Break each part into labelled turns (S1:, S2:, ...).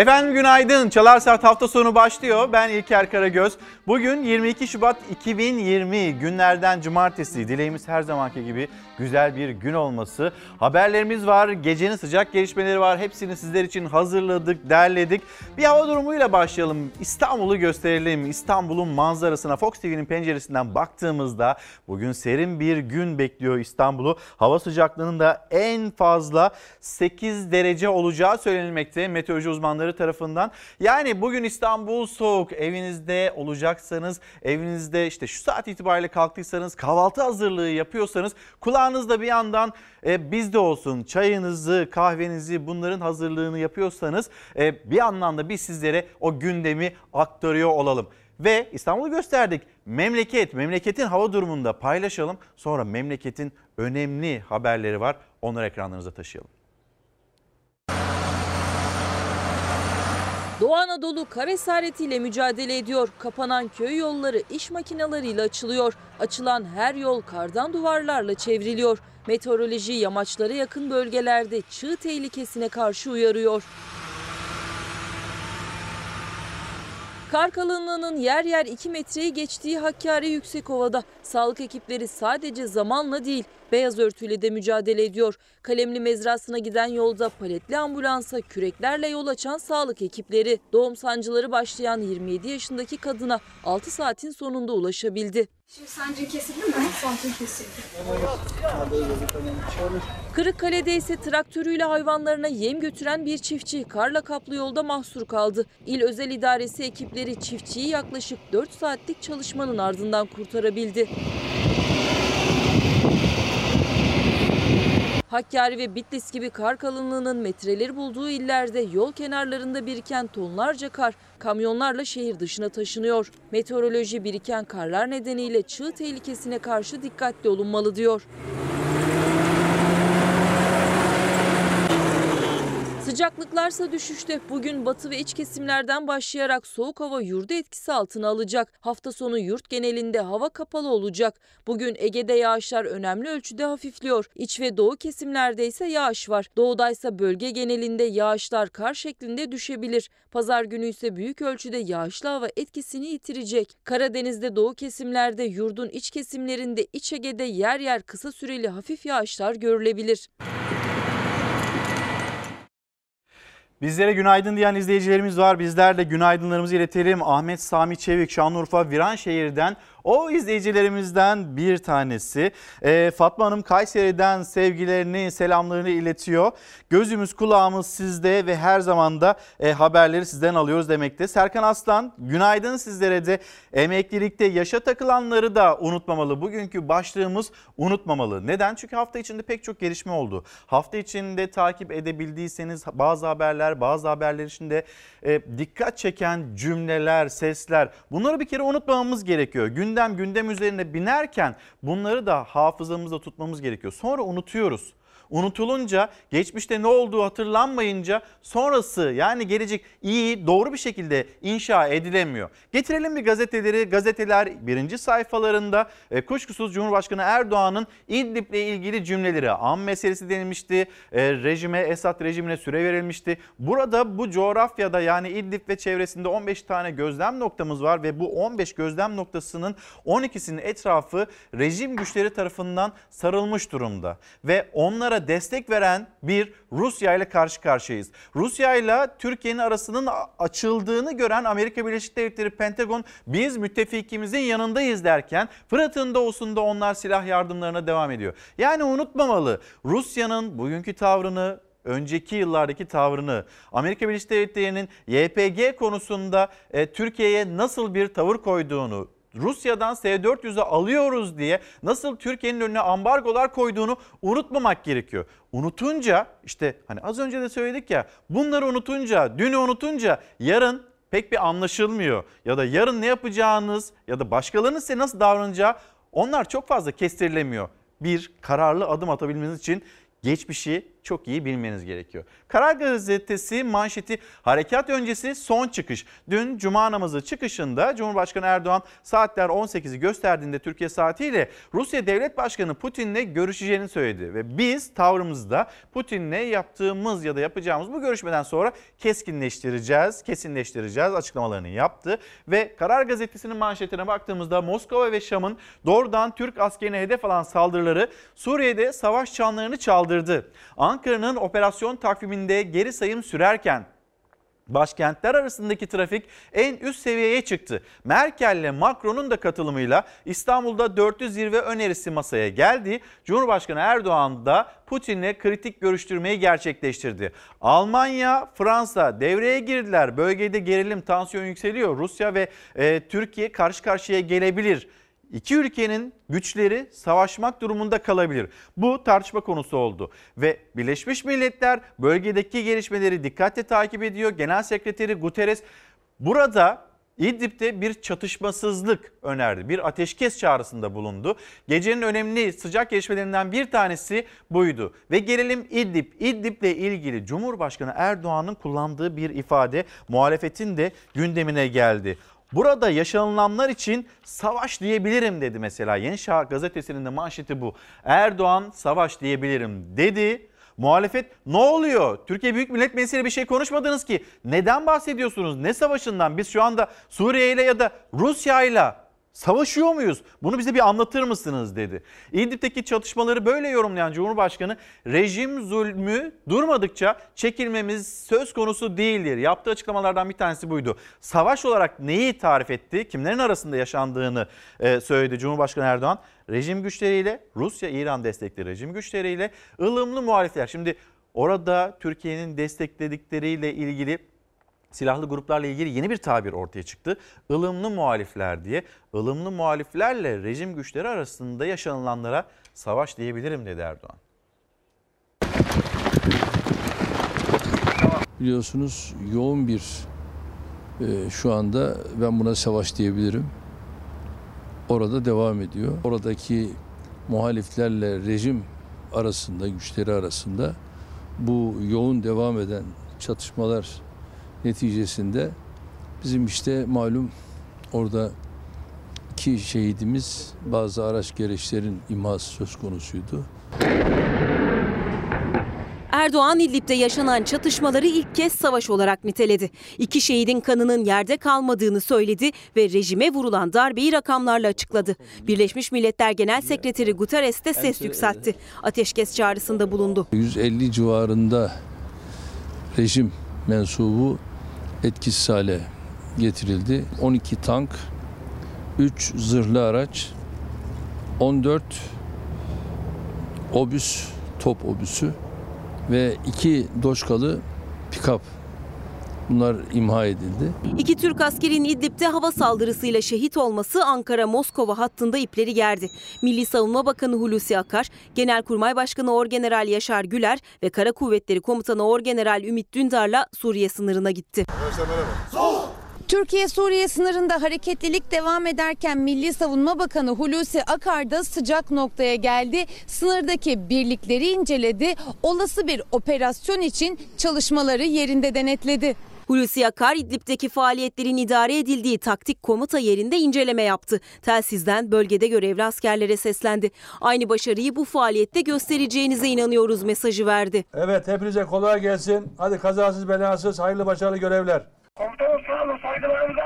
S1: Efendim günaydın. Çalar Saat hafta sonu başlıyor. Ben İlker Karagöz. Bugün 22 Şubat 2020 günlerden cumartesi. Dileğimiz her zamanki gibi güzel bir gün olması. Haberlerimiz var. Gecenin sıcak gelişmeleri var. Hepsini sizler için hazırladık, derledik. Bir hava durumuyla başlayalım. İstanbul'u gösterelim. İstanbul'un manzarasına Fox TV'nin penceresinden baktığımızda bugün serin bir gün bekliyor İstanbul'u. Hava sıcaklığının da en fazla 8 derece olacağı söylenilmekte meteoroloji uzmanları tarafından. Yani bugün İstanbul soğuk. Evinizde olacaksanız, evinizde işte şu saat itibariyle kalktıysanız, kahvaltı hazırlığı yapıyorsanız kulağınızda bir yandan e, bizde olsun çayınızı, kahvenizi bunların hazırlığını yapıyorsanız e, bir yandan da biz sizlere o gündemi aktarıyor olalım. Ve İstanbul'u gösterdik. Memleket, memleketin hava durumunda paylaşalım. Sonra memleketin önemli haberleri var. Onları ekranlarınıza taşıyalım.
S2: Doğu Anadolu kar esaretiyle mücadele ediyor. Kapanan köy yolları iş makinalarıyla açılıyor. Açılan her yol kardan duvarlarla çevriliyor. Meteoroloji yamaçlara yakın bölgelerde çığ tehlikesine karşı uyarıyor. Kar kalınlığının yer yer 2 metreyi geçtiği Hakkari Yüksekova'da sağlık ekipleri sadece zamanla değil beyaz örtüyle de mücadele ediyor. Kalemli mezrasına giden yolda paletli ambulansa küreklerle yol açan sağlık ekipleri doğum sancıları başlayan 27 yaşındaki kadına 6 saatin sonunda ulaşabildi.
S3: Şimdi sancın kesildi mi? Sancın kesildi.
S2: Kırıkkale'de ise traktörüyle hayvanlarına yem götüren bir çiftçi karla kaplı yolda mahsur kaldı. İl Özel İdaresi ekipleri çiftçiyi yaklaşık 4 saatlik çalışmanın ardından kurtarabildi. Hakkari ve Bitlis gibi kar kalınlığının metreleri bulduğu illerde yol kenarlarında biriken tonlarca kar kamyonlarla şehir dışına taşınıyor. Meteoroloji biriken karlar nedeniyle çığ tehlikesine karşı dikkatli olunmalı diyor. Sıcaklıklarsa düşüşte. Bugün batı ve iç kesimlerden başlayarak soğuk hava yurdu etkisi altına alacak. Hafta sonu yurt genelinde hava kapalı olacak. Bugün Ege'de yağışlar önemli ölçüde hafifliyor. İç ve doğu kesimlerde ise yağış var. Doğudaysa bölge genelinde yağışlar kar şeklinde düşebilir. Pazar günü ise büyük ölçüde yağışlı hava etkisini yitirecek. Karadeniz'de doğu kesimlerde yurdun iç kesimlerinde İç Ege'de yer yer kısa süreli hafif yağışlar görülebilir.
S1: Bizlere günaydın diyen izleyicilerimiz var. Bizler de günaydınlarımızı iletelim. Ahmet Sami Çevik Şanlıurfa Viranşehir'den o izleyicilerimizden bir tanesi. Ee, Fatma Hanım Kayseri'den sevgilerini, selamlarını iletiyor. Gözümüz kulağımız sizde ve her zaman da e, haberleri sizden alıyoruz demekte. Serkan Aslan günaydın sizlere de. Emeklilikte yaşa takılanları da unutmamalı. Bugünkü başlığımız unutmamalı. Neden? Çünkü hafta içinde pek çok gelişme oldu. Hafta içinde takip edebildiyseniz bazı haberler, bazı haberler içinde e, dikkat çeken cümleler, sesler bunları bir kere unutmamamız gerekiyor. Gün gündem gündem üzerine binerken bunları da hafızamızda tutmamız gerekiyor. Sonra unutuyoruz. Unutulunca, geçmişte ne olduğu hatırlanmayınca sonrası yani gelecek iyi, doğru bir şekilde inşa edilemiyor. Getirelim bir gazeteleri. Gazeteler birinci sayfalarında e, kuşkusuz Cumhurbaşkanı Erdoğan'ın İdlib'le ilgili cümleleri an meselesi denilmişti. E, rejime, Esad rejimine süre verilmişti. Burada bu coğrafyada yani İdlib ve çevresinde 15 tane gözlem noktamız var ve bu 15 gözlem noktasının 12'sinin etrafı rejim güçleri tarafından sarılmış durumda. Ve onlara destek veren bir Rusya ile karşı karşıyayız. Rusya ile Türkiye'nin arasının açıldığını gören Amerika Birleşik Devletleri Pentagon biz müttefikimizin yanındayız derken Fırat'ın doğusunda onlar silah yardımlarına devam ediyor. Yani unutmamalı Rusya'nın bugünkü tavrını önceki yıllardaki tavrını, Amerika Birleşik Devletleri'nin YPG konusunda e, Türkiye'ye nasıl bir tavır koyduğunu, Rusya'dan S-400'ü alıyoruz diye nasıl Türkiye'nin önüne ambargolar koyduğunu unutmamak gerekiyor. Unutunca işte hani az önce de söyledik ya bunları unutunca, dünü unutunca yarın pek bir anlaşılmıyor. Ya da yarın ne yapacağınız ya da başkalarının size nasıl davranacağı onlar çok fazla kestirilemiyor. Bir kararlı adım atabilmeniz için geçmişi çok iyi bilmeniz gerekiyor. Karar Gazetesi manşeti harekat öncesi son çıkış. Dün cuma namazı çıkışında Cumhurbaşkanı Erdoğan saatler 18'i gösterdiğinde Türkiye saatiyle Rusya Devlet Başkanı Putin'le görüşeceğini söyledi. Ve biz tavrımızda Putin'le yaptığımız ya da yapacağımız bu görüşmeden sonra keskinleştireceğiz, kesinleştireceğiz açıklamalarını yaptı. Ve Karar Gazetesi'nin manşetine baktığımızda Moskova ve Şam'ın doğrudan Türk askerine hedef alan saldırıları Suriye'de savaş çanlarını çaldırdı. Ankara'nın operasyon takviminde geri sayım sürerken Başkentler arasındaki trafik en üst seviyeye çıktı. Merkel ile Macron'un da katılımıyla İstanbul'da dörtlü zirve önerisi masaya geldi. Cumhurbaşkanı Erdoğan da Putin'le kritik görüştürmeyi gerçekleştirdi. Almanya, Fransa devreye girdiler. Bölgede gerilim, tansiyon yükseliyor. Rusya ve e, Türkiye karşı karşıya gelebilir İki ülkenin güçleri savaşmak durumunda kalabilir. Bu tartışma konusu oldu ve Birleşmiş Milletler bölgedeki gelişmeleri dikkatle takip ediyor. Genel Sekreteri Guterres burada İdlib'de bir çatışmasızlık önerdi. Bir ateşkes çağrısında bulundu. Gecenin önemli sıcak gelişmelerinden bir tanesi buydu. Ve gelelim İdlib. İdlib'le ilgili Cumhurbaşkanı Erdoğan'ın kullandığı bir ifade muhalefetin de gündemine geldi. Burada yaşanılanlar için savaş diyebilirim dedi mesela. Yeni Şafak gazetesinin de manşeti bu. Erdoğan savaş diyebilirim dedi. Muhalefet ne oluyor? Türkiye Büyük Millet Meclisi'yle bir şey konuşmadınız ki. Neden bahsediyorsunuz? Ne savaşından? Biz şu anda Suriye ile ya da Rusya ile Savaşıyor muyuz? Bunu bize bir anlatır mısınız dedi. İdlib'deki çatışmaları böyle yorumlayan Cumhurbaşkanı rejim zulmü durmadıkça çekilmemiz söz konusu değildir. Yaptığı açıklamalardan bir tanesi buydu. Savaş olarak neyi tarif etti? Kimlerin arasında yaşandığını e, söyledi Cumhurbaşkanı Erdoğan. Rejim güçleriyle Rusya, İran destekli rejim güçleriyle ılımlı muhalifler. Şimdi orada Türkiye'nin destekledikleriyle ilgili silahlı gruplarla ilgili yeni bir tabir ortaya çıktı. Ilımlı muhalifler diye. Ilımlı muhaliflerle rejim güçleri arasında yaşanılanlara savaş diyebilirim dedi Erdoğan.
S4: Biliyorsunuz yoğun bir e, şu anda ben buna savaş diyebilirim. Orada devam ediyor. Oradaki muhaliflerle rejim arasında, güçleri arasında bu yoğun devam eden çatışmalar neticesinde bizim işte malum orada iki şehidimiz bazı araç gereçlerin imhası söz konusuydu.
S5: Erdoğan İdlib'de yaşanan çatışmaları ilk kez savaş olarak niteledi. İki şehidin kanının yerde kalmadığını söyledi ve rejime vurulan darbeyi rakamlarla açıkladı. Birleşmiş Milletler Genel Sekreteri Guterres de ses yükseltti. Ateşkes çağrısında bulundu.
S4: 150 civarında rejim mensubu etkisiz hale getirildi. 12 tank, 3 zırhlı araç, 14 obüs, top obüsü ve 2 doşkalı pikap Bunlar imha edildi.
S5: İki Türk askerin İdlib'de hava saldırısıyla şehit olması Ankara-Moskova hattında ipleri gerdi. Milli Savunma Bakanı Hulusi Akar, Genelkurmay Başkanı Orgeneral Yaşar Güler ve Kara Kuvvetleri Komutanı Orgeneral Ümit Dündar'la Suriye sınırına gitti.
S6: Türkiye-Suriye sınırında hareketlilik devam ederken Milli Savunma Bakanı Hulusi Akar da sıcak noktaya geldi. Sınırdaki birlikleri inceledi. Olası bir operasyon için çalışmaları yerinde denetledi.
S5: Hulusi Akar İdlib'deki faaliyetlerin idare edildiği taktik komuta yerinde inceleme yaptı. Telsizden bölgede görevli askerlere seslendi. Aynı başarıyı bu faaliyette göstereceğinize inanıyoruz mesajı verdi.
S7: Evet hepinize kolay gelsin. Hadi kazasız belasız hayırlı başarılı görevler.
S8: Komutanım sağ olun saygılarımızı.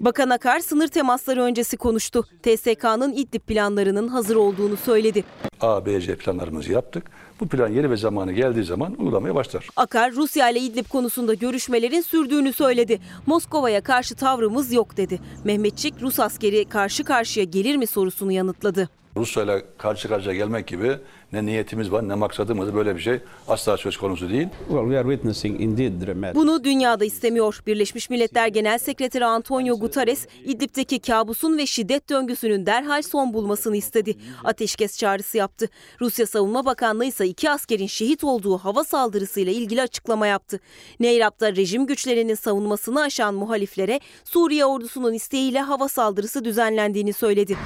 S5: Bakan Akar sınır temasları öncesi konuştu. TSK'nın İdlib planlarının hazır olduğunu söyledi.
S9: A, B, C planlarımızı yaptık. Bu plan yeri ve zamanı geldiği zaman uygulamaya başlar.
S5: Akar Rusya ile İdlib konusunda görüşmelerin sürdüğünü söyledi. Moskova'ya karşı tavrımız yok dedi. Mehmetçik Rus askeri karşı karşıya gelir mi sorusunu yanıtladı.
S9: Rusya ile karşı karşıya gelmek gibi ne niyetimiz var ne maksadımız böyle bir şey asla söz konusu değil.
S10: Well, we are witnessing indeed dramatic.
S5: Bunu dünyada istemiyor. Birleşmiş Milletler Genel Sekreteri Antonio Guterres, İdlib'deki kabusun ve şiddet döngüsünün derhal son bulmasını istedi. Ateşkes çağrısı yaptı. Rusya Savunma Bakanlığı ise iki askerin şehit olduğu hava saldırısıyla ilgili açıklama yaptı. Neyrap'ta rejim güçlerinin savunmasını aşan muhaliflere Suriye ordusunun isteğiyle hava saldırısı düzenlendiğini söyledi.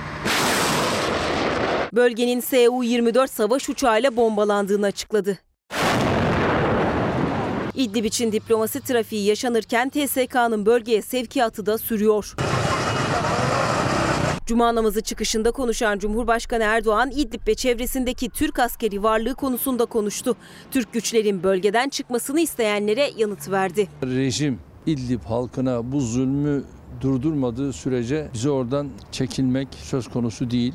S5: Bölgenin Su-24 savaş uçağıyla bombalandığını açıkladı. İdlib için diplomasi trafiği yaşanırken TSK'nın bölgeye sevkiyatı da sürüyor. Cuma namazı çıkışında konuşan Cumhurbaşkanı Erdoğan, İdlib ve çevresindeki Türk askeri varlığı konusunda konuştu. Türk güçlerin bölgeden çıkmasını isteyenlere yanıt verdi.
S4: Rejim İdlib halkına bu zulmü durdurmadığı sürece bize oradan çekilmek söz konusu değil.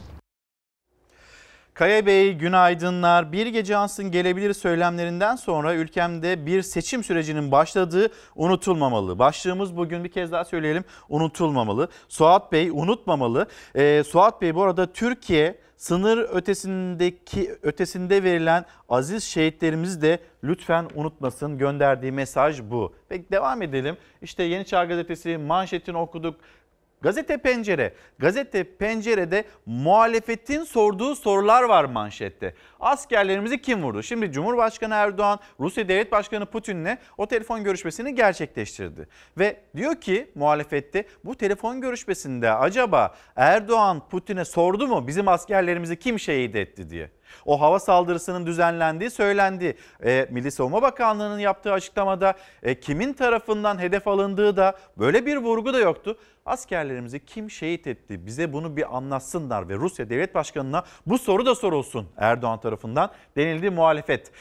S1: Kaya Bey günaydınlar. Bir gece ansın gelebilir söylemlerinden sonra ülkemde bir seçim sürecinin başladığı unutulmamalı. Başlığımız bugün bir kez daha söyleyelim unutulmamalı. Suat Bey unutmamalı. Ee, Suat Bey bu arada Türkiye sınır ötesindeki ötesinde verilen aziz şehitlerimizi de lütfen unutmasın. Gönderdiği mesaj bu. Peki devam edelim. İşte Yeni Çağ Gazetesi manşetini okuduk. Gazete Pencere. Gazete Pencere'de muhalefetin sorduğu sorular var manşette. Askerlerimizi kim vurdu? Şimdi Cumhurbaşkanı Erdoğan Rusya Devlet Başkanı Putin'le o telefon görüşmesini gerçekleştirdi. Ve diyor ki muhalefette bu telefon görüşmesinde acaba Erdoğan Putin'e sordu mu bizim askerlerimizi kim şehit etti diye. O hava saldırısının düzenlendiği söylendi. E, Milli Savunma Bakanlığı'nın yaptığı açıklamada e, kimin tarafından hedef alındığı da böyle bir vurgu da yoktu. Askerlerimizi kim şehit etti bize bunu bir anlatsınlar ve Rusya Devlet Başkanı'na bu soru da sorulsun Erdoğan tarafından denildi muhalefet.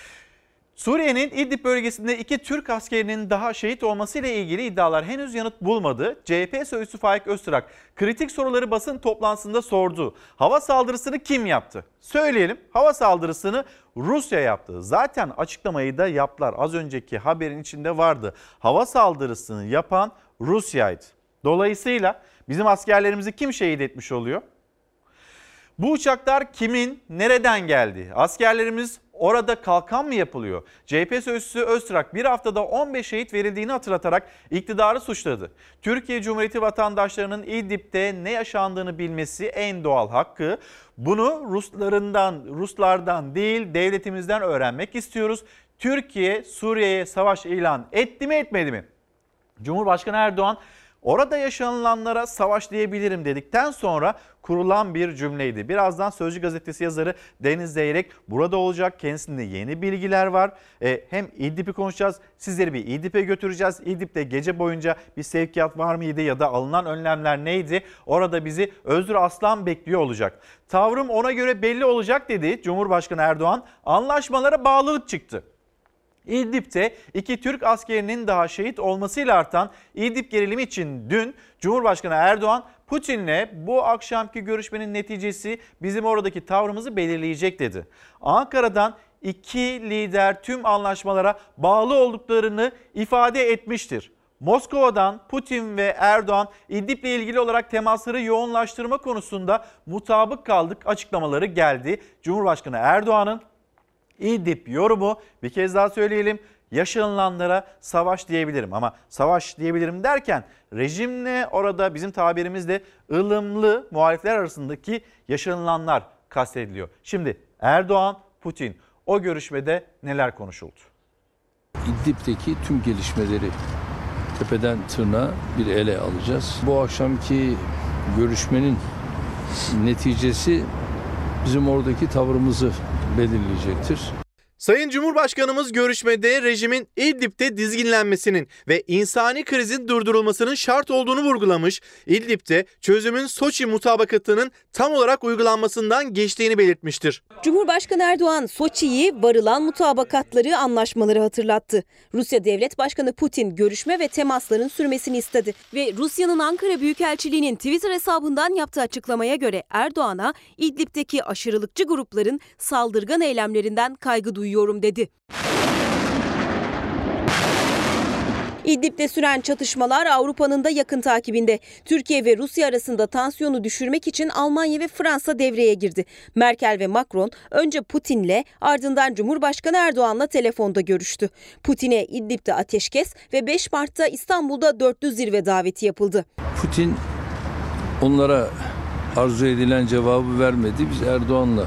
S1: Suriye'nin İdlib bölgesinde iki Türk askerinin daha şehit olmasıyla ilgili iddialar henüz yanıt bulmadı. CHP sözcüsü Faik Öztürk kritik soruları basın toplantısında sordu. Hava saldırısını kim yaptı? Söyleyelim hava saldırısını Rusya yaptı. Zaten açıklamayı da yaptılar. Az önceki haberin içinde vardı. Hava saldırısını yapan Rusya'ydı. Dolayısıyla bizim askerlerimizi kim şehit etmiş oluyor? Bu uçaklar kimin, nereden geldi? Askerlerimiz orada kalkan mı yapılıyor? CHP sözcüsü Öztrak bir haftada 15 şehit verildiğini hatırlatarak iktidarı suçladı. Türkiye Cumhuriyeti vatandaşlarının İdlib'de ne yaşandığını bilmesi en doğal hakkı. Bunu Ruslarından, Ruslardan değil devletimizden öğrenmek istiyoruz. Türkiye Suriye'ye savaş ilan etti mi etmedi mi? Cumhurbaşkanı Erdoğan Orada yaşanılanlara savaş diyebilirim dedikten sonra kurulan bir cümleydi. Birazdan Sözcü Gazetesi yazarı Deniz Zeyrek burada olacak. Kendisinde yeni bilgiler var. E, hem İdlib'i konuşacağız. Sizleri bir İdlib'e götüreceğiz. İdlib'de gece boyunca bir sevkiyat var mıydı ya da alınan önlemler neydi? Orada bizi Özgür Aslan bekliyor olacak. Tavrım ona göre belli olacak dedi Cumhurbaşkanı Erdoğan. Anlaşmalara bağlılık çıktı. İdlib'de iki Türk askerinin daha şehit olmasıyla artan İdlib gerilimi için dün Cumhurbaşkanı Erdoğan Putin'le bu akşamki görüşmenin neticesi bizim oradaki tavrımızı belirleyecek dedi. Ankara'dan iki lider tüm anlaşmalara bağlı olduklarını ifade etmiştir. Moskova'dan Putin ve Erdoğan İdlib'le ilgili olarak temasları yoğunlaştırma konusunda mutabık kaldık açıklamaları geldi. Cumhurbaşkanı Erdoğan'ın İdlib yorumu bir kez daha söyleyelim yaşanılanlara savaş diyebilirim ama savaş diyebilirim derken rejimle orada bizim tabirimizde ılımlı muhalifler arasındaki yaşanılanlar kastediliyor. Şimdi Erdoğan, Putin o görüşmede neler konuşuldu?
S4: İdlib'deki tüm gelişmeleri tepeden tırnağa bir ele alacağız. Bu akşamki görüşmenin neticesi bizim oradaki tavrımızı belirleyecektir.
S11: Sayın Cumhurbaşkanımız görüşmede rejimin İdlib'de dizginlenmesinin ve insani krizin durdurulmasının şart olduğunu vurgulamış, İdlib'de çözümün Soçi mutabakatının tam olarak uygulanmasından geçtiğini belirtmiştir.
S5: Cumhurbaşkanı Erdoğan Soçi'yi varılan mutabakatları, anlaşmaları hatırlattı. Rusya Devlet Başkanı Putin görüşme ve temasların sürmesini istedi. Ve Rusya'nın Ankara Büyükelçiliği'nin Twitter hesabından yaptığı açıklamaya göre Erdoğan'a İdlib'deki aşırılıkçı grupların saldırgan eylemlerinden kaygı duyuyor duyuyorum dedi. İdlib'de süren çatışmalar Avrupa'nın da yakın takibinde. Türkiye ve Rusya arasında tansiyonu düşürmek için Almanya ve Fransa devreye girdi. Merkel ve Macron önce Putin'le ardından Cumhurbaşkanı Erdoğan'la telefonda görüştü. Putin'e İdlib'de ateşkes ve 5 Mart'ta İstanbul'da dörtlü zirve daveti yapıldı.
S4: Putin onlara arzu edilen cevabı vermedi. Biz Erdoğan'la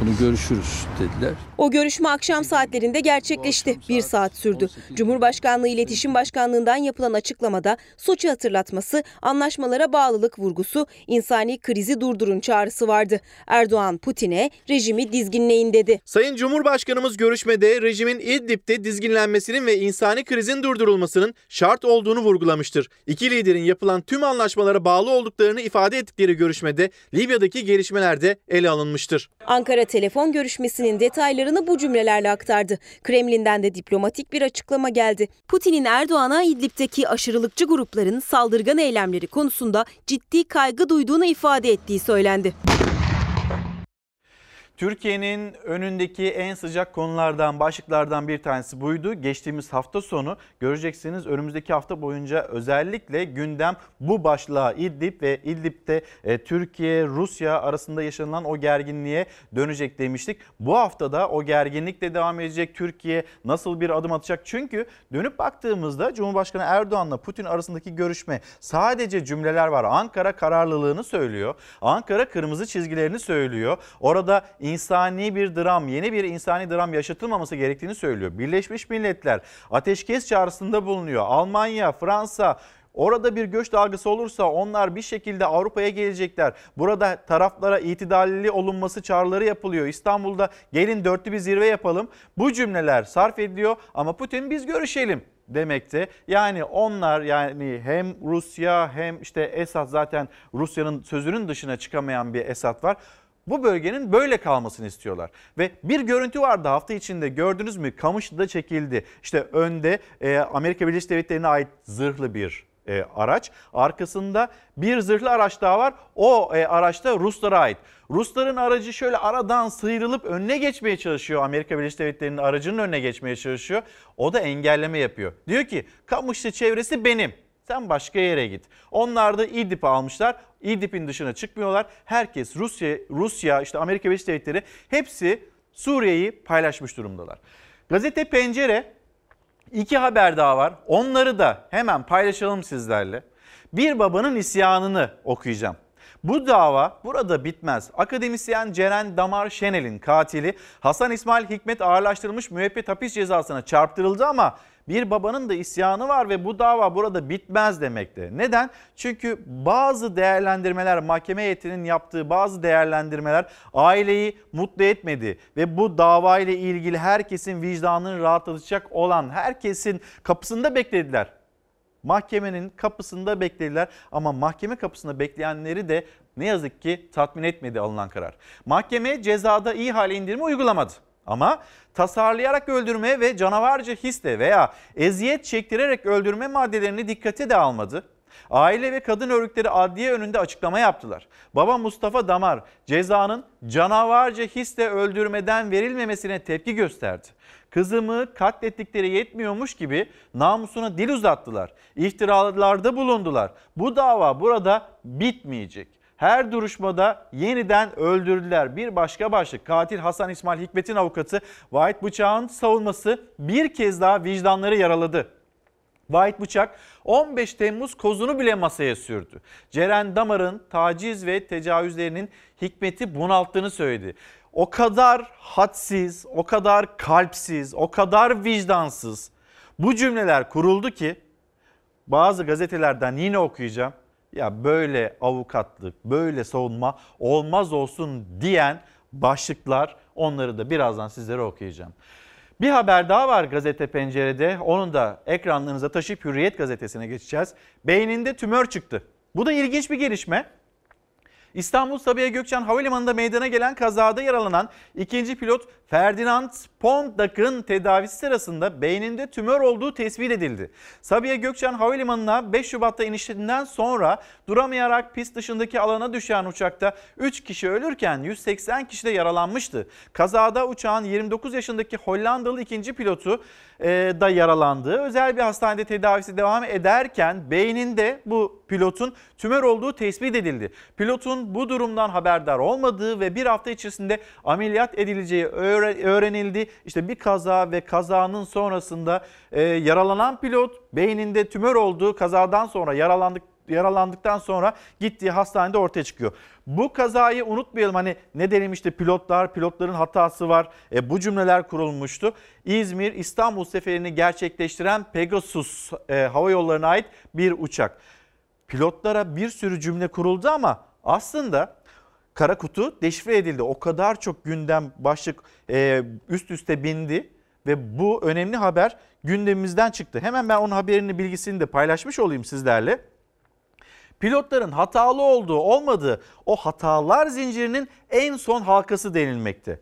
S4: bunu görüşürüz dediler.
S5: O görüşme akşam saatlerinde gerçekleşti. Bir saat sürdü. Cumhurbaşkanlığı İletişim Başkanlığı'ndan yapılan açıklamada Soçi hatırlatması, anlaşmalara bağlılık vurgusu, insani krizi durdurun çağrısı vardı. Erdoğan Putin'e rejimi dizginleyin dedi.
S11: Sayın Cumhurbaşkanımız görüşmede rejimin İdlib'de dizginlenmesinin ve insani krizin durdurulmasının şart olduğunu vurgulamıştır. İki liderin yapılan tüm anlaşmalara bağlı olduklarını ifade ettikleri görüşmede Libya'daki gelişmeler de ele alınmıştır.
S5: Ankara telefon görüşmesinin detaylarını bu cümlelerle aktardı. Kremlin'den de diplomatik bir açıklama geldi. Putin'in Erdoğan'a İdlib'deki aşırılıkçı grupların saldırgan eylemleri konusunda ciddi kaygı duyduğunu ifade ettiği söylendi.
S1: Türkiye'nin önündeki en sıcak konulardan, başlıklardan bir tanesi buydu. Geçtiğimiz hafta sonu göreceksiniz önümüzdeki hafta boyunca özellikle gündem bu başlığa İdlib ve İdlib'de e, Türkiye, Rusya arasında yaşanılan o gerginliğe dönecek demiştik. Bu haftada o gerginlik de devam edecek. Türkiye nasıl bir adım atacak? Çünkü dönüp baktığımızda Cumhurbaşkanı Erdoğan'la Putin arasındaki görüşme sadece cümleler var. Ankara kararlılığını söylüyor. Ankara kırmızı çizgilerini söylüyor. Orada insani bir dram, yeni bir insani dram yaşatılmaması gerektiğini söylüyor. Birleşmiş Milletler ateşkes çağrısında bulunuyor. Almanya, Fransa, Orada bir göç dalgası olursa onlar bir şekilde Avrupa'ya gelecekler. Burada taraflara itidalli olunması çağrıları yapılıyor. İstanbul'da gelin dörtlü bir zirve yapalım. Bu cümleler sarf ediliyor ama Putin biz görüşelim demekte. Yani onlar yani hem Rusya hem işte Esad zaten Rusya'nın sözünün dışına çıkamayan bir Esad var bu bölgenin böyle kalmasını istiyorlar. Ve bir görüntü vardı hafta içinde gördünüz mü? Kamışlı'da çekildi. İşte önde e, Amerika Birleşik Devletleri'ne ait zırhlı bir e, araç. Arkasında bir zırhlı araç daha var. O e, araçta Ruslara ait. Rusların aracı şöyle aradan sıyrılıp önüne geçmeye çalışıyor. Amerika Birleşik Devletleri'nin aracının önüne geçmeye çalışıyor. O da engelleme yapıyor. Diyor ki Kamışlı çevresi benim. Sen başka yere git. Onlar da İdlib'i almışlar. İdlib'in dışına çıkmıyorlar. Herkes Rusya, Rusya işte Amerika Birleşik Devletleri hepsi Suriye'yi paylaşmış durumdalar. Gazete Pencere iki haber daha var. Onları da hemen paylaşalım sizlerle. Bir babanın isyanını okuyacağım. Bu dava burada bitmez. Akademisyen Ceren Damar Şenel'in katili Hasan İsmail Hikmet ağırlaştırılmış müebbet hapis cezasına çarptırıldı ama bir babanın da isyanı var ve bu dava burada bitmez demekte. Neden? Çünkü bazı değerlendirmeler mahkeme heyetinin yaptığı bazı değerlendirmeler aileyi mutlu etmedi ve bu dava ile ilgili herkesin vicdanını rahatlatacak olan herkesin kapısında beklediler. Mahkemenin kapısında beklediler ama mahkeme kapısında bekleyenleri de ne yazık ki tatmin etmedi alınan karar. Mahkeme cezada iyi hale indirme uygulamadı. Ama tasarlayarak öldürme ve canavarca hisle veya eziyet çektirerek öldürme maddelerini dikkate de almadı. Aile ve kadın örgütleri adliye önünde açıklama yaptılar. Baba Mustafa Damar cezanın canavarca hisle öldürmeden verilmemesine tepki gösterdi. Kızımı katlettikleri yetmiyormuş gibi namusuna dil uzattılar. İftiralarda bulundular. Bu dava burada bitmeyecek. Her duruşmada yeniden öldürdüler. Bir başka başlık katil Hasan İsmail Hikmet'in avukatı Vahit Bıçak'ın savunması bir kez daha vicdanları yaraladı. Vahit Bıçak 15 Temmuz kozunu bile masaya sürdü. Ceren Damar'ın taciz ve tecavüzlerinin Hikmet'i bunalttığını söyledi. O kadar hadsiz, o kadar kalpsiz, o kadar vicdansız bu cümleler kuruldu ki bazı gazetelerden yine okuyacağım. Ya böyle avukatlık, böyle savunma olmaz olsun diyen başlıklar onları da birazdan sizlere okuyacağım. Bir haber daha var gazete pencerede. Onu da ekranlarınıza taşıyıp Hürriyet gazetesine geçeceğiz. Beyninde tümör çıktı. Bu da ilginç bir gelişme. İstanbul Sabiha Gökçen Havalimanı'nda meydana gelen kazada yaralanan ikinci pilot Ferdinand Pondak'ın tedavisi sırasında beyninde tümör olduğu tespit edildi. Sabiha Gökçen Havalimanı'na 5 Şubat'ta inişinden sonra duramayarak pist dışındaki alana düşen uçakta 3 kişi ölürken 180 kişi de yaralanmıştı. Kazada uçağın 29 yaşındaki Hollandalı ikinci pilotu e, da yaralandı. Özel bir hastanede tedavisi devam ederken beyninde bu pilotun tümör olduğu tespit edildi. Pilotun bu durumdan haberdar olmadığı ve bir hafta içerisinde ameliyat edileceği öğrenildi. İşte bir kaza ve kazanın sonrasında e, yaralanan pilot beyninde tümör olduğu kazadan sonra yaralandık yaralandıktan sonra gittiği hastanede ortaya çıkıyor. Bu kazayı unutmayalım hani ne denilmişti pilotlar, pilotların hatası var. E, bu cümleler kurulmuştu. İzmir İstanbul seferini gerçekleştiren Pegasus e, hava yollarına ait bir uçak. Pilotlara bir sürü cümle kuruldu ama aslında kara kutu deşifre edildi. O kadar çok gündem başlık e, üst üste bindi ve bu önemli haber gündemimizden çıktı. Hemen ben onun haberini bilgisini de paylaşmış olayım sizlerle. Pilotların hatalı olduğu olmadığı o hatalar zincirinin en son halkası denilmekte.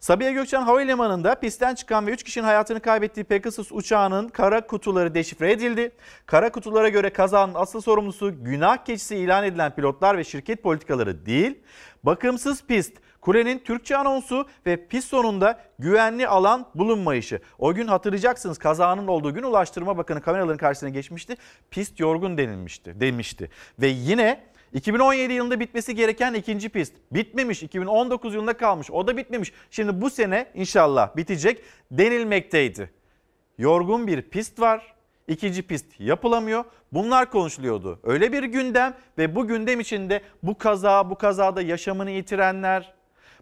S1: Sabiha Gökçen Havalimanı'nda pistten çıkan ve 3 kişinin hayatını kaybettiği Pegasus uçağının kara kutuları deşifre edildi. Kara kutulara göre kazanın asıl sorumlusu günah keçisi ilan edilen pilotlar ve şirket politikaları değil, bakımsız pist, kulenin Türkçe anonsu ve pist sonunda güvenli alan bulunmayışı. O gün hatırlayacaksınız kazanın olduğu gün Ulaştırma Bakanı kameraların karşısına geçmişti. Pist yorgun denilmişti, demişti. Ve yine 2017 yılında bitmesi gereken ikinci pist bitmemiş. 2019 yılında kalmış. O da bitmemiş. Şimdi bu sene inşallah bitecek denilmekteydi. Yorgun bir pist var. İkinci pist yapılamıyor. Bunlar konuşuluyordu. Öyle bir gündem ve bu gündem içinde bu kaza, bu kazada yaşamını yitirenler,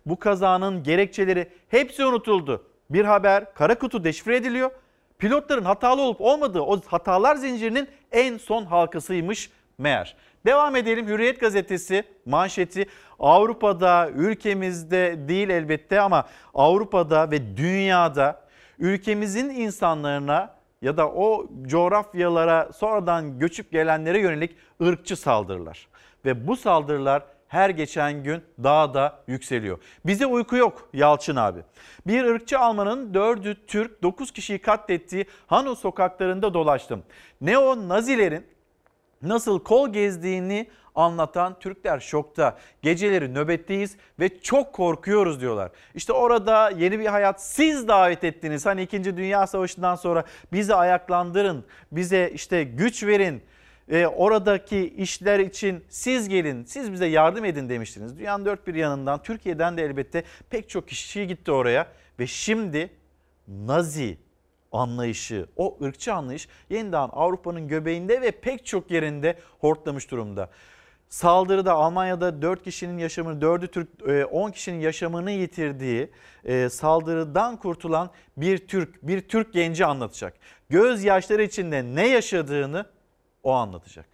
S1: bu kazanın gerekçeleri hepsi unutuldu. Bir haber kara kutu deşifre ediliyor. Pilotların hatalı olup olmadığı o hatalar zincirinin en son halkasıymış meğer. Devam edelim Hürriyet gazetesi manşeti Avrupa'da ülkemizde değil elbette ama Avrupa'da ve dünyada ülkemizin insanlarına ya da o coğrafyalara sonradan göçüp gelenlere yönelik ırkçı saldırılar. Ve bu saldırılar her geçen gün daha da yükseliyor. Bize uyku yok Yalçın abi. Bir ırkçı Almanın dördü Türk 9 kişiyi katlettiği Hano sokaklarında dolaştım. Neo Nazilerin nasıl kol gezdiğini anlatan Türkler şokta. Geceleri nöbetteyiz ve çok korkuyoruz diyorlar. İşte orada yeni bir hayat siz davet ettiniz. Hani 2. Dünya Savaşı'ndan sonra bizi ayaklandırın, bize işte güç verin. E, oradaki işler için siz gelin, siz bize yardım edin demiştiniz. Dünyanın dört bir yanından, Türkiye'den de elbette pek çok kişi gitti oraya. Ve şimdi Nazi anlayışı, o ırkçı anlayış yeniden Avrupa'nın göbeğinde ve pek çok yerinde hortlamış durumda. Saldırıda Almanya'da 4 kişinin yaşamını, 4'ü Türk, 10 kişinin yaşamını yitirdiği saldırıdan kurtulan bir Türk, bir Türk genci anlatacak. Gözyaşları içinde ne yaşadığını o anlatacak.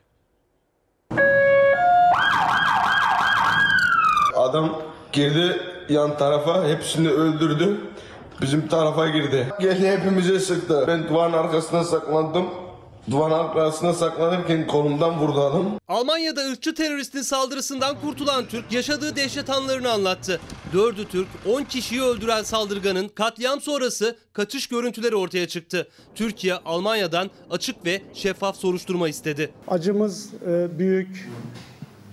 S12: Adam girdi yan tarafa, hepsini öldürdü. Bizim tarafa girdi. Geldi hepimize sıktı. Ben duvarın arkasına saklandım. Duvarın arkasına saklanırken kolumdan vurdu adam.
S13: Almanya'da ırkçı teröristin saldırısından kurtulan Türk yaşadığı dehşet anlarını anlattı. Dördü Türk, 10 kişiyi öldüren saldırganın katliam sonrası kaçış görüntüleri ortaya çıktı. Türkiye Almanya'dan açık ve şeffaf soruşturma istedi.
S14: Acımız e, büyük,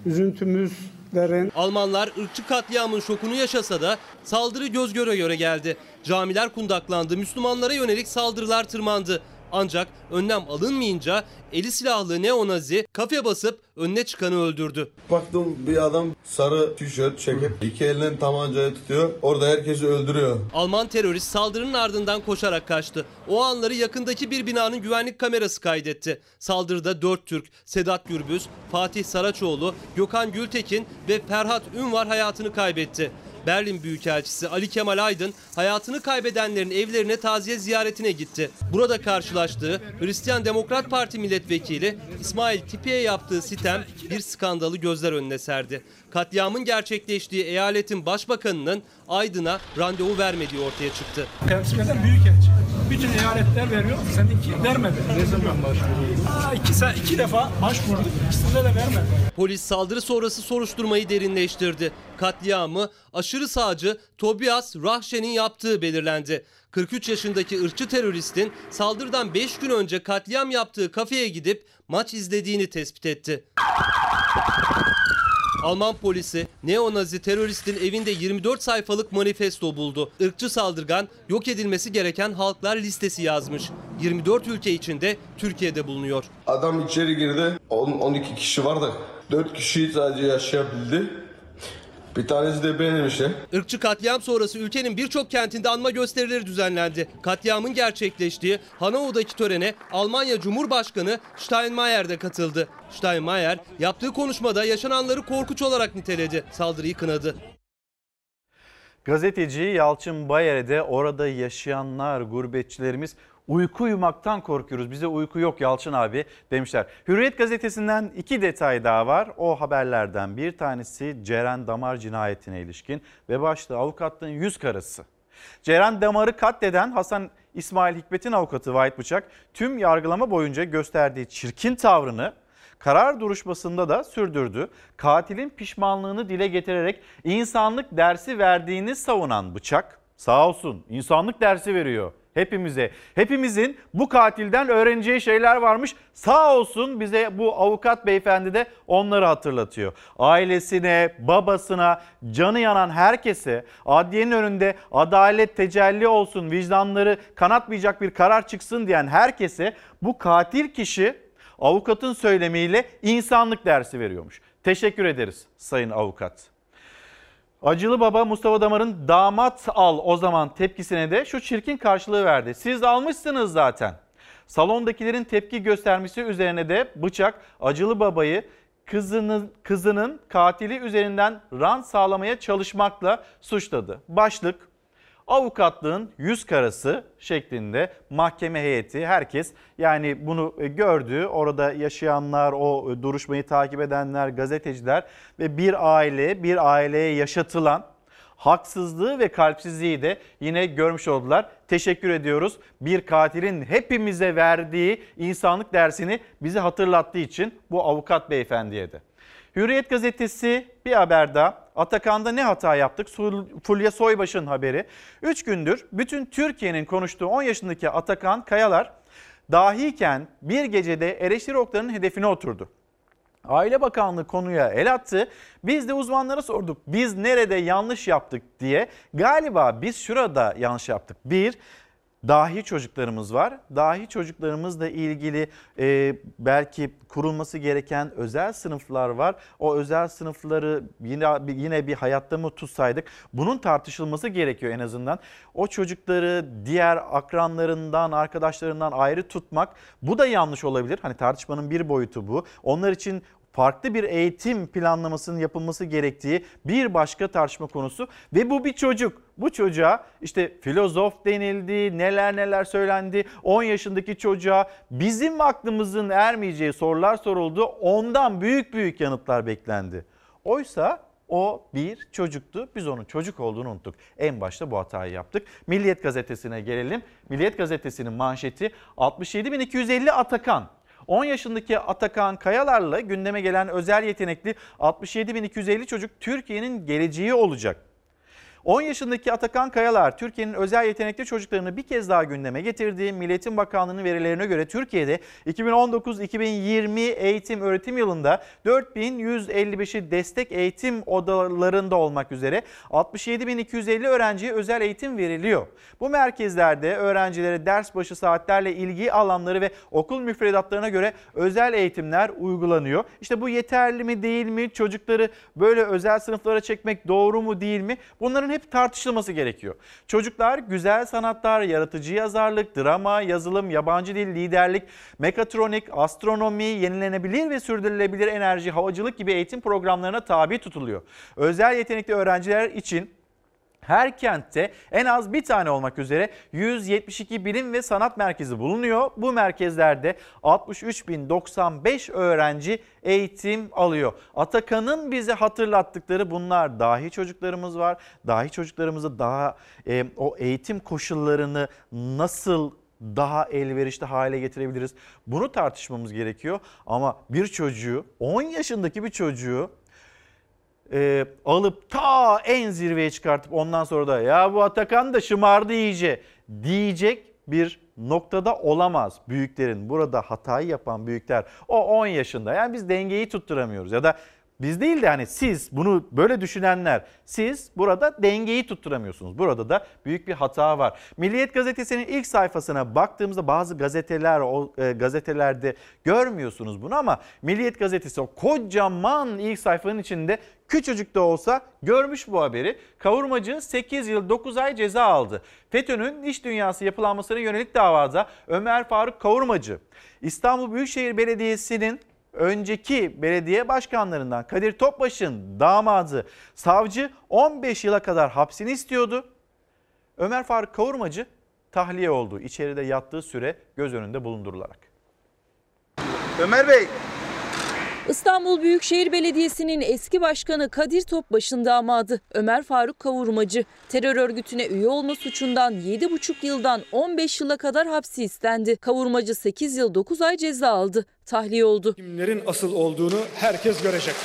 S14: üzüntümüz derin.
S13: Almanlar ırkçı katliamın şokunu yaşasa da saldırı göz göre göre geldi. Camiler kundaklandı, Müslümanlara yönelik saldırılar tırmandı. Ancak önlem alınmayınca eli silahlı neonazi kafe basıp önüne çıkanı öldürdü.
S12: Baktım bir adam sarı tişört çekip iki elinden tabancayı tutuyor. Orada herkesi öldürüyor.
S13: Alman terörist saldırının ardından koşarak kaçtı. O anları yakındaki bir binanın güvenlik kamerası kaydetti. Saldırıda 4 Türk, Sedat Gürbüz, Fatih Saraçoğlu, Gökhan Gültekin ve Ferhat Ünvar hayatını kaybetti. Berlin Büyükelçisi Ali Kemal Aydın hayatını kaybedenlerin evlerine taziye ziyaretine gitti. Burada karşılaştığı Hristiyan Demokrat Parti milletvekili İsmail Tipi'ye yaptığı sitem bir skandalı gözler önüne serdi. Katliamın gerçekleştiği eyaletin başbakanının Aydın'a randevu vermediği ortaya çıktı.
S15: Temsil eden büyükelçi. Bütün eyaletler veriyor. Seninki vermedi. Ne zaman başvurdun? İki, iki defa başvurduk. İkisinde de vermedi.
S13: Polis saldırı sonrası soruşturmayı derinleştirdi. Katliamı aşırı sağcı Tobias Rahşen'in yaptığı belirlendi. 43 yaşındaki ırkçı teröristin saldırıdan 5 gün önce katliam yaptığı kafeye gidip maç izlediğini tespit etti. Alman polisi neonazi teröristin evinde 24 sayfalık manifesto buldu. Irkçı saldırgan yok edilmesi gereken halklar listesi yazmış. 24 ülke içinde Türkiye'de bulunuyor.
S12: Adam içeri girdi. 10, 12 kişi vardı. 4 kişi sadece yaşayabildi. Bir tanesi de benim işte.
S13: Irkçı katliam sonrası ülkenin birçok kentinde anma gösterileri düzenlendi. Katliamın gerçekleştiği Hanover'daki törene Almanya Cumhurbaşkanı Steinmeier de katıldı. Steinmeier yaptığı konuşmada yaşananları korkunç olarak niteledi. Saldırıyı kınadı.
S1: Gazeteci Yalçın Bayer'e de orada yaşayanlar, gurbetçilerimiz uyku uyumaktan korkuyoruz. Bize uyku yok Yalçın abi demişler. Hürriyet gazetesinden iki detay daha var. O haberlerden bir tanesi Ceren Damar cinayetine ilişkin ve başta avukatlığın yüz karası. Ceren Damar'ı katleden Hasan İsmail Hikmet'in avukatı Vahit Bıçak tüm yargılama boyunca gösterdiği çirkin tavrını karar duruşmasında da sürdürdü. Katilin pişmanlığını dile getirerek insanlık dersi verdiğini savunan Bıçak sağ olsun insanlık dersi veriyor hepimize. Hepimizin bu katilden öğreneceği şeyler varmış. Sağ olsun bize bu avukat beyefendi de onları hatırlatıyor. Ailesine, babasına, canı yanan herkese adliyenin önünde adalet tecelli olsun, vicdanları kanatmayacak bir karar çıksın diyen herkese bu katil kişi avukatın söylemiyle insanlık dersi veriyormuş. Teşekkür ederiz sayın avukat. Acılı baba Mustafa Damar'ın damat al o zaman tepkisine de şu çirkin karşılığı verdi. Siz almışsınız zaten. Salondakilerin tepki göstermesi üzerine de bıçak acılı babayı kızının, kızının katili üzerinden rant sağlamaya çalışmakla suçladı. Başlık avukatlığın yüz karası şeklinde mahkeme heyeti herkes yani bunu gördü. Orada yaşayanlar, o duruşmayı takip edenler, gazeteciler ve bir aile, bir aileye yaşatılan haksızlığı ve kalpsizliği de yine görmüş oldular. Teşekkür ediyoruz. Bir katilin hepimize verdiği insanlık dersini bize hatırlattığı için bu avukat beyefendiye de. Hürriyet gazetesi bir haber daha. Atakan'da ne hata yaptık? Fulya Soybaş'ın haberi. 3 gündür bütün Türkiye'nin konuştuğu 10 yaşındaki Atakan Kayalar dahiyken bir gecede eleştiri oklarının hedefine oturdu. Aile Bakanlığı konuya el attı. Biz de uzmanlara sorduk. Biz nerede yanlış yaptık diye. Galiba biz şurada yanlış yaptık. Bir, dahi çocuklarımız var. Dahi çocuklarımızla ilgili e, belki kurulması gereken özel sınıflar var. O özel sınıfları yine yine bir hayatta mı tutsaydık? Bunun tartışılması gerekiyor en azından. O çocukları diğer akranlarından, arkadaşlarından ayrı tutmak bu da yanlış olabilir. Hani tartışmanın bir boyutu bu. Onlar için farklı bir eğitim planlamasının yapılması gerektiği bir başka tartışma konusu ve bu bir çocuk. Bu çocuğa işte filozof denildi, neler neler söylendi. 10 yaşındaki çocuğa bizim aklımızın ermeyeceği sorular soruldu. Ondan büyük büyük yanıtlar beklendi. Oysa o bir çocuktu. Biz onun çocuk olduğunu unuttuk. En başta bu hatayı yaptık. Milliyet gazetesine gelelim. Milliyet gazetesinin manşeti 67.250 Atakan 10 yaşındaki Atakan Kayalar'la gündeme gelen özel yetenekli 67.250 çocuk Türkiye'nin geleceği olacak. 10 yaşındaki Atakan Kayalar Türkiye'nin özel yetenekli çocuklarını bir kez daha gündeme getirdiği Milliyetin Bakanlığı'nın verilerine göre Türkiye'de 2019-2020 eğitim öğretim yılında 4155'i destek eğitim odalarında olmak üzere 67.250 öğrenciye özel eğitim veriliyor. Bu merkezlerde öğrencilere ders başı saatlerle ilgi alanları ve okul müfredatlarına göre özel eğitimler uygulanıyor. İşte bu yeterli mi değil mi? Çocukları böyle özel sınıflara çekmek doğru mu değil mi? Bunların hep tartışılması gerekiyor. Çocuklar güzel sanatlar, yaratıcı yazarlık, drama, yazılım, yabancı dil, liderlik, mekatronik, astronomi, yenilenebilir ve sürdürülebilir enerji, havacılık gibi eğitim programlarına tabi tutuluyor. Özel yetenekli öğrenciler için her kentte en az bir tane olmak üzere 172 bilim ve sanat merkezi bulunuyor. Bu merkezlerde 63.095 öğrenci eğitim alıyor. Atakan'ın bize hatırlattıkları bunlar. Dahi çocuklarımız var. Dahi çocuklarımızı daha e, o eğitim koşullarını nasıl daha elverişli hale getirebiliriz? Bunu tartışmamız gerekiyor. Ama bir çocuğu 10 yaşındaki bir çocuğu e, alıp ta en zirveye çıkartıp ondan sonra da ya bu Atakan da şımardı iyice diyecek bir noktada olamaz büyüklerin. Burada hatayı yapan büyükler o 10 yaşında yani biz dengeyi tutturamıyoruz ya da biz değil de hani siz bunu böyle düşünenler siz burada dengeyi tutturamıyorsunuz. Burada da büyük bir hata var. Milliyet gazetesinin ilk sayfasına baktığımızda bazı gazeteler o e, gazetelerde görmüyorsunuz bunu ama Milliyet gazetesi o kocaman ilk sayfanın içinde küçücük de olsa görmüş bu haberi. Kavurmacı 8 yıl 9 ay ceza aldı. FETÖ'nün iş dünyası yapılanmasına yönelik davada Ömer Faruk Kavurmacı İstanbul Büyükşehir Belediyesi'nin önceki belediye başkanlarından Kadir Topbaş'ın damadı savcı 15 yıla kadar hapsini istiyordu. Ömer Faruk Kavurmacı tahliye oldu. İçeride yattığı süre göz önünde bulundurularak.
S16: Ömer Bey
S2: İstanbul Büyükşehir Belediyesi'nin eski başkanı Kadir Topbaş'ın damadı Ömer Faruk Kavurmacı terör örgütüne üye olma suçundan 7,5 yıldan 15 yıla kadar hapsi istendi. Kavurmacı 8 yıl 9 ay ceza aldı. Tahliye oldu.
S17: Kimlerin asıl olduğunu herkes görecek.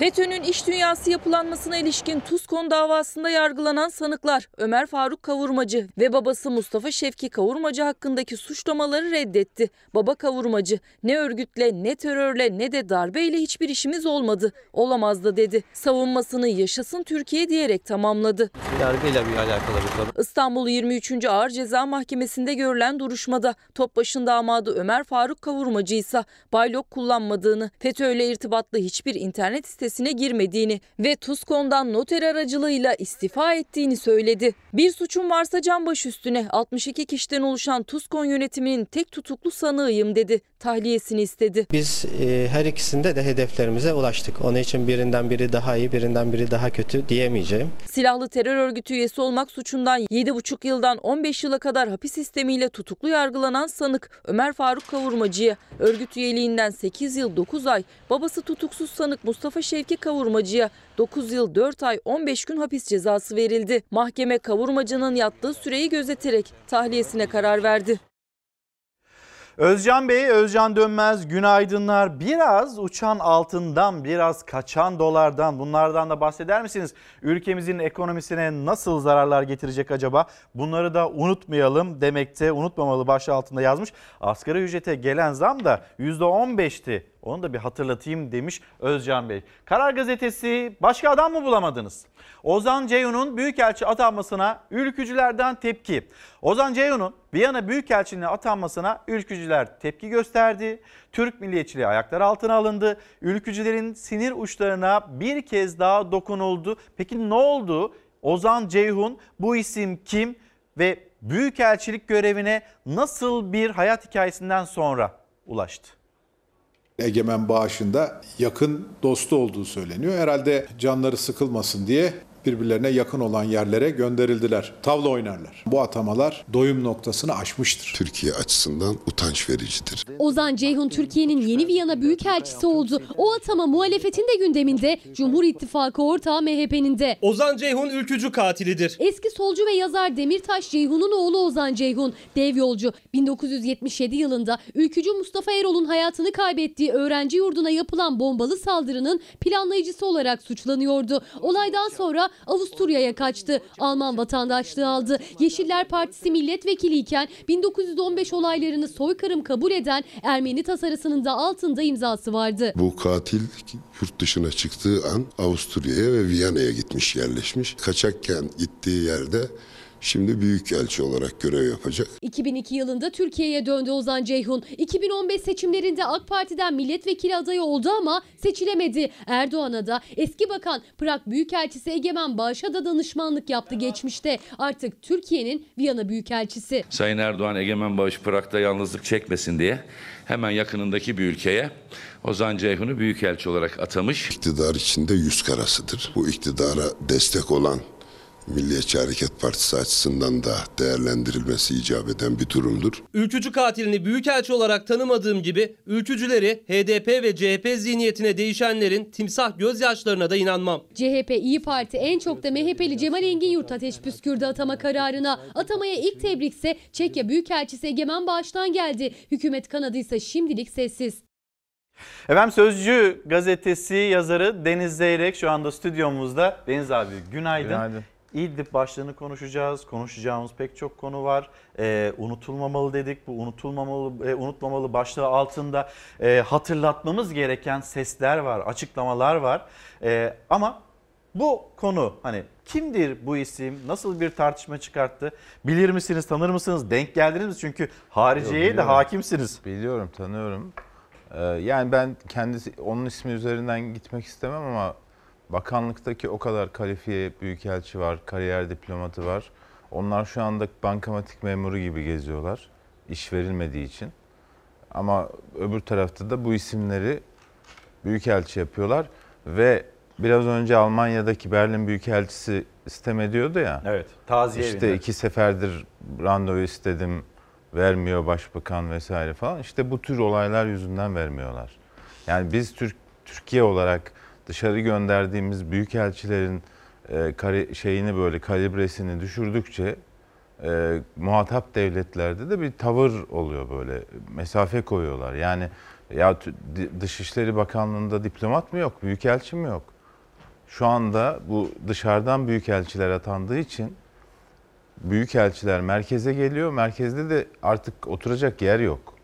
S2: FETÖ'nün iş dünyası yapılanmasına ilişkin Tuzkon davasında yargılanan sanıklar Ömer Faruk Kavurmacı ve babası Mustafa Şevki Kavurmacı hakkındaki suçlamaları reddetti. Baba Kavurmacı ne örgütle ne terörle ne de darbeyle hiçbir işimiz olmadı. Olamaz da dedi. Savunmasını yaşasın Türkiye diyerek tamamladı.
S18: Yargıyla bir alakalı bir konu.
S2: İstanbul 23. Ağır Ceza Mahkemesi'nde görülen duruşmada Topbaş'ın damadı Ömer Faruk Kavurmacı ise baylok kullanmadığını, FETÖ ile irtibatlı hiçbir internet sitesine girmediğini ve Tuzkon'dan noter aracılığıyla istifa ettiğini söyledi. Bir suçum varsa canbaş üstüne 62 kişiden oluşan Tuzkon yönetiminin tek tutuklu sanığıyım dedi. Tahliyesini istedi.
S18: Biz e, her ikisinde de hedeflerimize ulaştık. Onun için birinden biri daha iyi, birinden biri daha kötü diyemeyeceğim.
S2: Silahlı terör örgütü üyesi olmak suçundan 7,5 yıldan 15 yıla kadar hapis sistemiyle tutuklu yargılanan sanık Ömer Faruk Kavurmacı'ya örgüt üyeliğinden 8 yıl 9 ay, babası tutuksuz sanık Mustafa Şevki Kavurmacı'ya 9 yıl 4 ay 15 gün hapis cezası verildi. Mahkeme Kavurmacı'nın yattığı süreyi gözeterek tahliyesine karar verdi.
S1: Özcan Bey, Özcan Dönmez günaydınlar. Biraz uçan altından, biraz kaçan dolardan bunlardan da bahseder misiniz? Ülkemizin ekonomisine nasıl zararlar getirecek acaba? Bunları da unutmayalım demekte unutmamalı başlığı altında yazmış. Asgari ücrete gelen zam da %15'ti. Onu da bir hatırlatayım demiş Özcan Bey. Karar Gazetesi başka adam mı bulamadınız? Ozan Ceyhun'un Büyükelçi atanmasına ülkücülerden tepki. Ozan Ceyhun'un Viyana Büyükelçiliğine atanmasına ülkücüler tepki gösterdi. Türk milliyetçiliği ayaklar altına alındı. Ülkücülerin sinir uçlarına bir kez daha dokunuldu. Peki ne oldu? Ozan Ceyhun bu isim kim ve Büyükelçilik görevine nasıl bir hayat hikayesinden sonra ulaştı?
S19: Egemen Bağış'ında yakın dostu olduğu söyleniyor. Herhalde canları sıkılmasın diye birbirlerine yakın olan yerlere gönderildiler. Tavla oynarlar. Bu atamalar doyum noktasını aşmıştır.
S20: Türkiye açısından utanç vericidir.
S21: Ozan Ceyhun Türkiye'nin yeni Viyana Büyükelçisi oldu. O atama muhalefetin de gündeminde, Cumhur İttifakı ortağı MHP'nin de.
S13: Ozan Ceyhun ülkücü katilidir.
S21: Eski solcu ve yazar Demirtaş Ceyhun'un oğlu Ozan Ceyhun, dev yolcu. 1977 yılında ülkücü Mustafa Erol'un hayatını kaybettiği öğrenci yurduna yapılan bombalı saldırının planlayıcısı olarak suçlanıyordu. Olaydan sonra Avusturya'ya kaçtı. Alman vatandaşlığı aldı. Yeşiller Partisi milletvekiliyken 1915 olaylarını soykırım kabul eden Ermeni tasarısının da altında imzası vardı.
S20: Bu katil yurt dışına çıktığı an Avusturya'ya ve Viyana'ya gitmiş yerleşmiş. Kaçakken gittiği yerde Şimdi büyükelçi olarak görev yapacak.
S21: 2002 yılında Türkiye'ye döndü Ozan Ceyhun. 2015 seçimlerinde AK Parti'den milletvekili adayı oldu ama seçilemedi. Erdoğan'a da eski bakan Prag Büyükelçisi Egemen Bağış'a da danışmanlık yaptı geçmişte. Artık Türkiye'nin Viyana Büyükelçisi.
S22: Sayın Erdoğan Egemen Bağış Prag'da yalnızlık çekmesin diye hemen yakınındaki bir ülkeye Ozan Ceyhun'u büyükelçi olarak atamış.
S20: İktidar içinde yüz karasıdır. Bu iktidara destek olan Milliyetçi Hareket Partisi açısından da değerlendirilmesi icap eden bir durumdur.
S13: Ülkücü katilini büyükelçi olarak tanımadığım gibi ülkücüleri HDP ve CHP zihniyetine değişenlerin timsah gözyaşlarına da inanmam.
S21: CHP İyi Parti en çok da MHP'li Cemal Engin Yurt ateş püskürdü atama kararına. Atamaya ilk tebrikse Çekya Büyükelçisi Egemen Bağış'tan geldi. Hükümet kanadı ise şimdilik sessiz.
S1: Efendim Sözcü gazetesi yazarı Deniz Zeyrek şu anda stüdyomuzda. Deniz abi günaydın.
S23: Günaydın.
S1: İdlib başlığını konuşacağız. Konuşacağımız pek çok konu var. Ee, unutulmamalı dedik. Bu unutulmamalı, e, unutmamalı başlığı altında e, hatırlatmamız gereken sesler var, açıklamalar var. E, ama bu konu hani kimdir bu isim? Nasıl bir tartışma çıkarttı? Bilir misiniz, tanır mısınız? Denk geldiniz mi? Çünkü hariciyeye de hakimsiniz.
S23: Biliyorum, tanıyorum. Ee, yani ben kendisi onun ismi üzerinden gitmek istemem ama bakanlıktaki o kadar kalifiye büyükelçi var, kariyer diplomatı var. Onlar şu anda bankamatik memuru gibi geziyorlar. iş verilmediği için. Ama öbür tarafta da bu isimleri büyükelçi yapıyorlar ve biraz önce Almanya'daki Berlin Büyükelçisi istem ediyordu ya.
S1: Evet, taziye
S23: İşte
S1: evinde.
S23: iki seferdir randevu istedim, vermiyor başbakan vesaire falan. İşte bu tür olaylar yüzünden vermiyorlar. Yani biz Türk Türkiye olarak dışarı gönderdiğimiz büyükelçilerin e, kari, şeyini böyle kalibresini düşürdükçe e, muhatap devletlerde de bir tavır oluyor böyle mesafe koyuyorlar. Yani ya Dışişleri Bakanlığı'nda diplomat mı yok, büyükelçi mi yok? Şu anda bu dışarıdan büyükelçiler atandığı için büyükelçiler merkeze geliyor. Merkezde de artık oturacak yer yok.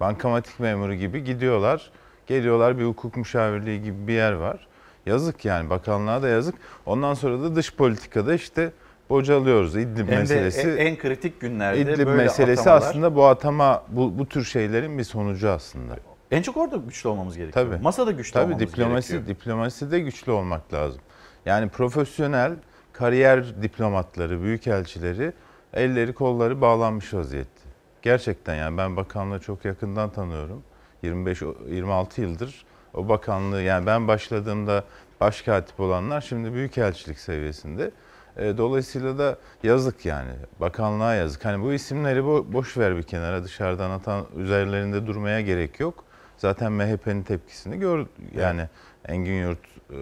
S23: Bankamatik memuru gibi gidiyorlar. Geliyorlar bir hukuk müşavirliği gibi bir yer var. Yazık yani bakanlığa da yazık. Ondan sonra da dış politikada işte bocalıyoruz. İdlib
S1: Hem
S23: meselesi.
S1: en- en kritik günlerde
S23: İdlib
S1: böyle
S23: meselesi
S1: atamalar-
S23: aslında bu atama bu, bu tür şeylerin bir sonucu aslında.
S1: En çok orada güçlü olmamız gerekiyor.
S23: Tabii.
S1: Masada güçlü
S23: Tabii
S1: olmamız
S23: diplomasi,
S1: gerekiyor.
S23: diplomasi de güçlü olmak lazım. Yani profesyonel kariyer diplomatları, büyükelçileri elleri kolları bağlanmış vaziyette. Gerçekten yani ben bakanlığı çok yakından tanıyorum. 25-26 yıldır o bakanlığı yani ben başladığımda başkatip olanlar şimdi büyükelçilik seviyesinde. E, Dolayısıyla da yazık yani. Bakanlığa yazık. Hani bu isimleri bo- boş ver bir kenara dışarıdan atan üzerlerinde durmaya gerek yok. Zaten MHP'nin tepkisini gör yani Engin Yurt e,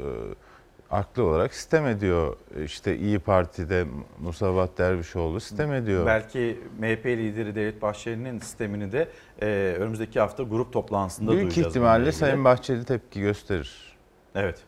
S23: haklı olarak sistem ediyor. İşte İyi Parti'de Musavat Dervişoğlu sistem ediyor.
S1: Belki MHP lideri Devlet Bahçeli'nin sistemini de e, önümüzdeki hafta grup toplantısında
S23: Büyük
S1: duyacağız. bununla
S23: ihtimalle. Sayın Bahçeli tepki gösterir.
S1: Evet.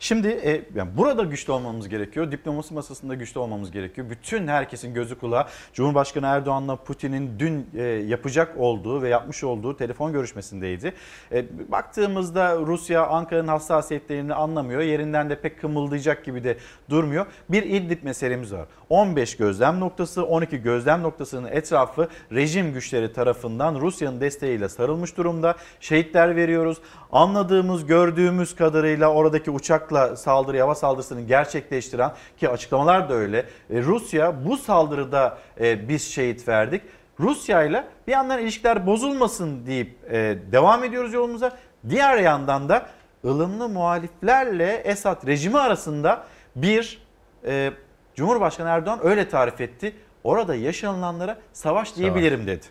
S1: Şimdi e, yani burada güçlü olmamız gerekiyor. Diplomasi masasında güçlü olmamız gerekiyor. Bütün herkesin gözü kulağı Cumhurbaşkanı Erdoğan'la Putin'in dün e, yapacak olduğu ve yapmış olduğu telefon görüşmesindeydi. E, baktığımızda Rusya Ankara'nın hassasiyetlerini anlamıyor. Yerinden de pek kımıldayacak gibi de durmuyor. Bir İdlib meselemiz var. 15 gözlem noktası, 12 gözlem noktasının etrafı rejim güçleri tarafından Rusya'nın desteğiyle sarılmış durumda. Şehitler veriyoruz. Anladığımız, gördüğümüz kadarıyla oradaki uçakla saldırı, hava saldırısını gerçekleştiren ki açıklamalar da öyle. E, Rusya bu saldırıda e, biz şehit verdik. Rusya ile bir yandan ilişkiler bozulmasın deyip e, devam ediyoruz yolumuza. Diğer yandan da ılımlı muhaliflerle Esad rejimi arasında bir e, Cumhurbaşkanı Erdoğan öyle tarif etti. Orada yaşanılanlara savaş diyebilirim dedi.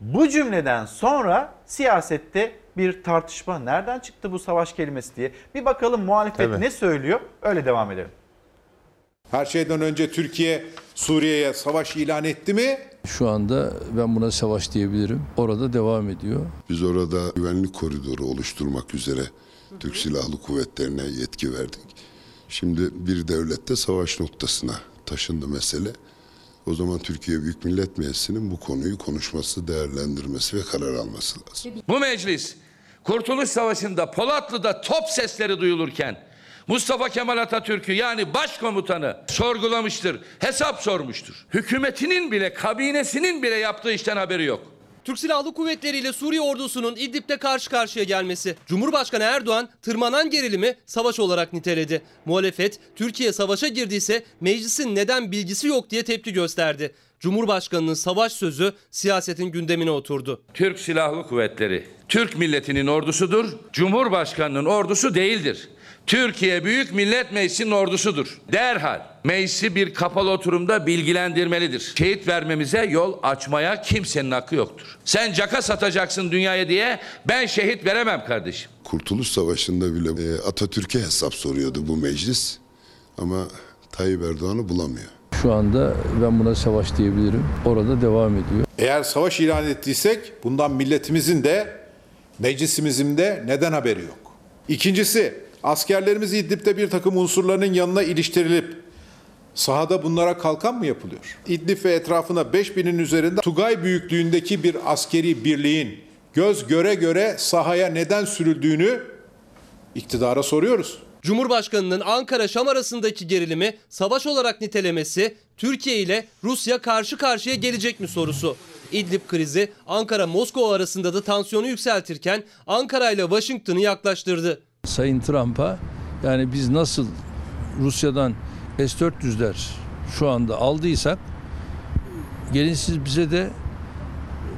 S1: Bu cümleden sonra siyasette bir tartışma nereden çıktı bu savaş kelimesi diye bir bakalım muhalefet
S19: Tabii.
S1: ne söylüyor öyle devam edelim.
S19: Her şeyden önce Türkiye Suriye'ye savaş ilan etti mi?
S4: Şu anda ben buna savaş diyebilirim. Orada devam ediyor.
S20: Biz orada güvenlik koridoru oluşturmak üzere Türk Silahlı Kuvvetlerine yetki verdik. Şimdi bir devlette savaş noktasına taşındı mesele. O zaman Türkiye Büyük Millet Meclisi'nin bu konuyu konuşması, değerlendirmesi ve karar alması lazım.
S22: Bu meclis Kurtuluş Savaşı'nda Polatlı'da top sesleri duyulurken Mustafa Kemal Atatürk'ü yani başkomutanı sorgulamıştır, hesap sormuştur. Hükümetinin bile, kabinesinin bile yaptığı işten haberi yok.
S13: Türk Silahlı Kuvvetleri ile Suriye ordusunun İdlib'de karşı karşıya gelmesi. Cumhurbaşkanı Erdoğan tırmanan gerilimi savaş olarak niteledi. Muhalefet Türkiye savaşa girdiyse meclisin neden bilgisi yok diye tepki gösterdi. Cumhurbaşkanının savaş sözü siyasetin gündemine oturdu.
S22: Türk Silahlı Kuvvetleri Türk milletinin ordusudur, Cumhurbaşkanının ordusu değildir. Türkiye Büyük Millet Meclisi'nin ordusudur. Derhal meclisi bir kapalı oturumda bilgilendirmelidir. Şehit vermemize yol açmaya kimsenin hakkı yoktur. Sen caka satacaksın dünyaya diye ben şehit veremem kardeşim.
S20: Kurtuluş Savaşı'nda bile e, Atatürk'e hesap soruyordu bu meclis. Ama Tayyip Erdoğan'ı bulamıyor.
S4: Şu anda ben buna savaş diyebilirim. Orada devam ediyor.
S19: Eğer savaş ilan ettiysek bundan milletimizin de meclisimizin de neden haberi yok? İkincisi askerlerimiz İdlib'de bir takım unsurların yanına iliştirilip Sahada bunlara kalkan mı yapılıyor? İdlib ve etrafına 5000'in üzerinde Tugay büyüklüğündeki bir askeri birliğin göz göre göre sahaya neden sürüldüğünü iktidara soruyoruz.
S13: Cumhurbaşkanının Ankara-Şam arasındaki gerilimi savaş olarak nitelemesi Türkiye ile Rusya karşı karşıya gelecek mi sorusu. İdlib krizi Ankara-Moskova arasında da tansiyonu yükseltirken Ankara ile Washington'ı yaklaştırdı.
S4: Sayın Trump'a yani biz nasıl Rusya'dan S-400'ler şu anda aldıysak gelin siz bize de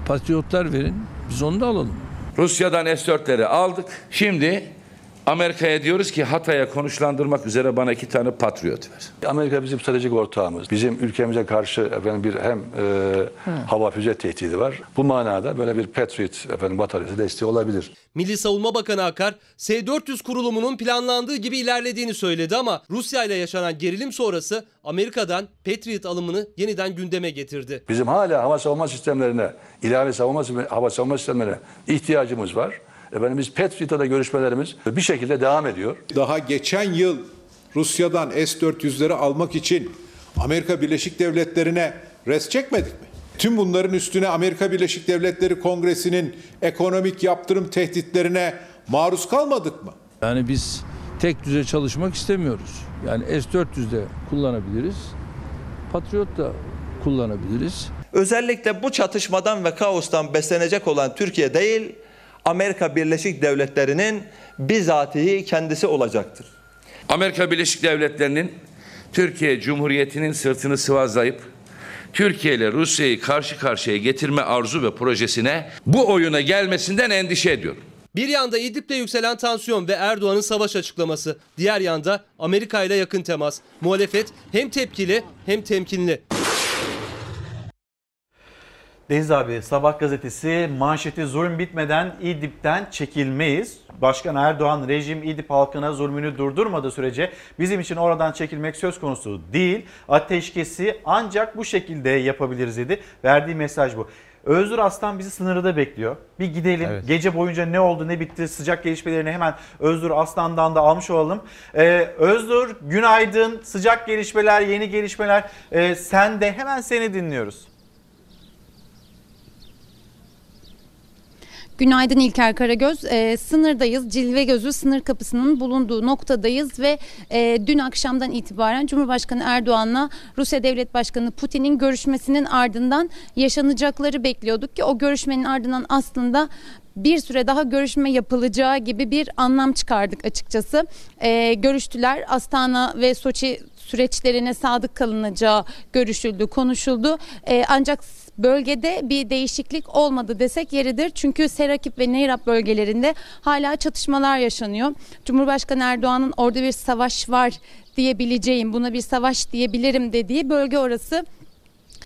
S4: patriotlar verin biz onu da alalım.
S22: Rusya'dan S-4'leri aldık. Şimdi Amerika'ya diyoruz ki Hatay'a konuşlandırmak üzere bana iki tane patriot ver.
S9: Amerika bizim stratejik ortağımız. Bizim ülkemize karşı efendim bir hem e, hava füze tehdidi var. Bu manada böyle bir Patriot efendim bataryası desteği olabilir.
S13: Milli Savunma Bakanı Akar, S-400 kurulumunun planlandığı gibi ilerlediğini söyledi ama Rusya ile yaşanan gerilim sonrası Amerika'dan Patriot alımını yeniden gündeme getirdi.
S9: Bizim hala hava savunma sistemlerine, ilave savunma hava savunma sistemlerine ihtiyacımız var. Efendim biz Patriot'ta da görüşmelerimiz bir şekilde devam ediyor.
S19: Daha geçen yıl Rusya'dan S-400'leri almak için Amerika Birleşik Devletleri'ne res çekmedik mi? Tüm bunların üstüne Amerika Birleşik Devletleri Kongresi'nin ekonomik yaptırım tehditlerine maruz kalmadık mı?
S4: Yani biz tek düze çalışmak istemiyoruz. Yani S-400'de kullanabiliriz. Patriot da kullanabiliriz.
S24: Özellikle bu çatışmadan ve kaostan beslenecek olan Türkiye değil, Amerika Birleşik Devletleri'nin bizatihi kendisi olacaktır.
S22: Amerika Birleşik Devletleri'nin Türkiye Cumhuriyeti'nin sırtını sıvazlayıp Türkiye ile Rusya'yı karşı karşıya getirme arzu ve projesine bu oyuna gelmesinden endişe ediyorum.
S13: Bir yanda İdlib'de yükselen tansiyon ve Erdoğan'ın savaş açıklaması. Diğer yanda Amerika ile yakın temas. Muhalefet hem tepkili hem temkinli.
S1: Deniz abi Sabah gazetesi manşeti zulüm bitmeden İdlib'den çekilmeyiz. Başkan Erdoğan rejim İdlib halkına zulmünü durdurmadığı sürece bizim için oradan çekilmek söz konusu değil. Ateşkesi ancak bu şekilde yapabiliriz dedi. Verdiği mesaj bu. Özgür Aslan bizi sınırda bekliyor. Bir gidelim. Evet. Gece boyunca ne oldu ne bitti sıcak gelişmelerini hemen Özgür Aslan'dan da almış olalım. Ee, Özgür günaydın. Sıcak gelişmeler, yeni gelişmeler. Ee, sen de hemen seni dinliyoruz.
S25: Günaydın İlker Karagöz. E, sınırdayız. Cilve Gözü sınır kapısının bulunduğu noktadayız ve e, dün akşamdan itibaren Cumhurbaşkanı Erdoğan'la Rusya Devlet Başkanı Putin'in görüşmesinin ardından yaşanacakları bekliyorduk ki o görüşmenin ardından aslında bir süre daha görüşme yapılacağı gibi bir anlam çıkardık açıkçası. E, görüştüler. Astana ve Soçi süreçlerine sadık kalınacağı görüşüldü, konuşuldu. E, ancak bölgede bir değişiklik olmadı desek yeridir. Çünkü Serakip ve Neyrap bölgelerinde hala çatışmalar yaşanıyor. Cumhurbaşkanı Erdoğan'ın orada bir savaş var diyebileceğim, buna bir savaş diyebilirim dediği bölge orası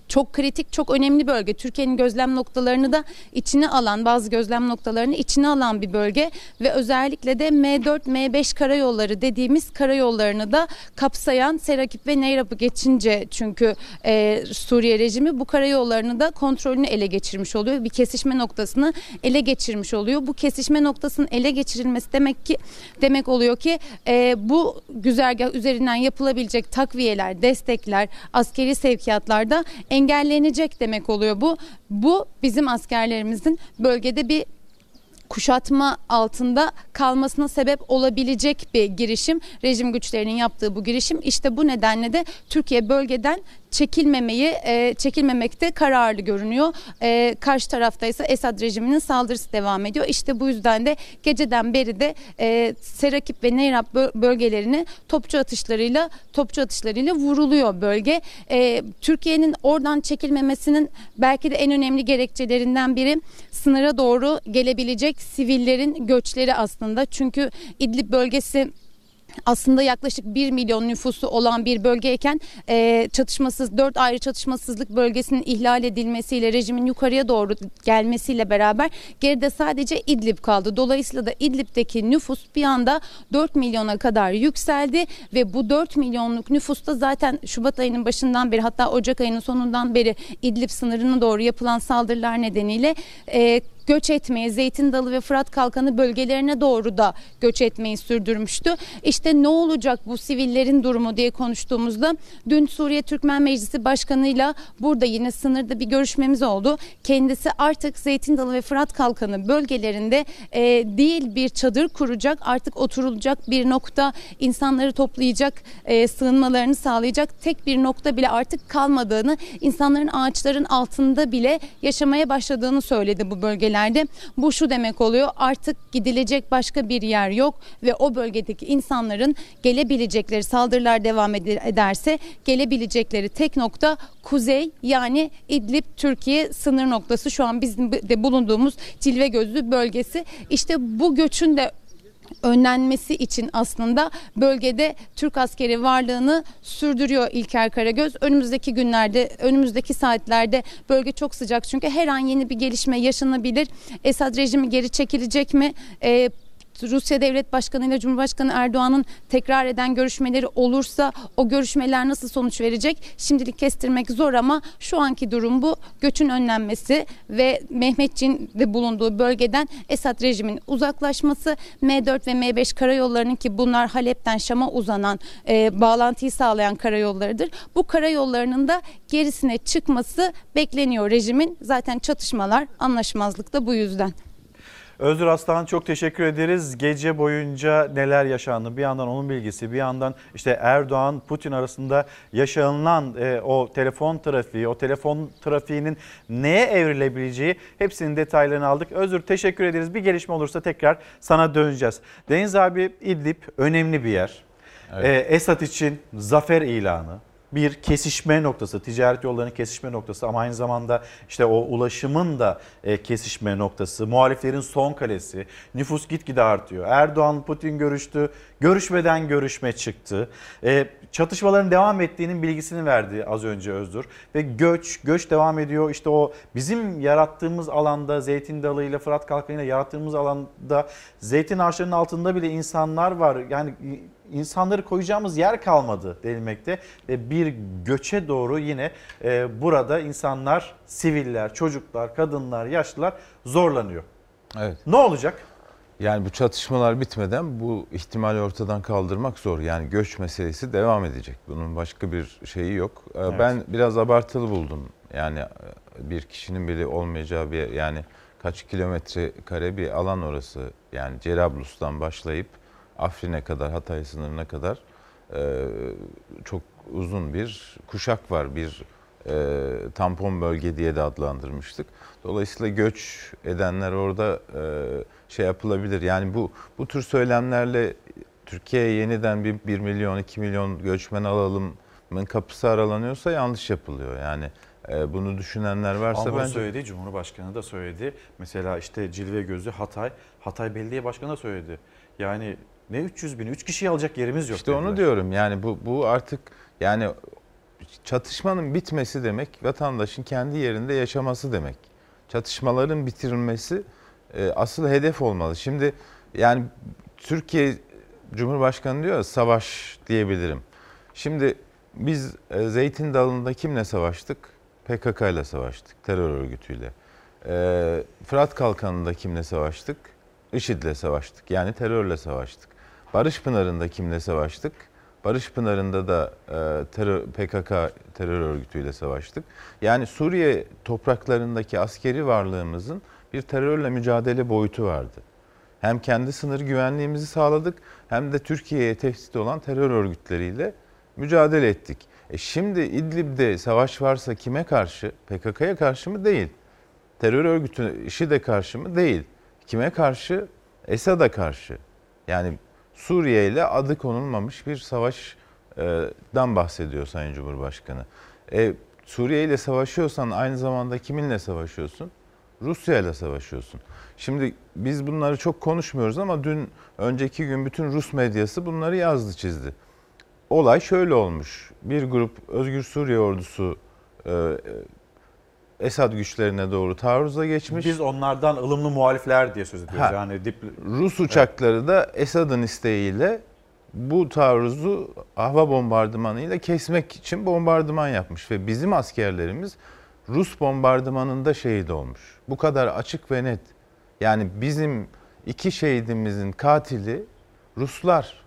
S25: çok kritik, çok önemli bölge. Türkiye'nin gözlem noktalarını da içine alan, bazı gözlem noktalarını içine alan bir bölge ve özellikle de M4, M5 karayolları dediğimiz karayollarını da kapsayan Serakip ve Neyrap'ı geçince çünkü e, Suriye rejimi bu karayollarını da kontrolünü ele geçirmiş oluyor. Bir kesişme noktasını ele geçirmiş oluyor. Bu kesişme noktasının ele geçirilmesi demek ki demek oluyor ki e, bu güzergah üzerinden yapılabilecek takviyeler, destekler, askeri sevkiyatlarda engellenecek demek oluyor bu. Bu bizim askerlerimizin bölgede bir kuşatma altında kalmasına sebep olabilecek bir girişim. Rejim güçlerinin yaptığı bu girişim işte bu nedenle de Türkiye bölgeden çekilmemeyi e, çekilmemekte kararlı görünüyor. E, karşı tarafta ise Esad rejiminin saldırısı devam ediyor. İşte bu yüzden de geceden beri de e, Serakip ve Neyrap bölgelerini topçu atışlarıyla topçu atışlarıyla vuruluyor bölge. E, Türkiye'nin oradan çekilmemesinin belki de en önemli gerekçelerinden biri sınıra doğru gelebilecek sivillerin göçleri aslında. Çünkü İdlib bölgesi aslında yaklaşık 1 milyon nüfusu olan bir bölgeyken e, çatışmasız 4 ayrı çatışmasızlık bölgesinin ihlal edilmesiyle rejimin yukarıya doğru gelmesiyle beraber geride sadece İdlib kaldı. Dolayısıyla da İdlib'deki nüfus bir anda 4 milyona kadar yükseldi ve bu 4 milyonluk nüfusta zaten Şubat ayının başından beri hatta Ocak ayının sonundan beri İdlib sınırına doğru yapılan saldırılar nedeniyle e, göç etmeyi, Zeytin Dalı ve Fırat Kalkanı bölgelerine doğru da göç etmeyi sürdürmüştü. İşte ne olacak bu sivillerin durumu diye konuştuğumuzda dün Suriye Türkmen Meclisi Başkanı'yla burada yine sınırda bir görüşmemiz oldu. Kendisi artık Zeytin Dalı ve Fırat Kalkanı bölgelerinde e, değil bir çadır kuracak artık oturulacak bir nokta insanları toplayacak e, sığınmalarını sağlayacak tek bir nokta bile artık kalmadığını insanların ağaçların altında bile yaşamaya başladığını söyledi bu bölgelerde. Bu şu demek oluyor artık gidilecek başka bir yer yok ve o bölgedeki insanların gelebilecekleri saldırılar devam ederse gelebilecekleri tek nokta kuzey yani İdlib Türkiye sınır noktası şu an bizim de bulunduğumuz Cilve Gözlü bölgesi. İşte bu göçün de önlenmesi için aslında bölgede Türk askeri varlığını sürdürüyor İlker Karagöz. Önümüzdeki günlerde, önümüzdeki saatlerde bölge çok sıcak çünkü her an yeni bir gelişme yaşanabilir. Esad rejimi geri çekilecek mi? Ee, Rusya Devlet Başkanı ile Cumhurbaşkanı Erdoğan'ın tekrar eden görüşmeleri olursa o görüşmeler nasıl sonuç verecek? Şimdilik kestirmek zor ama şu anki durum bu. Göçün önlenmesi ve Mehmetçiğin de bulunduğu bölgeden Esad rejimin uzaklaşması M4 ve M5 karayollarının ki bunlar Halep'ten Şam'a uzanan e, bağlantıyı sağlayan karayollarıdır. Bu karayollarının da gerisine çıkması bekleniyor rejimin. Zaten çatışmalar, anlaşmazlık da bu yüzden.
S1: Özgür Aslan çok teşekkür ederiz. Gece boyunca neler yaşandı bir yandan onun bilgisi bir yandan işte Erdoğan Putin arasında yaşanılan e, o telefon trafiği o telefon trafiğinin neye evrilebileceği hepsinin detaylarını aldık. Özgür teşekkür ederiz. Bir gelişme olursa tekrar sana döneceğiz. Deniz abi İdlib önemli bir yer. Evet. E, Esad için zafer ilanı bir kesişme noktası, ticaret yollarının kesişme noktası ama aynı zamanda işte o ulaşımın da e, kesişme noktası, muhaliflerin son kalesi, nüfus gitgide artıyor. Erdoğan, Putin görüştü, görüşmeden görüşme çıktı. E, çatışmaların devam ettiğinin bilgisini verdi az önce Özdur. Ve göç, göç devam ediyor. İşte o bizim yarattığımız alanda Zeytin Dalı ile Fırat Kalkanı ile yarattığımız alanda zeytin ağaçlarının altında bile insanlar var. Yani insanları koyacağımız yer kalmadı denilmekte ve bir göçe doğru yine e, burada insanlar, siviller, çocuklar, kadınlar, yaşlılar zorlanıyor.
S23: Evet.
S1: Ne olacak?
S23: Yani bu çatışmalar bitmeden bu ihtimali ortadan kaldırmak zor. Yani göç meselesi devam edecek. Bunun başka bir şeyi yok. E, evet. Ben biraz abartılı buldum. Yani e, bir kişinin bile olmayacağı bir yani kaç kilometre kare bir alan orası. Yani Cerablus'tan başlayıp Afrin'e kadar, Hatay sınırına kadar e, çok uzun bir kuşak var. Bir e, tampon bölge diye de adlandırmıştık. Dolayısıyla göç edenler orada e, şey yapılabilir. Yani bu bu tür söylemlerle Türkiye'ye yeniden bir 1 milyon, 2 milyon göçmen alalımın kapısı aralanıyorsa yanlış yapılıyor. Yani e, bunu düşünenler varsa
S1: Ama
S23: bence...
S1: söyledi, Cumhurbaşkanı da söyledi. Mesela işte Cilve Gözü Hatay, Hatay Belediye Başkanı da söyledi. Yani ne 300 bin? 3 kişiyi alacak yerimiz yok.
S23: İşte dediler. onu diyorum yani bu, bu artık yani çatışmanın bitmesi demek vatandaşın kendi yerinde yaşaması demek. Çatışmaların bitirilmesi e, asıl hedef olmalı. Şimdi yani Türkiye Cumhurbaşkanı diyor savaş diyebilirim. Şimdi biz e, Zeytin Dalı'nda kimle savaştık? PKK ile savaştık, terör örgütüyle. E, Fırat Kalkanı'nda kimle savaştık? IŞİD'le savaştık. Yani terörle savaştık. Barış Pınarı'nda kimle savaştık? Barış Pınarı'nda da e, terör, PKK terör örgütüyle savaştık. Yani Suriye topraklarındaki askeri varlığımızın bir terörle mücadele boyutu vardı. Hem kendi sınır güvenliğimizi sağladık hem de Türkiye'ye tehdit olan terör örgütleriyle mücadele ettik. E şimdi İdlib'de savaş varsa kime karşı? PKK'ya karşı mı? Değil. Terör örgütü işi de karşı mı? Değil. Kime karşı? Esad'a karşı. Yani Suriye ile adı konulmamış bir savaştan bahsediyor Sayın Cumhurbaşkanı. E, Suriye ile savaşıyorsan aynı zamanda kiminle savaşıyorsun? Rusya ile savaşıyorsun. Şimdi biz bunları çok konuşmuyoruz ama dün önceki gün bütün Rus medyası bunları yazdı çizdi. Olay şöyle olmuş. Bir grup Özgür Suriye ordusu e, Esad güçlerine doğru taarruza geçmiş.
S1: Biz onlardan ılımlı muhalifler diye söz ediyoruz.
S23: Ha,
S1: yani dip...
S23: Rus uçakları evet. da Esad'ın isteğiyle bu taarruzu hava bombardımanıyla kesmek için bombardıman yapmış ve bizim askerlerimiz Rus bombardımanında şehit olmuş. Bu kadar açık ve net. Yani bizim iki şehidimizin katili Ruslar.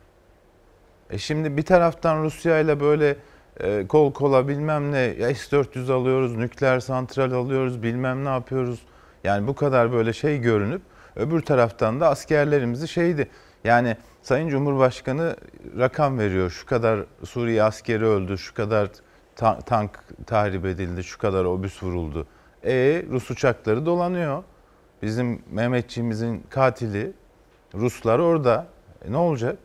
S23: E şimdi bir taraftan Rusya ile böyle e, kol kola bilmem ne S-400 alıyoruz, nükleer santral alıyoruz, bilmem ne yapıyoruz. Yani bu kadar böyle şey görünüp öbür taraftan da askerlerimizi şeydi. Yani Sayın Cumhurbaşkanı rakam veriyor. Şu kadar Suriye askeri öldü, şu kadar ta- tank tahrip edildi, şu kadar obüs vuruldu. E Rus uçakları dolanıyor. Bizim Mehmetçiğimizin katili Ruslar orada. E, ne olacak?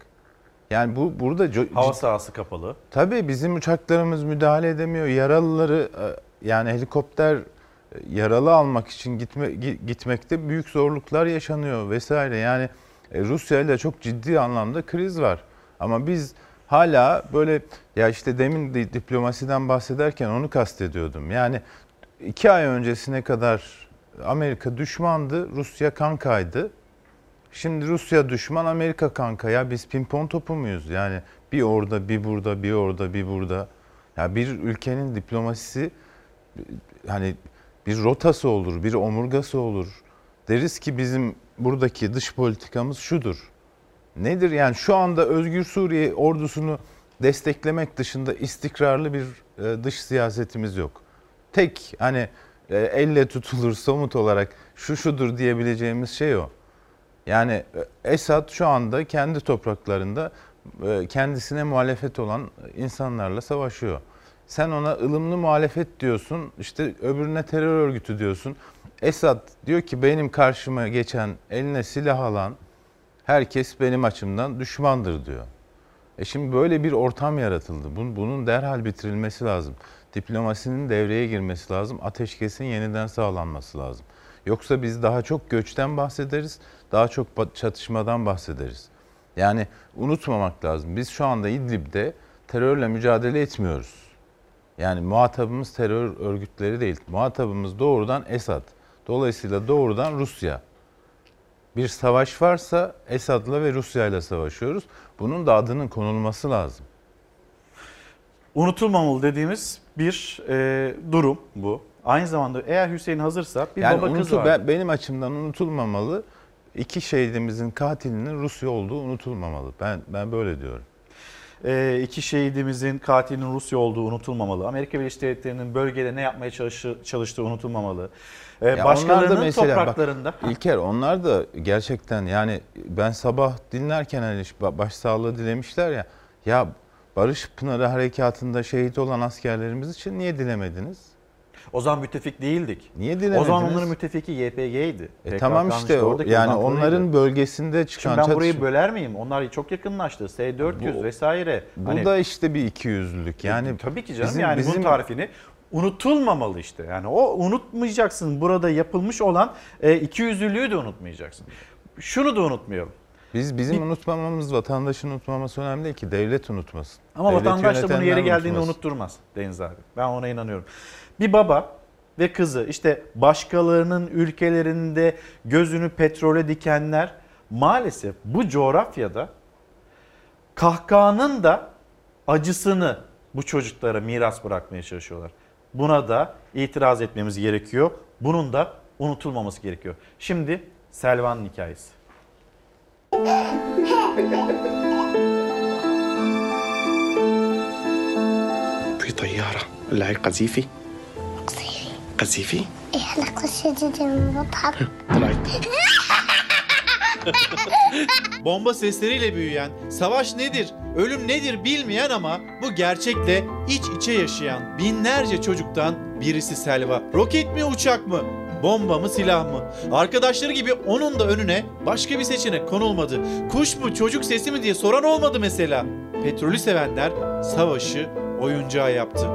S23: Yani bu burada
S1: Hava sahası kapalı.
S23: Tabii bizim uçaklarımız müdahale edemiyor. Yaralıları e, yani helikopter e, yaralı almak için gitme, gi- gitmekte büyük zorluklar yaşanıyor vesaire. Yani e, Rusya ile çok ciddi anlamda kriz var. Ama biz hala böyle ya işte demin di- diplomasiden bahsederken onu kastediyordum. Yani iki ay öncesine kadar Amerika düşmandı, Rusya kankaydı. Şimdi Rusya düşman, Amerika kanka. Ya biz pimpon topu muyuz? Yani bir orada, bir burada, bir orada, bir burada. Ya bir ülkenin diplomasisi hani bir rotası olur, bir omurgası olur. Deriz ki bizim buradaki dış politikamız şudur. Nedir yani şu anda Özgür Suriye ordusunu desteklemek dışında istikrarlı bir e, dış siyasetimiz yok. Tek hani e, elle tutulur somut olarak şu şudur diyebileceğimiz şey o. Yani e, Esad şu anda kendi topraklarında e, kendisine muhalefet olan insanlarla savaşıyor. Sen ona ılımlı muhalefet diyorsun, işte öbürüne terör örgütü diyorsun. Esad diyor ki benim karşıma geçen eline silah alan herkes benim açımdan düşmandır diyor. E şimdi böyle bir ortam yaratıldı. Bunun, bunun derhal bitirilmesi lazım. Diplomasinin devreye girmesi lazım. Ateşkesin yeniden sağlanması lazım. Yoksa biz daha çok göçten bahsederiz, daha çok çatışmadan bahsederiz. Yani unutmamak lazım. Biz şu anda İdlib'de terörle mücadele etmiyoruz. Yani muhatabımız terör örgütleri değil. Muhatabımız doğrudan Esad. Dolayısıyla doğrudan Rusya. Bir savaş varsa Esad'la ve Rusya'yla savaşıyoruz. Bunun da adının konulması lazım.
S1: Unutulmamalı dediğimiz bir e, durum bu. Aynı zamanda eğer Hüseyin hazırsa bir
S23: yani
S1: baba kız
S23: unutu-
S1: var.
S23: ben- benim açımdan unutulmamalı. İki şehidimizin katilinin Rusya olduğu unutulmamalı. Ben ben böyle diyorum.
S1: E, iki şehidimizin katilinin Rusya olduğu unutulmamalı. Amerika Birleşik Devletleri'nin bölgede ne yapmaya çalışı, çalıştığı unutulmamalı. E,
S23: Ya onlar da
S1: başkalarının
S23: mesela bak,
S1: topraklarında.
S23: İlker onlar da gerçekten yani ben sabah dinlerken hani ba- başsağlığı dilemişler ya. Ya Barış Pınarı Harekatı'nda şehit olan askerlerimiz için niye dilemediniz?
S1: O zaman müttefik değildik.
S23: Niye
S1: O
S23: dilemediniz?
S1: zaman onların müttefiki YPG'ydi.
S23: E tamam işte o, yani onların bölgesinde çıkan
S1: Şimdi ben burayı
S23: çatışma-
S1: böler miyim? Onlar çok yakınlaştı. S-400
S23: Bu-
S1: vesaire.
S23: Bu
S1: Hani-
S23: da işte bir ikiyüzlülük. Yani
S1: tabii ki canım
S23: bizim-
S1: yani
S23: bizim-
S1: bunun tarifini unutulmamalı işte. Yani o unutmayacaksın. Burada yapılmış olan e, ikiyüzlülüğü de unutmayacaksın. Şunu da unutmayalım.
S23: Biz bizim unutmamamız vatandaşın unutmaması önemli değil ki devlet unutmasın.
S1: Ama
S23: Devlet
S1: vatandaş da bunu yeri geldiğinde
S23: unutmasın.
S1: unutturmaz Deniz abi. Ben ona inanıyorum. Bir baba ve kızı işte başkalarının ülkelerinde gözünü petrole dikenler maalesef bu coğrafyada kahkahanın da acısını bu çocuklara miras bırakmaya çalışıyorlar. Buna da itiraz etmemiz gerekiyor. Bunun da unutulmaması gerekiyor. Şimdi Selvan'ın hikayesi.
S26: في طيارة اللي هي قذيفي قذيفي
S27: إيه علاقة شديدة من بضحك
S26: طلعت
S1: Bomba sesleriyle büyüyen, savaş nedir, ölüm nedir bilmeyen ama bu gerçekle iç içe yaşayan binlerce çocuktan birisi Selva. Roket mi uçak mı? Bomba mı silah mı? Arkadaşları gibi onun da önüne başka bir seçenek konulmadı. Kuş mu çocuk sesi mi diye soran olmadı mesela. Petrolü sevenler savaşı oyuncağı yaptı.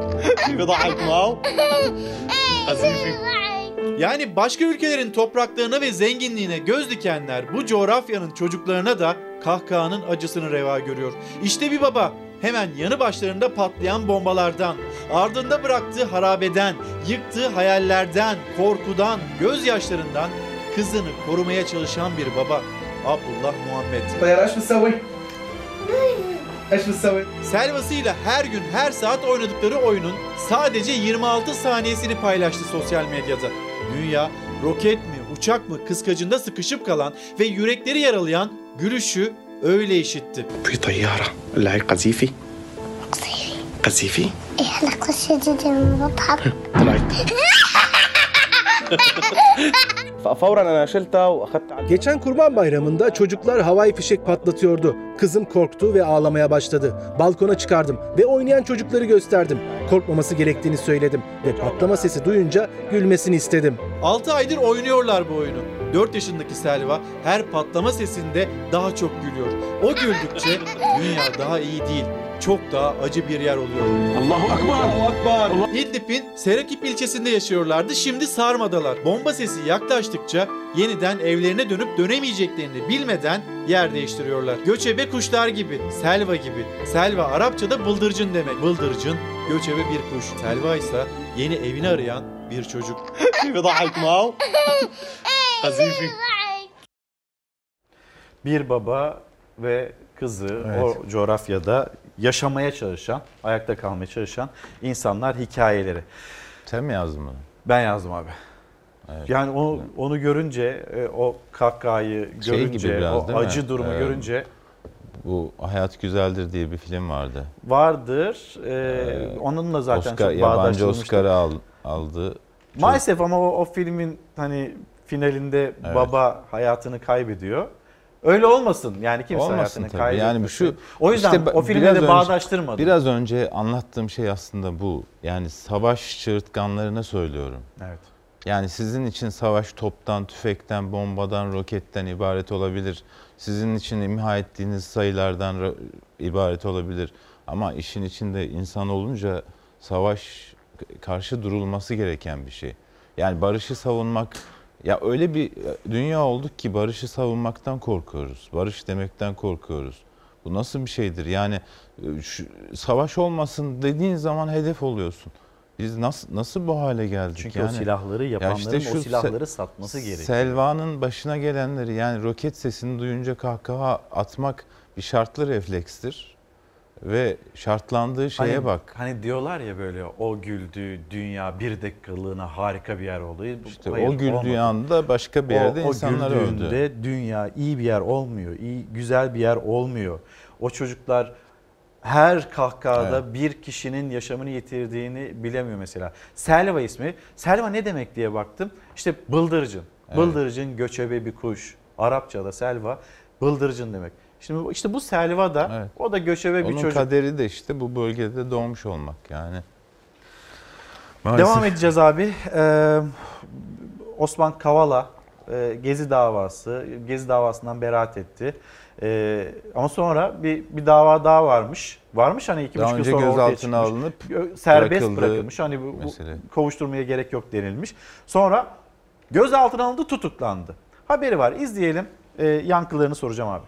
S1: Yani başka ülkelerin topraklarına ve zenginliğine göz dikenler bu coğrafyanın çocuklarına da kahkahanın acısını reva görüyor. İşte bir baba hemen yanı başlarında patlayan bombalardan, ardında bıraktığı harabeden, yıktığı hayallerden, korkudan, gözyaşlarından kızını korumaya çalışan bir baba. Abdullah Muhammed. Selvasıyla her gün her saat oynadıkları oyunun sadece 26 saniyesini paylaştı sosyal medyada. Dünya roket mi uçak mı kıskacında sıkışıp kalan ve yürekleri yaralayan gülüşü öyle işitti.
S26: Bir tayyara. Lay kazifi.
S27: Kazifi. İhla kaşıcı dedim.
S26: Baba.
S28: فورا انا شلتها واخذتها
S17: Geçen Kurban Bayramı'nda çocuklar havai fişek patlatıyordu. Kızım korktu ve ağlamaya başladı. Balkona çıkardım ve oynayan çocukları gösterdim. Korkmaması gerektiğini söyledim ve patlama sesi duyunca gülmesini istedim.
S1: 6 aydır oynuyorlar bu oyunu. 4 yaşındaki Selva her patlama sesinde daha çok gülüyor. O güldükçe dünya daha iyi değil. çok daha acı bir yer oluyor.
S15: Allahu Akbar. Allahu Akbar. Allah...
S1: Idlib'in Serakip ilçesinde yaşıyorlardı. Şimdi Sarmadalar. Bomba sesi yaklaştıkça yeniden evlerine dönüp dönemeyeceklerini bilmeden yer değiştiriyorlar. Göçebe kuşlar gibi, selva gibi. Selva Arapçada bıldırcın demek. Bıldırcın göçebe bir kuş. Selva ise yeni evini arayan bir çocuk. bir baba ve kızı
S23: evet.
S1: o coğrafyada yaşamaya çalışan, ayakta kalmaya çalışan insanlar hikayeleri.
S23: Sen mi yazdın bunu?
S1: Ben yazdım abi.
S23: Evet.
S1: Yani onu onu görünce, e, o kahkahayı
S23: Şey
S1: görünce,
S23: biraz
S1: o
S23: değil mi?
S1: acı durumu
S23: Ee,
S1: görünce
S23: Bu Hayat Güzeldir diye bir film vardı.
S1: vardır. E, onun da zaten
S23: Oscar,
S1: çok
S23: yabancı. Oscar'ı al, aldı.
S1: Maalesef ama o, o filmin hani finalinde
S23: Evet.
S1: baba hayatını kaybediyor. Öyle olmasın. Yani kimse
S23: Olmasın
S1: hayatını
S23: tabii.
S1: kaybetmesin.
S23: Yani şu
S1: o yüzden
S23: işte
S1: o filmle de
S23: önce-
S1: bağdaştırmadım.
S23: Biraz önce anlattığım şey aslında bu. Yani savaş çığırtkanlarına söylüyorum.
S1: Evet.
S23: Yani sizin için savaş toptan, tüfekten, bombadan, roketten ibaret olabilir. Sizin için imha ettiğiniz sayılardan ibaret olabilir. Ama işin içinde insan olunca savaş karşı durulması gereken bir şey. Yani barışı savunmak ya öyle bir dünya olduk ki barışı savunmaktan korkuyoruz. Barış demekten korkuyoruz. Bu nasıl bir şeydir? Yani e, şu, savaş olmasın dediğin zaman hedef oluyorsun. Biz nasıl nasıl bu hale geldik?
S1: Çünkü
S23: yani,
S1: o silahları
S23: Ya
S1: yapanların
S23: işte
S1: o
S23: şu
S1: silahları
S23: Se-
S1: satması gerekiyor.
S23: Selva'nın başına gelenleri yani roket sesini duyunca kahkaha atmak bir şartlı reflekstir. Ve şartlandığı şeye
S1: hani,
S23: bak.
S1: Hani diyorlar ya böyle o güldü dünya bir dakikalığına harika bir yer oldu.
S23: İşte
S1: Hayır,
S23: o güldüğü
S1: olmadı.
S23: anda başka bir yerde
S1: o,
S23: insanlar
S1: o
S23: öldü.
S1: güldüğünde dünya iyi bir yer olmuyor. iyi güzel bir yer olmuyor. O çocuklar her kahkahada bir kişinin yaşamını yitirdiğini bilemiyor mesela. Selva ismi. Selva ne demek diye baktım. İşte bıldırcın.
S23: Evet.
S1: Bıldırcın göçebe bir kuş. Arapçada selva bıldırcın demek. Şimdi işte bu selva da
S23: Evet.
S1: o da göçebe bir
S23: Onun
S1: çocuk.
S23: kaderi de işte bu bölgede doğmuş olmak yani. Maalesef.
S1: Devam edeceğiz abi. Ee, Osman Kavala e, Gezi davası, Gezi davasından beraat etti. Ee, ama sonra bir bir dava daha varmış. Varmış hani iki
S23: Daha
S1: buçuk yıl sonra ortaya
S23: gözaltına
S1: çıkmış.
S23: alınıp
S1: serbest bırakılmış. Hani bu, bu kovuşturmaya gerek yok denilmiş. Sonra gözaltına alındı, tutuklandı. Haberi var. İzleyelim. Ee, yankılarını soracağım abi.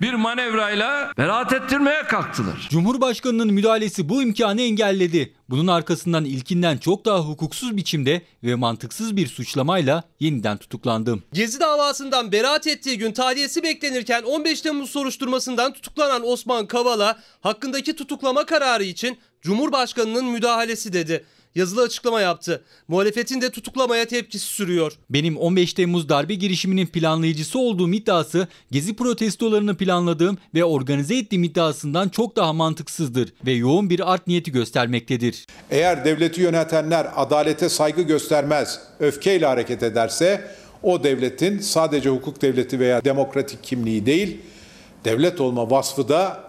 S29: Bir manevrayla beraat ettirmeye kalktılar.
S30: Cumhurbaşkanının müdahalesi bu imkanı engelledi. Bunun arkasından ilkinden çok daha hukuksuz biçimde ve mantıksız bir suçlamayla yeniden tutuklandım.
S13: Gezi davasından beraat ettiği gün tahliyesi beklenirken 15 Temmuz soruşturmasından tutuklanan Osman Kavala hakkındaki tutuklama kararı için Cumhurbaşkanının müdahalesi dedi. Yazılı açıklama yaptı. Muhalefetin de tutuklamaya tepkisi sürüyor.
S30: Benim 15 Temmuz darbe girişiminin planlayıcısı olduğum iddiası gezi protestolarını planladığım ve organize ettiğim iddiasından çok daha mantıksızdır ve yoğun bir art niyeti göstermektedir.
S19: Eğer devleti yönetenler adalete saygı göstermez, öfkeyle hareket ederse o devletin sadece hukuk devleti veya demokratik kimliği değil, devlet olma vasfı da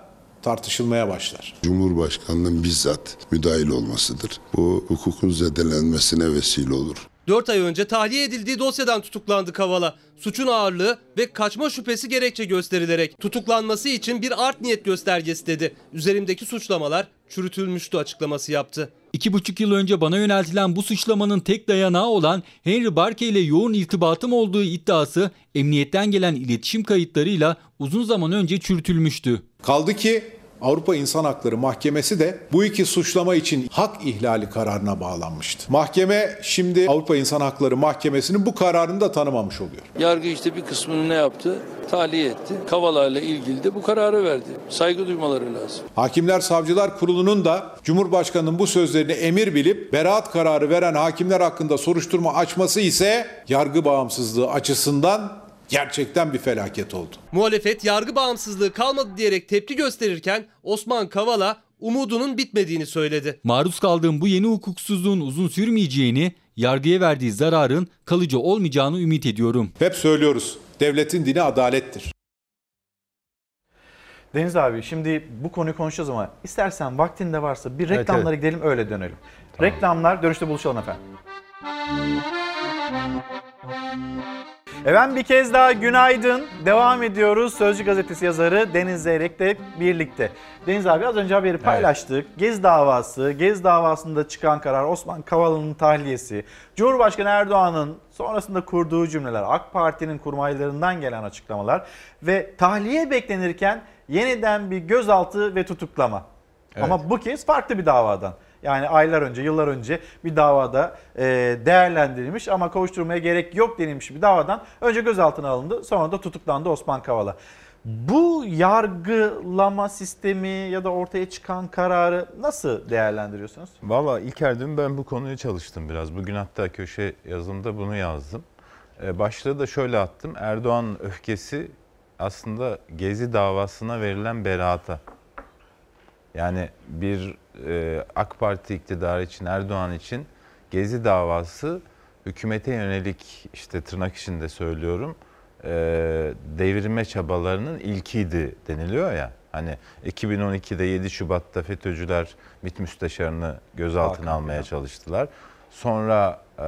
S19: tartışılmaya başlar.
S20: Cumhurbaşkanının bizzat müdahil olmasıdır. Bu hukukun zedelenmesine vesile olur.
S13: 4 ay önce tahliye edildiği dosyadan tutuklandı Kavala. Suçun ağırlığı ve kaçma şüphesi gerekçe gösterilerek tutuklanması için bir art niyet göstergesi dedi. Üzerimdeki suçlamalar çürütülmüştü açıklaması yaptı.
S30: İki buçuk yıl önce bana yöneltilen bu suçlamanın tek dayanağı olan Henry Barkey ile yoğun irtibatım olduğu iddiası emniyetten gelen iletişim kayıtlarıyla uzun zaman önce çürütülmüştü.
S19: Kaldı ki Avrupa İnsan Hakları Mahkemesi de bu iki suçlama için hak ihlali kararına bağlanmıştı. Mahkeme şimdi Avrupa İnsan Hakları Mahkemesi'nin bu kararını da tanımamış oluyor.
S31: Yargı işte bir kısmını ne yaptı? Tahliye etti. Kavala ile ilgili de bu kararı verdi. Saygı duymaları lazım.
S19: Hakimler Savcılar Kurulu'nun da Cumhurbaşkanı'nın bu sözlerini emir bilip beraat kararı veren hakimler hakkında soruşturma açması ise yargı bağımsızlığı açısından gerçekten bir felaket oldu.
S13: Muhalefet yargı bağımsızlığı kalmadı diyerek tepki gösterirken Osman Kavala umudunun bitmediğini söyledi.
S30: Maruz kaldığım bu yeni hukuksuzluğun uzun sürmeyeceğini, yargıya verdiği zararın kalıcı olmayacağını ümit ediyorum.
S19: Hep söylüyoruz. Devletin dini adalettir.
S1: Deniz abi şimdi bu konuyu konuşacağız ama istersen vaktinde varsa bir
S23: Evet,
S1: reklamlara
S23: evet.
S1: gidelim öyle dönelim. Reklamlar dönüşte buluşalım efendim. Efendim bir kez daha günaydın. Devam ediyoruz. Sözcü gazetesi yazarı Deniz Zeyrek'le birlikte. Deniz abi az önce haberi paylaştık. Gez davası, Gez davasında çıkan karar, Osman Kavala'nın tahliyesi, Cumhurbaşkanı Erdoğan'ın sonrasında kurduğu cümleler, AK Parti'nin kurmaylarından gelen açıklamalar ve tahliye beklenirken yeniden bir gözaltı ve tutuklama. Ama bu kez farklı bir davadan. Yani aylar önce, yıllar önce bir davada e, değerlendirilmiş ama kovuşturmaya gerek yok denilmiş bir davadan önce gözaltına alındı sonra da tutuklandı Osman Kavala. Bu yargılama sistemi ya da ortaya çıkan kararı nasıl değerlendiriyorsunuz?
S23: Valla İlker dün ben bu konuyu çalıştım biraz. Bugün hatta köşe yazımda bunu yazdım. Ee, başlığı da şöyle attım. Erdoğan'ın öfkesi aslında Gezi davasına verilen beraata. Yani bir e, AK Parti iktidarı için, Erdoğan için Gezi davası hükümete yönelik işte tırnak içinde söylüyorum e, devirme çabalarının ilkiydi deniliyor ya. Hani 2012'de 7 Şubat'ta FETÖ'cüler MİT müsteşarını gözaltına
S1: Hakan
S23: almaya
S1: Fidan.
S23: çalıştılar. Sonra e,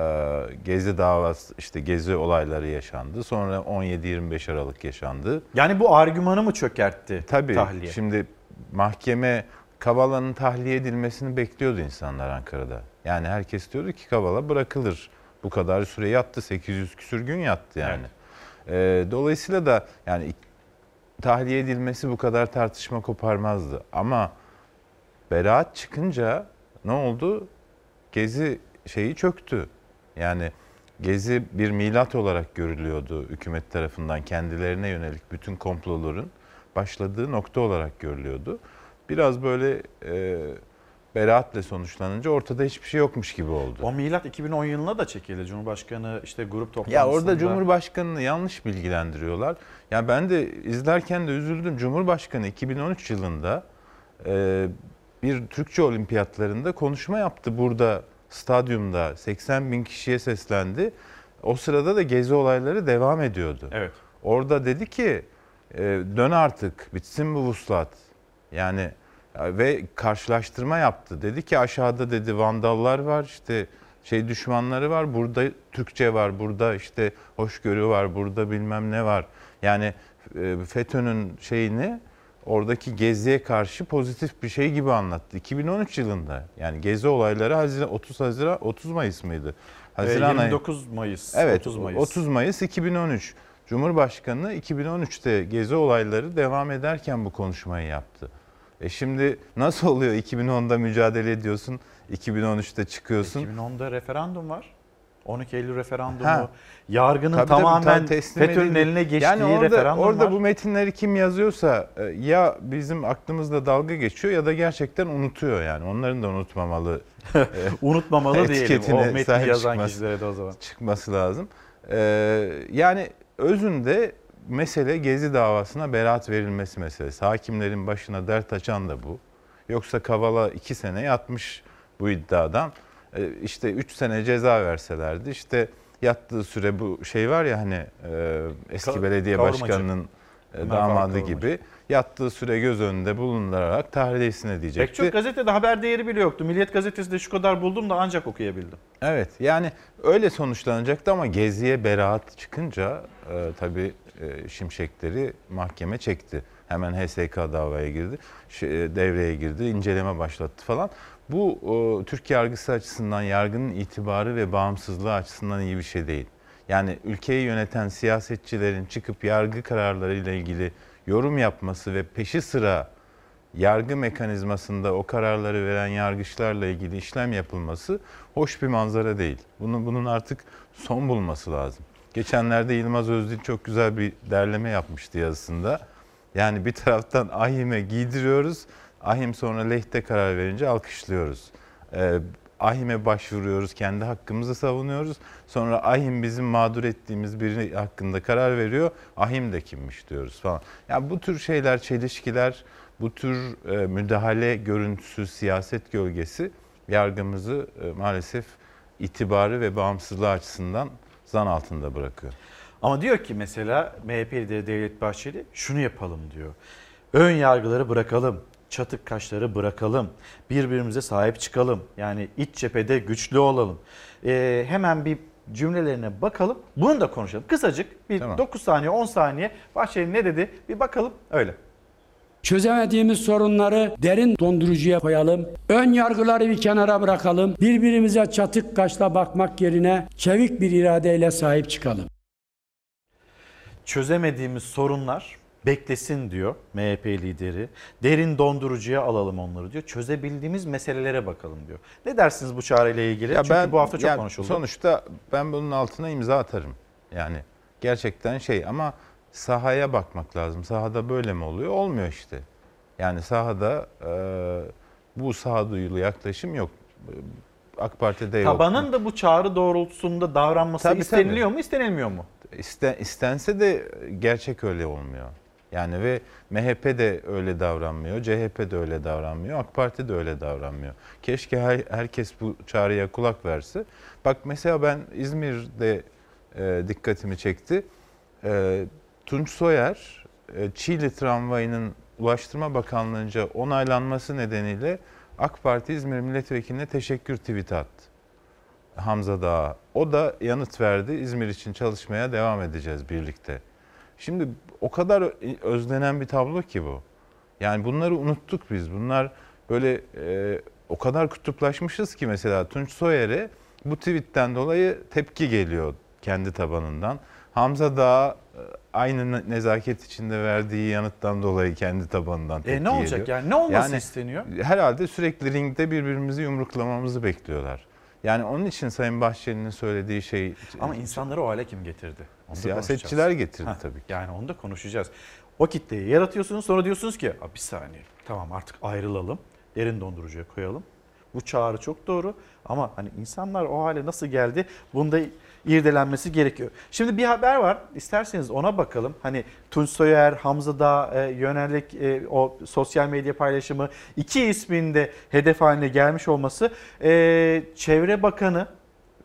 S23: Gezi davası işte Gezi olayları yaşandı. Sonra 17-25 Aralık yaşandı.
S1: Yani bu argümanı mı çökertti
S23: Tabii.
S1: tahliye?
S23: Şimdi mahkeme Kavala'nın tahliye edilmesini bekliyordu insanlar Ankara'da. Yani herkes diyordu ki Kavala bırakılır. Bu kadar süre yattı. 800 küsür gün yattı yani. Ee, dolayısıyla da yani tahliye edilmesi bu kadar tartışma koparmazdı. Ama beraat çıkınca ne oldu? Gezi şeyi çöktü. Yani Gezi bir milat olarak görülüyordu hükümet tarafından kendilerine yönelik bütün komploların başladığı nokta olarak görülüyordu. Biraz böyle e, beraatle sonuçlanınca ortada hiçbir şey yokmuş gibi oldu.
S1: O milat 2010 yılına da çekildi. Cumhurbaşkanı işte grup toplantısında.
S23: Ya orada Cumhurbaşkanı'nı yanlış bilgilendiriyorlar. Ya ben de izlerken de üzüldüm. Cumhurbaşkanı 2013 yılında e, bir Türkçe olimpiyatlarında konuşma yaptı burada stadyumda 80 bin kişiye seslendi. O sırada da gezi olayları devam ediyordu.
S1: Evet.
S23: Orada dedi ki e, dön artık bitsin bu vuslat. Yani ya ve karşılaştırma yaptı. Dedi ki aşağıda dedi vandallar var işte şey düşmanları var. Burada Türkçe var. Burada işte hoşgörü var. Burada bilmem ne var. Yani e, FETÖ'nün şeyini oradaki geziye karşı pozitif bir şey gibi anlattı. 2013 yılında yani gezi olayları Haziran 30 Haziran 30 Mayıs mıydı? Haziran ayı-
S1: 29 Mayıs.
S23: Evet
S1: 30 Mayıs.
S23: 30 Mayıs 2013. Cumhurbaşkanı 2013'te gezi olayları devam ederken bu konuşmayı yaptı. E şimdi nasıl oluyor 2010'da mücadele ediyorsun, 2013'te çıkıyorsun.
S1: 2010'da referandum var. 12 Eylül referandumu.
S23: Ha.
S1: Yargının
S23: Tabii tabii,
S1: tamamen
S23: tam teslim
S1: FETÖ'nün eline geçtiği
S23: yani orada,
S1: referandum
S23: orada
S1: var.
S23: bu metinleri kim yazıyorsa e, ya bizim aklımızda dalga geçiyor ya da gerçekten unutuyor yani. Onların da unutmamalı. e,
S1: Unutmamalı diyelim. O metni yazan
S23: çıkması-
S1: kişilere de o zaman.
S23: Çıkması lazım. E, yani özünde mesele Gezi davasına beraat verilmesi meselesi. Hakimlerin başına dert açan da bu. Yoksa Kavala iki sene yatmış bu iddiadan. E, işte üç sene ceza verselerdi işte yattığı süre bu şey var ya hani e, eski
S1: Ka-
S23: belediye
S1: kavurmacı.
S23: başkanının e, damadı
S1: Kavurmacı.
S23: gibi yattığı süre göz önünde bulundurarak tahliyesine
S1: Pek
S23: diyecekti.
S1: çok gazetede haber değeri bile yoktu. Milliyet gazetesinde şu kadar buldum da ancak okuyabildim.
S23: Evet yani öyle sonuçlanacaktı ama Gezi'ye beraat çıkınca e, tabii e, şimşekleri mahkeme çekti. Hemen HSK davaya girdi, e, devreye girdi, inceleme başlattı falan. Bu e, Türk yargısı açısından, yargının itibarı ve bağımsızlığı açısından iyi bir şey değil. Yani ülkeyi yöneten siyasetçilerin çıkıp yargı kararlarıyla ilgili yorum yapması ve peşi sıra yargı mekanizmasında o kararları veren yargıçlarla ilgili işlem yapılması hoş bir manzara değil. Bunun, bunun artık son bulması lazım. Geçenlerde Yılmaz Özdil çok güzel bir derleme yapmıştı yazısında. Yani bir taraftan ahime giydiriyoruz, ahim sonra lehte karar verince alkışlıyoruz. Ee, ahime başvuruyoruz, kendi hakkımızı savunuyoruz. Sonra ahim bizim mağdur ettiğimiz biri hakkında karar veriyor. Ahim de kimmiş diyoruz falan. Yani bu tür şeyler, çelişkiler, bu tür e, müdahale görüntüsü, siyaset gölgesi yargımızı e, maalesef itibarı ve bağımsızlığı açısından zan altında bırakıyor.
S1: Ama diyor ki mesela MHP lideri Devlet Bahçeli şunu yapalım diyor. Ön yargıları bırakalım, çatık kaşları bırakalım, birbirimize sahip çıkalım. Yani iç cephede güçlü olalım. Ee, hemen bir cümlelerine bakalım. Bunu da konuşalım. Kısacık bir
S23: Tamam.
S1: 9 saniye 10 saniye Bahçeli ne dedi bir bakalım öyle.
S32: Çözemediğimiz sorunları derin dondurucuya koyalım. Ön yargıları bir kenara bırakalım. Birbirimize çatık kaşla bakmak yerine çevik bir iradeyle sahip çıkalım.
S1: Çözemediğimiz sorunlar beklesin diyor MHP lideri. Derin dondurucuya alalım onları diyor. Çözebildiğimiz meselelere bakalım diyor. Ne dersiniz bu çağrıyla ilgili? Çünkü bu hafta çok
S23: yani
S1: konuşuldu.
S23: Sonuçta ben bunun altına imza atarım. Yani gerçekten şey ama sahaya bakmak lazım. Sahada böyle mi oluyor? Olmuyor işte. Yani sahada e, bu sağduyulu yaklaşım yok. AK Parti'de yok.
S1: Tabanın da bu çağrı doğrultusunda davranması
S23: Tabii,
S1: isteniliyor
S23: tabii.
S1: mu, istenilmiyor mu?
S23: İsten, istense de gerçek öyle olmuyor. Yani ve MHP de öyle davranmıyor, CHP de öyle davranmıyor, AK Parti de öyle davranmıyor. Keşke her, herkes bu çağrıya kulak verse. Bak mesela ben İzmir'de e, dikkatimi çekti. E, Tunç Soyer, e, Çiğli tramvayının Ulaştırma Bakanlığı'nca onaylanması nedeniyle AK Parti İzmir Milletvekiline teşekkür tweet attı. Hamza Dağ. O da yanıt verdi. İzmir için çalışmaya devam edeceğiz birlikte. Şimdi o kadar özlenen bir tablo ki bu. Yani bunları unuttuk biz. Bunlar böyle e, o kadar kutuplaşmışız ki mesela Tunç Soyer'e bu tweetten dolayı tepki geliyor kendi tabanından. Hamza Dağ e, aynı nezaket içinde verdiği yanıttan dolayı kendi tabanından tepki
S1: E ne olacak
S23: geliyor.
S1: yani? Ne olması isteniyor?
S23: Herhalde sürekli ringde birbirimizi yumruklamamızı bekliyorlar. Yani onun için Sayın Bahçeli'nin söylediği şey...
S1: Ama insanları o hale kim getirdi? Onu da
S23: Siyasetçiler
S1: konuşacağız.
S23: getirdi
S1: Ha,
S23: tabii ki.
S1: Yani onu da konuşacağız. O kitleyi yaratıyorsunuz sonra diyorsunuz ki "Aa, bir saniye tamam artık ayrılalım. Derin dondurucuya koyalım. Bu çağrı çok doğru ama hani insanlar o hale nasıl geldi bunda irdelenmesi gerekiyor. Şimdi bir haber var isterseniz ona bakalım. Hani Tunç Soyer, Hamza Dağ e, yönelik e, o sosyal medya paylaşımı iki ismin de hedef haline gelmiş olması e, Çevre Bakanı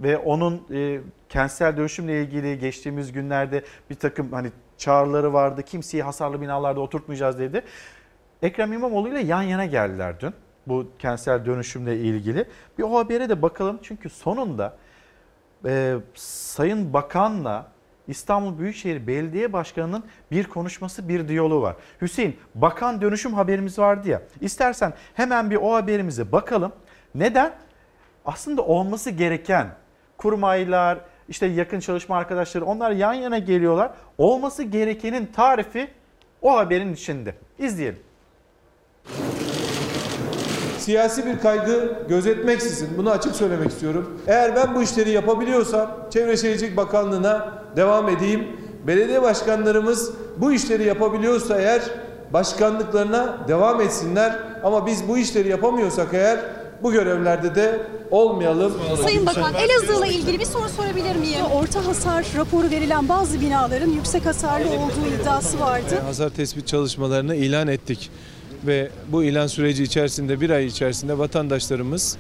S1: ve onun e, kentsel dönüşümle ilgili geçtiğimiz günlerde bir takım hani çağrıları vardı. Kimseyi hasarlı binalarda oturtmayacağız dedi. Ekrem İmamoğlu ile yan yana geldiler dün bu kentsel dönüşümle ilgili. Bir o habere de bakalım çünkü sonunda e, Sayın Bakan'la İstanbul Büyükşehir Belediye Başkanı'nın bir konuşması, bir diyaloğu var. Hüseyin, bakan dönüşüm haberimiz vardı ya. İstersen hemen bir o haberimize bakalım. Neden? Aslında olması gereken kurmaylar, işte yakın çalışma arkadaşları onlar yan yana geliyorlar. Olması gerekenin tarifi o haberin içinde. İzleyelim.
S33: Siyasi bir kaygı gözetmeksizin bunu açık söylemek istiyorum. Eğer ben bu işleri yapabiliyorsam Çevre Şehircilik Bakanlığı'na devam edeyim. Belediye başkanlarımız bu işleri yapabiliyorsa eğer başkanlıklarına devam etsinler. Ama biz bu işleri yapamıyorsak eğer bu görevlerde de olmayalım.
S34: Sayın Bakan Elazığ'la ilgili bir soru sorabilir miyim? Orta hasar raporu verilen bazı binaların yüksek hasarlı olduğu iddiası vardı.
S33: Hasar tespit çalışmalarını ilan ettik ve bu ilan süreci içerisinde bir ay içerisinde vatandaşlarımız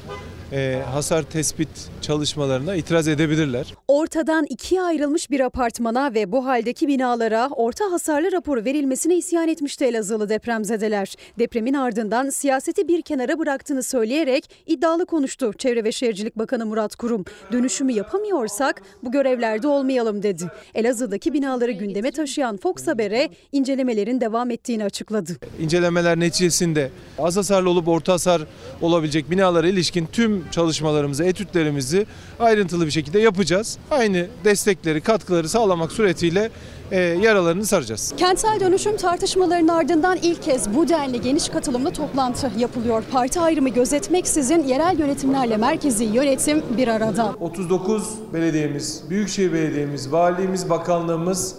S33: e, hasar tespit çalışmalarına itiraz edebilirler.
S34: Ortadan ikiye ayrılmış bir apartmana ve bu haldeki binalara orta hasarlı raporu verilmesine isyan etmişti Elazığlı depremzedeler. Depremin ardından siyaseti bir kenara bıraktığını söyleyerek iddialı konuştu Çevre ve Şehircilik Bakanı Murat Kurum. Dönüşümü yapamıyorsak bu görevlerde olmayalım dedi. Elazığ'daki binaları gündeme taşıyan Fox Haber'e incelemelerin devam ettiğini açıkladı.
S33: İncelemeler neticesinde az hasarlı olup orta hasar olabilecek binalara ilişkin tüm tüm çalışmalarımızı, etütlerimizi ayrıntılı bir şekilde yapacağız. Aynı destekleri, katkıları sağlamak suretiyle e, yaralarını saracağız.
S34: Kentsel dönüşüm tartışmalarının ardından ilk kez bu denli geniş katılımlı toplantı yapılıyor. Parti ayrımı gözetmeksizin yerel yönetimlerle merkezi yönetim bir arada.
S33: 39 belediyemiz, Büyükşehir Belediyemiz, Valiliğimiz, Bakanlığımız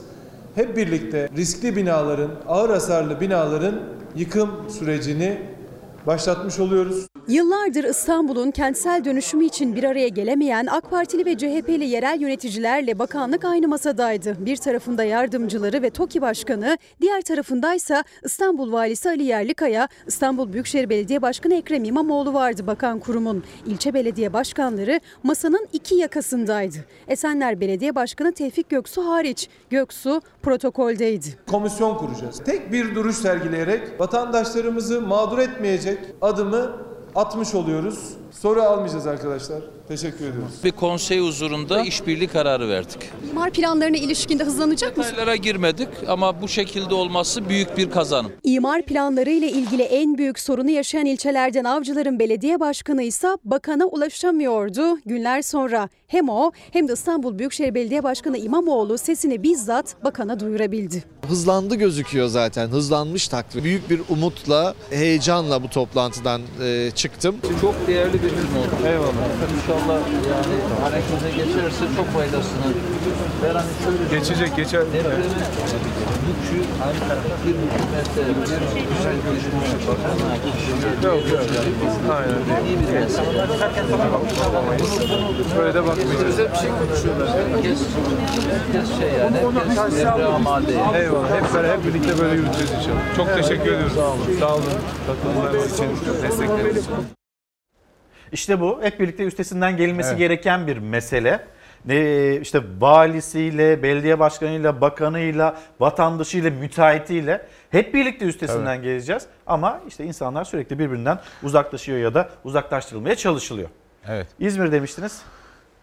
S33: hep birlikte riskli binaların, ağır hasarlı binaların yıkım sürecini başlatmış oluyoruz.
S34: Yıllardır İstanbul'un kentsel dönüşümü için bir araya gelemeyen AK Partili ve CHP'li yerel yöneticilerle bakanlık aynı masadaydı. Bir tarafında yardımcıları ve TOKİ Başkanı, diğer tarafındaysa İstanbul Valisi Ali Yerlikaya, İstanbul Büyükşehir Belediye Başkanı Ekrem İmamoğlu vardı bakan kurumun. İlçe belediye başkanları masanın iki yakasındaydı. Esenler Belediye Başkanı Tevfik Göksu hariç. Göksu protokoldeydi.
S33: Komisyon kuracağız. Tek bir duruş sergileyerek vatandaşlarımızı mağdur etmeyecek adımı atmış oluyoruz. Soru almayacağız arkadaşlar. Teşekkür ediyoruz.
S35: Bir konsey huzurunda işbirliği kararı verdik.
S34: İmar planlarına ilişkinde hızlanacak mı?
S35: Detaylara girmedik ama bu şekilde olması büyük bir kazanım.
S34: İmar planları ile ilgili en büyük sorunu yaşayan ilçelerden Avcılar'ın belediye başkanı ise bakana ulaşamıyordu. Günler sonra hem o hem de İstanbul Büyükşehir Belediye Başkanı İmamoğlu sesini bizzat bakana duyurabildi.
S36: Hızlandı gözüküyor zaten. Hızlanmış takdir. Büyük bir umutla, heyecanla bu toplantıdan e, çıktım.
S35: Çok değerli ürün oldu. Eyvallah. İnşallah yani harekete geçerse çok faydasını veren şöyle
S33: Geçecek, geçer.
S35: Depremin gücü aynı tarafta bir metre, bir güzel bir bakana
S33: Yok yok. Aynen.
S35: İyi bir mesele.
S33: Böyle de bakmayacağız.
S35: Güzel bir şey konuşuyorlar. Herkes, herkes şey yani, herkes devre amade.
S33: Eyvallah. Hep, böyle, hep birlikte böyle yürüteceğiz inşallah. Çok teşekkür ediyoruz. Sağ olun. Sağ olun. Katılımlarınız için, destekleriniz için.
S1: İşte bu hep birlikte üstesinden gelinmesi
S23: Evet.
S1: gereken bir mesele. Ee, işte valisiyle, belediye başkanıyla, bakanıyla, vatandaşıyla, müteahhitiyle hep birlikte üstesinden geleceğiz. Ama işte insanlar sürekli birbirinden uzaklaşıyor ya da uzaklaştırılmaya çalışılıyor.
S23: Evet.
S1: İzmir demiştiniz.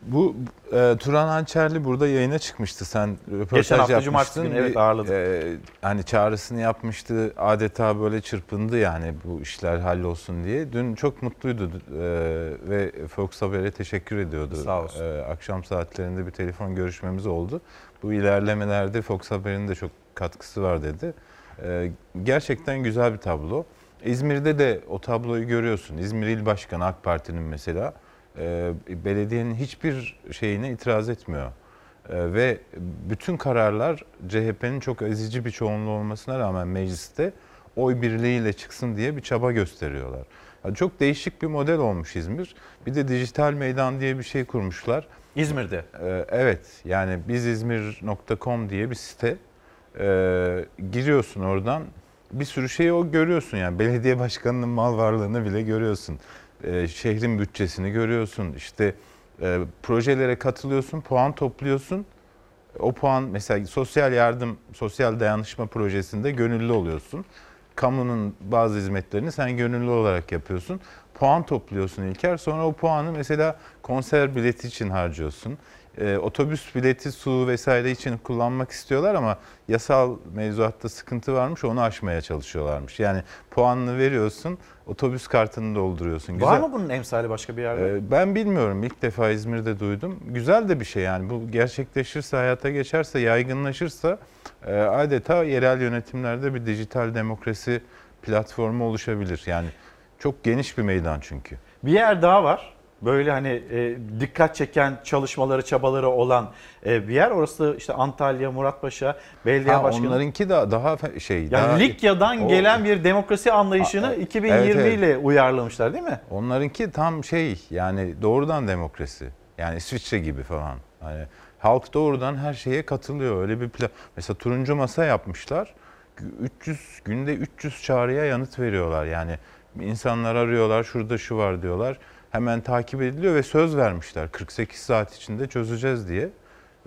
S23: Bu e, Turan Hançerli burada yayına çıkmıştı. Sen röportaj
S1: Geçen hafta cumartesi günü, evet, ağırladık.
S23: e, hani çağrısını yapmıştı. Adeta böyle çırpındı yani bu işler hallolsun diye. Dün çok mutluydu e, ve Fox Haber'e teşekkür ediyordu.
S1: Sağ olsun.
S23: E, akşam saatlerinde bir telefon görüşmemiz oldu. Bu ilerlemelerde Fox Haber'in de çok katkısı var dedi. E, gerçekten güzel bir tablo. İzmir'de de o tabloyu görüyorsun. İzmir İl Başkanı AK Parti'nin mesela e, belediyenin hiçbir şeyine itiraz etmiyor. E, ve bütün kararlar CHP'nin çok ezici bir çoğunluğu olmasına rağmen mecliste oy birliğiyle çıksın diye bir çaba gösteriyorlar. Yani çok değişik bir model olmuş İzmir. Bir de dijital meydan diye bir şey kurmuşlar.
S1: İzmir'de.
S23: E, evet yani bizizmir.com diye bir site. E, giriyorsun oradan bir sürü şeyi o görüyorsun yani belediye başkanının mal varlığını bile görüyorsun. E, şehrin bütçesini görüyorsun. İşte e, projelere katılıyorsun, puan topluyorsun. O puan mesela sosyal yardım, sosyal dayanışma projesinde gönüllü oluyorsun. Kamunun bazı hizmetlerini sen gönüllü olarak yapıyorsun. Puan topluyorsun İlker. Sonra o puanı mesela konser bileti için harcıyorsun. Ee, otobüs bileti, su vesaire için kullanmak istiyorlar ama yasal mevzuatta sıkıntı varmış onu aşmaya çalışıyorlarmış. Yani puanını veriyorsun, otobüs kartını dolduruyorsun.
S1: Var mı bunun emsali başka bir yerde?
S23: Ee, ben bilmiyorum. İlk defa İzmir'de duydum. Güzel de bir şey yani. Bu gerçekleşirse, hayata geçerse, yaygınlaşırsa e, adeta yerel yönetimlerde bir dijital demokrasi platformu oluşabilir. Yani çok geniş bir meydan çünkü.
S1: Bir yer daha var. Böyle hani e, dikkat çeken çalışmaları, çabaları olan e, bir yer. Orası işte Antalya, Muratpaşa Belediye
S23: Ha,
S1: Başkanı.
S23: onlarınki de daha şey.
S1: Yani
S23: daha,
S1: Likya'dan
S23: O-
S1: gelen bir demokrasi anlayışını
S23: Aa,
S1: 2020
S23: evet, evet.
S1: ile uyarlamışlar değil mi?
S23: Onlarınki tam şey yani doğrudan demokrasi. Yani İsviçre gibi falan. Hani halk doğrudan her şeye katılıyor. Öyle bir plan. Mesela turuncu masa yapmışlar. 300 günde 300 çağrıya yanıt veriyorlar. Yani insanlar arıyorlar şurada şu var diyorlar. Hemen takip ediliyor ve söz vermişler 48 saat içinde çözeceğiz diye.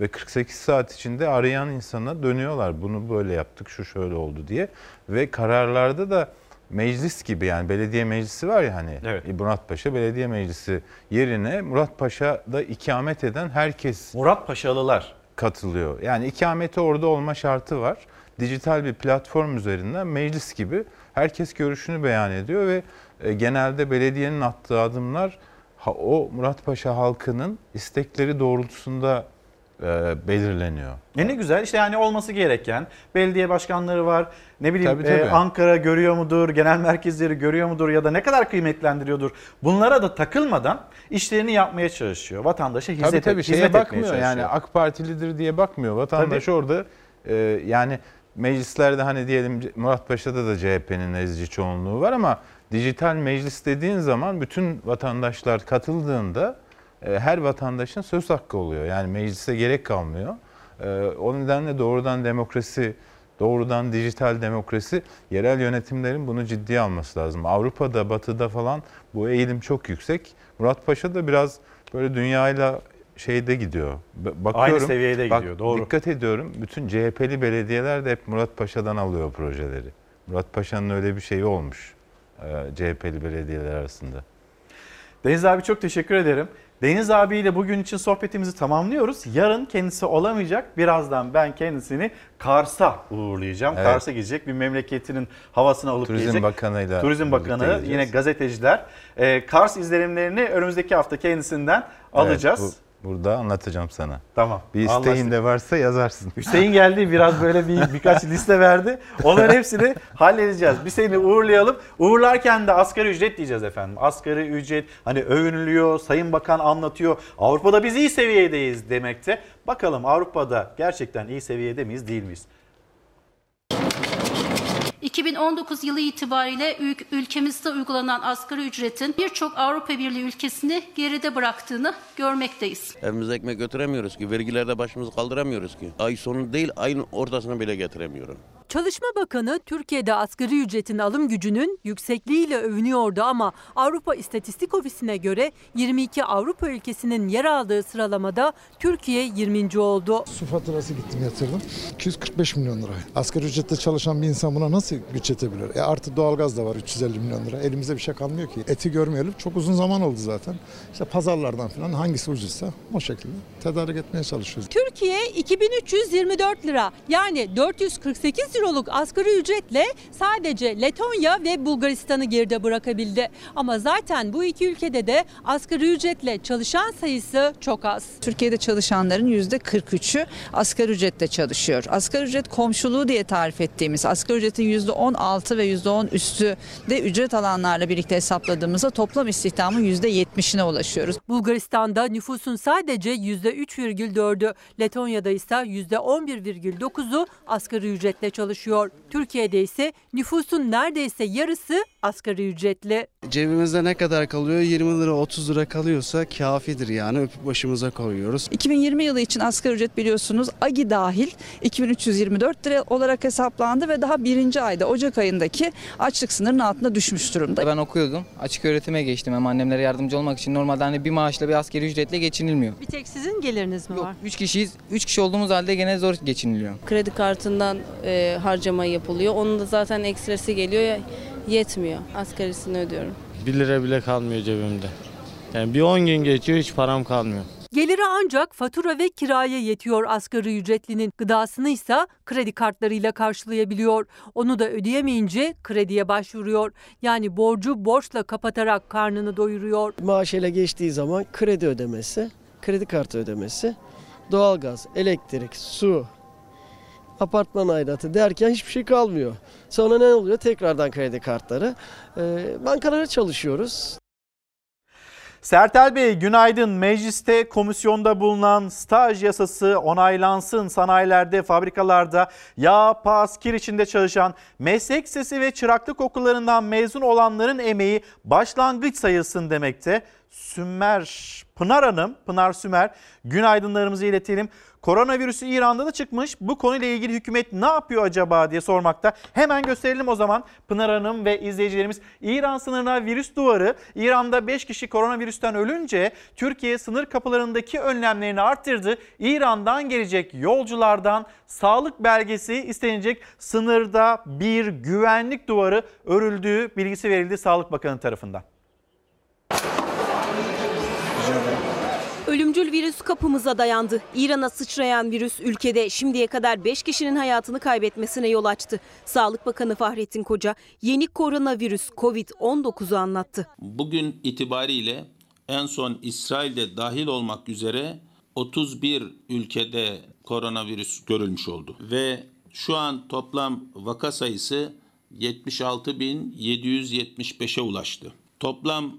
S23: Ve 48 saat içinde arayan insana dönüyorlar. Bunu böyle yaptık, şu şöyle oldu diye. Ve kararlarda da meclis gibi yani belediye meclisi var ya hani
S1: Evet.
S23: Muratpaşa Belediye Meclisi yerine Muratpaşa'da ikamet eden herkes
S1: Muratpaşalılar
S23: katılıyor. Yani ikameti orada olma şartı var. Dijital bir platform üzerinden meclis gibi herkes görüşünü beyan ediyor ve genelde belediyenin attığı adımlar o Muratpaşa halkının istekleri doğrultusunda e, belirleniyor.
S1: E ne güzel işte yani olması gereken belediye başkanları var. Ne bileyim
S23: Tabii, tabii.
S1: e, Ankara görüyor mudur, genel merkezleri görüyor mudur ya da ne kadar kıymetlendiriyordur. Bunlara da takılmadan işlerini yapmaya çalışıyor. Vatandaşa hizmet,
S23: Tabii tabii
S1: hizmet
S23: şeye
S1: etmeye
S23: bakmıyor
S1: çalışıyor.
S23: yani AK Partilidir diye bakmıyor. Vatandaş
S1: Tabii.
S23: orada e, yani meclislerde hani diyelim Muratpaşa'da da CHP'nin ezici çoğunluğu var ama dijital meclis dediğin zaman bütün vatandaşlar katıldığında e, her vatandaşın söz hakkı oluyor. Yani meclise gerek kalmıyor. E, o nedenle doğrudan demokrasi, doğrudan dijital demokrasi yerel yönetimlerin bunu ciddiye alması lazım. Avrupa'da, Batı'da falan bu eğilim çok yüksek. Muratpaşa da biraz böyle dünyayla şeyde gidiyor. Bakıyorum,
S1: Aynı seviyede
S23: bak,
S1: gidiyor, doğru.
S23: Dikkat ediyorum. Bütün CHP'li belediyeler de hep Muratpaşa'dan alıyor projeleri. Muratpaşa'nın öyle bir şeyi olmuş. E, CHP'li belediyeler arasında.
S1: Deniz abi çok teşekkür ederim. Deniz abiyle bugün için sohbetimizi tamamlıyoruz. Yarın kendisi olamayacak. Birazdan ben kendisini Kars'a uğurlayacağım.
S23: Evet.
S1: Kars'a gidecek bir memleketinin havasını alıp
S23: Turizm
S1: gelecek.
S23: Bakanı'yla
S1: Turizm Bakanı,
S23: gideceğiz.
S1: yine gazeteciler. Ee, Kars izlenimlerini önümüzdeki hafta kendisinden alacağız.
S23: Evet, bu- burada anlatacağım sana.
S1: Tamam.
S23: Bir isteğin
S1: anlaştık.
S23: de varsa yazarsın.
S1: Hüseyin geldi biraz böyle bir birkaç liste verdi. Onların hepsini halledeceğiz. Bir seni uğurlayalım. Uğurlarken de asgari ücret diyeceğiz efendim. Asgari ücret hani övünülüyor, Sayın Bakan anlatıyor. Avrupa'da biz iyi seviyedeyiz demekte. Bakalım Avrupa'da gerçekten iyi seviyede miyiz değil miyiz?
S37: 2019 yılı itibariyle ül- ülkemizde uygulanan asgari ücretin birçok Avrupa Birliği ülkesini geride bıraktığını görmekteyiz.
S38: Evimize ekmek götüremiyoruz ki. Vergilerde başımızı kaldıramıyoruz ki. Ay sonu değil ayın ortasına bile getiremiyorum.
S39: Çalışma Bakanı Türkiye'de asgari ücretin alım gücünün yüksekliğiyle övünüyordu ama Avrupa İstatistik Ofisi'ne göre 22 Avrupa ülkesinin yer aldığı sıralamada Türkiye 20. oldu.
S40: Su faturası gittim yatırdım. 245 milyon lira. Asgari ücretle çalışan bir insan buna nasıl güç yetebilir? E artı doğalgaz da var 350 milyon lira. Elimizde bir şey kalmıyor ki. Eti görmeyelim. Çok uzun zaman oldu zaten. İşte pazarlardan falan hangisi ucuzsa o şekilde tedarik etmeye çalışıyoruz.
S39: Türkiye 2324 lira yani 448 euroluk asgari ücretle sadece Letonya ve Bulgaristan'ı geride bırakabildi. Ama zaten bu iki ülkede de asgari ücretle çalışan sayısı çok az.
S41: Türkiye'de çalışanların %43'ü asgari ücretle çalışıyor. Asgari ücret komşuluğu diye tarif ettiğimiz asgari ücretin %16 ve %10 üstü de ücret alanlarla birlikte hesapladığımızda toplam istihdamın %70'ine ulaşıyoruz.
S39: Bulgaristan'da nüfusun sadece %3,4'ü, Letonya'da ise %11,9'u asgari ücretle çalışıyor. Türkiye'de ise nüfusun neredeyse yarısı asgari ücretli.
S42: Cebimizde ne kadar kalıyor? 20 lira 30 lira kalıyorsa kafidir yani öpüp başımıza koyuyoruz.
S41: 2020 yılı için asgari ücret biliyorsunuz AGİ dahil 2324 lira olarak hesaplandı ve daha birinci ayda Ocak ayındaki açlık sınırının altına düşmüş durumda.
S43: Ben okuyordum. Açık öğretime geçtim hem annemlere yardımcı olmak için. Normalde hani bir maaşla bir askeri ücretle geçinilmiyor.
S39: Bir tek sizin geliriniz mi var?
S43: 3 kişiyiz. 3 kişi olduğumuz halde gene zor geçiniliyor.
S44: Kredi kartından e, harcama yapılıyor. Onun da zaten ekstresi geliyor ya yetmiyor. Asgarisini ödüyorum.
S42: 1 lira bile kalmıyor cebimde. Yani bir 10 gün geçiyor hiç param kalmıyor.
S39: Geliri ancak fatura ve kiraya yetiyor asgari ücretlinin. Gıdasını ise kredi kartlarıyla karşılayabiliyor. Onu da ödeyemeyince krediye başvuruyor. Yani borcu borçla kapatarak karnını doyuruyor.
S45: Maaşıyla geçtiği zaman kredi ödemesi, kredi kartı ödemesi, doğalgaz, elektrik, su, apartman aidatı derken hiçbir şey kalmıyor. Sonra ne oluyor? Tekrardan kredi kartları. Ee, bankalara çalışıyoruz.
S1: Sertel Bey günaydın. Mecliste komisyonda bulunan staj yasası onaylansın. Sanayilerde, fabrikalarda yağ, pas, kir içinde çalışan meslek sesi ve çıraklık okullarından mezun olanların emeği başlangıç sayılsın demekte. Sümer Pınar Hanım, Pınar Sümer günaydınlarımızı iletelim. Koronavirüsü İran'da da çıkmış. Bu konuyla ilgili hükümet ne yapıyor acaba diye sormakta. Hemen gösterelim o zaman Pınar Hanım ve izleyicilerimiz. İran sınırına virüs duvarı. İran'da 5 kişi koronavirüsten ölünce Türkiye sınır kapılarındaki önlemlerini arttırdı. İran'dan gelecek yolculardan sağlık belgesi istenecek. Sınırda bir güvenlik duvarı örüldüğü bilgisi verildi Sağlık Bakanı tarafından.
S46: Ölümcül virüs kapımıza dayandı. İran'a sıçrayan virüs ülkede şimdiye kadar 5 kişinin hayatını kaybetmesine yol açtı. Sağlık Bakanı Fahrettin Koca yeni koronavirüs COVID-19'u anlattı.
S47: Bugün itibariyle
S33: en son İsrail'de dahil olmak üzere 31 ülkede koronavirüs görülmüş oldu. Ve şu an toplam vaka sayısı 76.775'e ulaştı. Toplam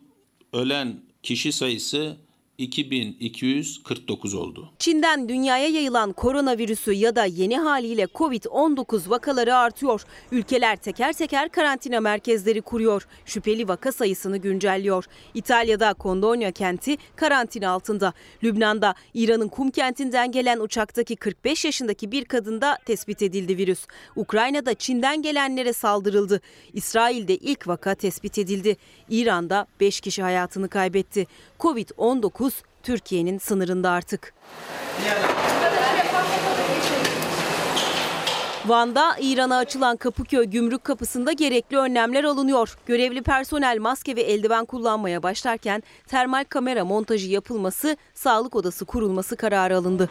S33: ölen kişi sayısı 2249 oldu.
S5: Çin'den dünyaya yayılan koronavirüsü ya da yeni haliyle Covid-19 vakaları artıyor. Ülkeler teker teker karantina merkezleri kuruyor. Şüpheli vaka sayısını güncelliyor. İtalya'da Kondonya kenti karantina altında. Lübnan'da İran'ın Kum kentinden gelen uçaktaki 45 yaşındaki bir kadında tespit edildi virüs. Ukrayna'da Çin'den gelenlere saldırıldı. İsrail'de ilk vaka tespit edildi. İran'da 5 kişi hayatını kaybetti. Covid-19 Türkiye'nin sınırında artık. Van'da İran'a açılan Kapıköy gümrük kapısında gerekli önlemler alınıyor. Görevli personel maske ve eldiven kullanmaya başlarken termal kamera montajı yapılması, sağlık odası kurulması kararı alındı.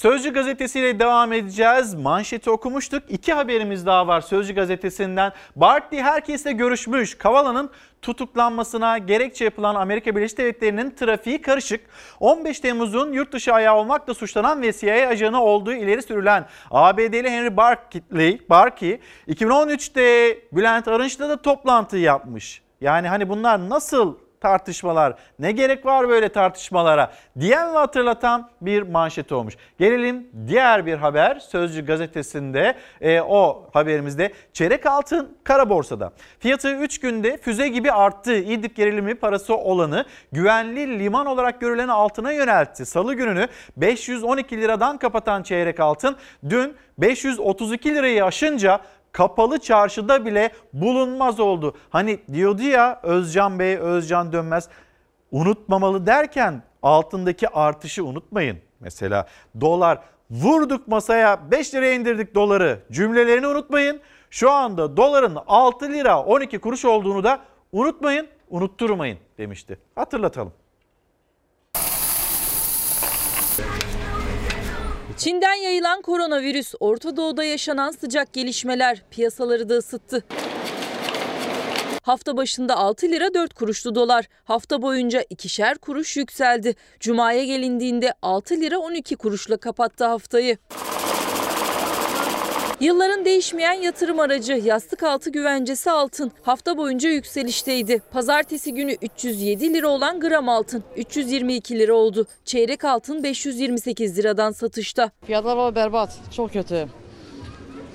S1: Sözcü gazetesiyle devam edeceğiz. Manşeti okumuştuk. İki haberimiz daha var Sözcü gazetesinden. Bartley herkesle görüşmüş. Kavala'nın tutuklanmasına gerekçe yapılan Amerika Birleşik Devletleri'nin trafiği karışık. 15 Temmuz'un yurt dışı ayağı olmakla suçlanan ve CIA ajanı olduğu ileri sürülen ABD'li Henry Barkley, Barkey 2013'te Bülent Arınç'la da toplantı yapmış. Yani hani bunlar nasıl tartışmalar, ne gerek var böyle tartışmalara diyen ve hatırlatan bir manşet olmuş. Gelelim diğer bir haber Sözcü gazetesinde e, o haberimizde çeyrek altın kara borsada. Fiyatı 3 günde füze gibi arttı. İdip gerilimi parası olanı güvenli liman olarak görülen altına yöneltti. Salı gününü 512 liradan kapatan çeyrek altın dün 532 lirayı aşınca kapalı çarşıda bile bulunmaz oldu. Hani diyordu ya Özcan Bey, Özcan Dönmez unutmamalı derken altındaki artışı unutmayın. Mesela dolar vurduk masaya 5 liraya indirdik doları cümlelerini unutmayın. Şu anda doların 6 lira 12 kuruş olduğunu da unutmayın, unutturmayın demişti. Hatırlatalım.
S2: Çin'den yayılan koronavirüs, Orta Doğu'da yaşanan sıcak gelişmeler piyasaları da ısıttı. Hafta başında 6 lira 4 kuruştu dolar. Hafta boyunca ikişer kuruş yükseldi. Cuma'ya gelindiğinde 6 lira 12 kuruşla kapattı haftayı. Yılların değişmeyen yatırım aracı yastık altı güvencesi altın hafta boyunca yükselişteydi. Pazartesi günü 307 lira olan gram altın 322 lira oldu. Çeyrek altın 528 liradan satışta.
S41: Fiyatlar berbat, çok kötü.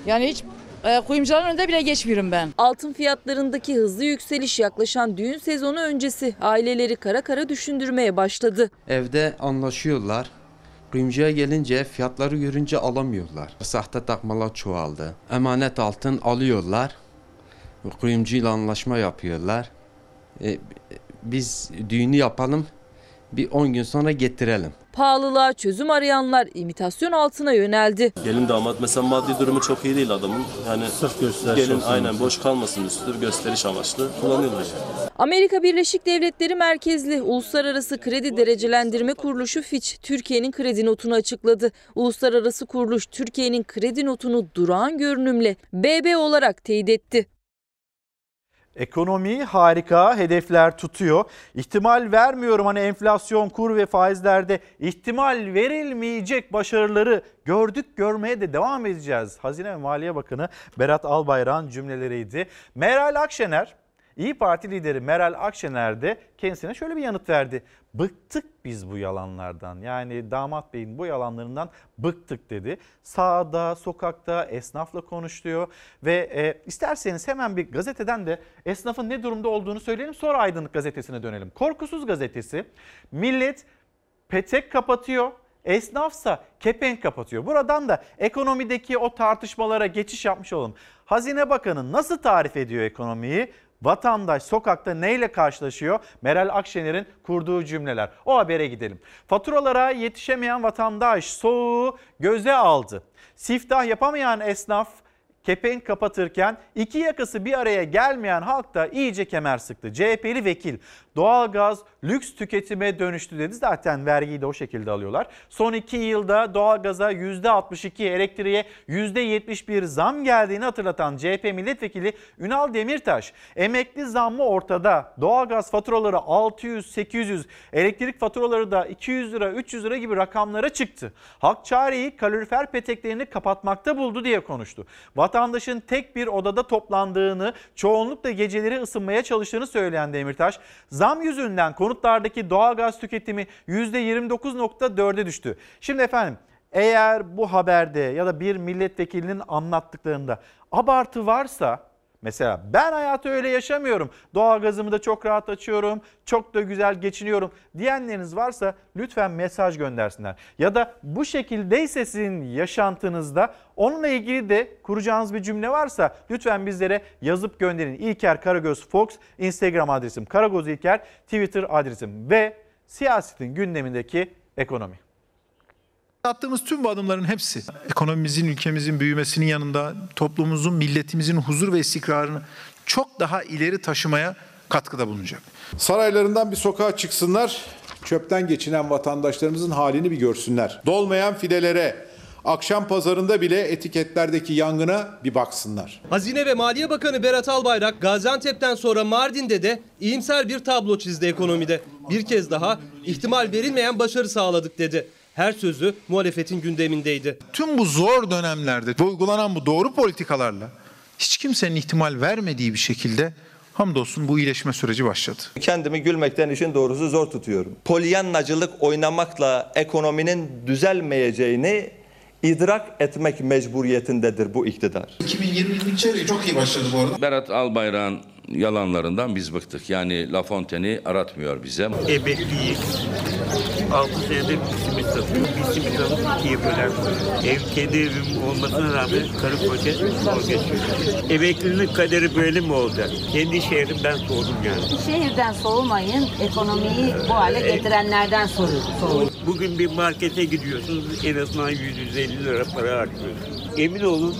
S41: Yani hiç e, kuyumcuların önünde bile geçmiyorum ben.
S2: Altın fiyatlarındaki hızlı yükseliş yaklaşan düğün sezonu öncesi aileleri kara kara düşündürmeye başladı.
S48: Evde anlaşıyorlar. Kuyumcuya gelince fiyatları görünce alamıyorlar. Sahte takmalar çoğaldı. Emanet altın alıyorlar. Kuyumcuyla anlaşma yapıyorlar. E, biz düğünü yapalım bir 10 gün sonra getirelim.
S2: Pahalılığa çözüm arayanlar imitasyon altına yöneldi.
S49: Gelin damat mesela maddi durumu çok iyi değil adamın. Yani
S50: Sırf gösteriş
S49: gelin
S50: olsun
S49: aynen boş kalmasın üstü gösteriş amaçlı kullanıyorlar. yani.
S2: Amerika Birleşik Devletleri merkezli Uluslararası Kredi Derecelendirme Kuruluşu Fitch Türkiye'nin kredi notunu açıkladı. Uluslararası kuruluş Türkiye'nin kredi notunu durağan görünümle BB olarak teyit etti.
S1: Ekonomi harika, hedefler tutuyor. İhtimal vermiyorum hani enflasyon, kur ve faizlerde ihtimal verilmeyecek başarıları gördük, görmeye de devam edeceğiz. Hazine ve Maliye Bakanı Berat Albayrak'ın cümleleriydi. Meral Akşener, İyi Parti lideri Meral Akşener de kendisine şöyle bir yanıt verdi. Bıktık biz bu yalanlardan. Yani damat beyin bu yalanlarından bıktık dedi. Sağda, sokakta esnafla konuşuyor ve e, isterseniz hemen bir gazeteden de esnafın ne durumda olduğunu söyleyelim. Sonra Aydınlık gazetesine dönelim. Korkusuz gazetesi millet petek kapatıyor. Esnafsa kepenk kapatıyor. Buradan da ekonomideki o tartışmalara geçiş yapmış olalım. Hazine Bakanı nasıl tarif ediyor ekonomiyi? Vatandaş sokakta neyle karşılaşıyor? Meral Akşener'in kurduğu cümleler. O habere gidelim. Faturalara yetişemeyen vatandaş soğuğu göze aldı. Siftah yapamayan esnaf kepenk kapatırken iki yakası bir araya gelmeyen halk da iyice kemer sıktı. CHP'li vekil doğalgaz lüks tüketime dönüştü dedi. Zaten vergiyi de o şekilde alıyorlar. Son iki yılda doğalgaza %62, elektriğe %71 zam geldiğini hatırlatan CHP milletvekili Ünal Demirtaş, emekli zammı ortada. Doğalgaz faturaları 600, 800, elektrik faturaları da 200 lira, 300 lira gibi rakamlara çıktı. Halk çareyi kalorifer peteklerini kapatmakta buldu diye konuştu. Vatandaşın tek bir odada toplandığını, çoğunlukla geceleri ısınmaya çalıştığını söyleyen Demirtaş, zam yüzünden konutlardaki doğalgaz tüketimi %29.4'e düştü. Şimdi efendim eğer bu haberde ya da bir milletvekilinin anlattıklarında abartı varsa Mesela ben hayatı öyle yaşamıyorum. Doğalgazımı da çok rahat açıyorum. Çok da güzel geçiniyorum diyenleriniz varsa lütfen mesaj göndersinler. Ya da bu şekildeyse sizin yaşantınızda onunla ilgili de kuracağınız bir cümle varsa lütfen bizlere yazıp gönderin. İlker Karagöz Fox Instagram adresim, Karagöz İlker Twitter adresim ve siyasetin gündemindeki ekonomi.
S51: Attığımız tüm bu adımların hepsi ekonomimizin, ülkemizin büyümesinin yanında toplumumuzun, milletimizin huzur ve istikrarını çok daha ileri taşımaya katkıda bulunacak.
S52: Saraylarından bir sokağa çıksınlar, çöpten geçinen vatandaşlarımızın halini bir görsünler. Dolmayan fidelere, akşam pazarında bile etiketlerdeki yangına bir baksınlar.
S53: Hazine ve Maliye Bakanı Berat Albayrak Gaziantep'ten sonra Mardin'de de iyimser bir tablo çizdi ekonomide. Bir kez daha ihtimal verilmeyen başarı sağladık dedi. Her sözü muhalefetin gündemindeydi.
S51: Tüm bu zor dönemlerde uygulanan bu doğru politikalarla hiç kimsenin ihtimal vermediği bir şekilde hamdolsun bu iyileşme süreci başladı.
S54: Kendimi gülmekten işin doğrusu zor tutuyorum. Polyanlacılık oynamakla ekonominin düzelmeyeceğini idrak etmek mecburiyetindedir bu iktidar.
S51: 2020 çeyreği çok iyi başladı bu arada.
S55: Berat Albayrak'ın yalanlarından biz bıktık. Yani La Fontaine'i aratmıyor bize.
S56: Emekliyiz. 6 senedir bir simit satıyor. Bir simit alıp ikiye böler Ev kendi evim olmasına rağmen karı koca zor geçiyor. Emeklinin kaderi böyle mi olacak? Kendi şehrimden sordum yani.
S57: Şehirden soğumayın, ekonomiyi bu hale getirenlerden soğuyun.
S56: Bugün bir markete gidiyorsunuz, en azından 150 lira para harcıyorsunuz. Emin olun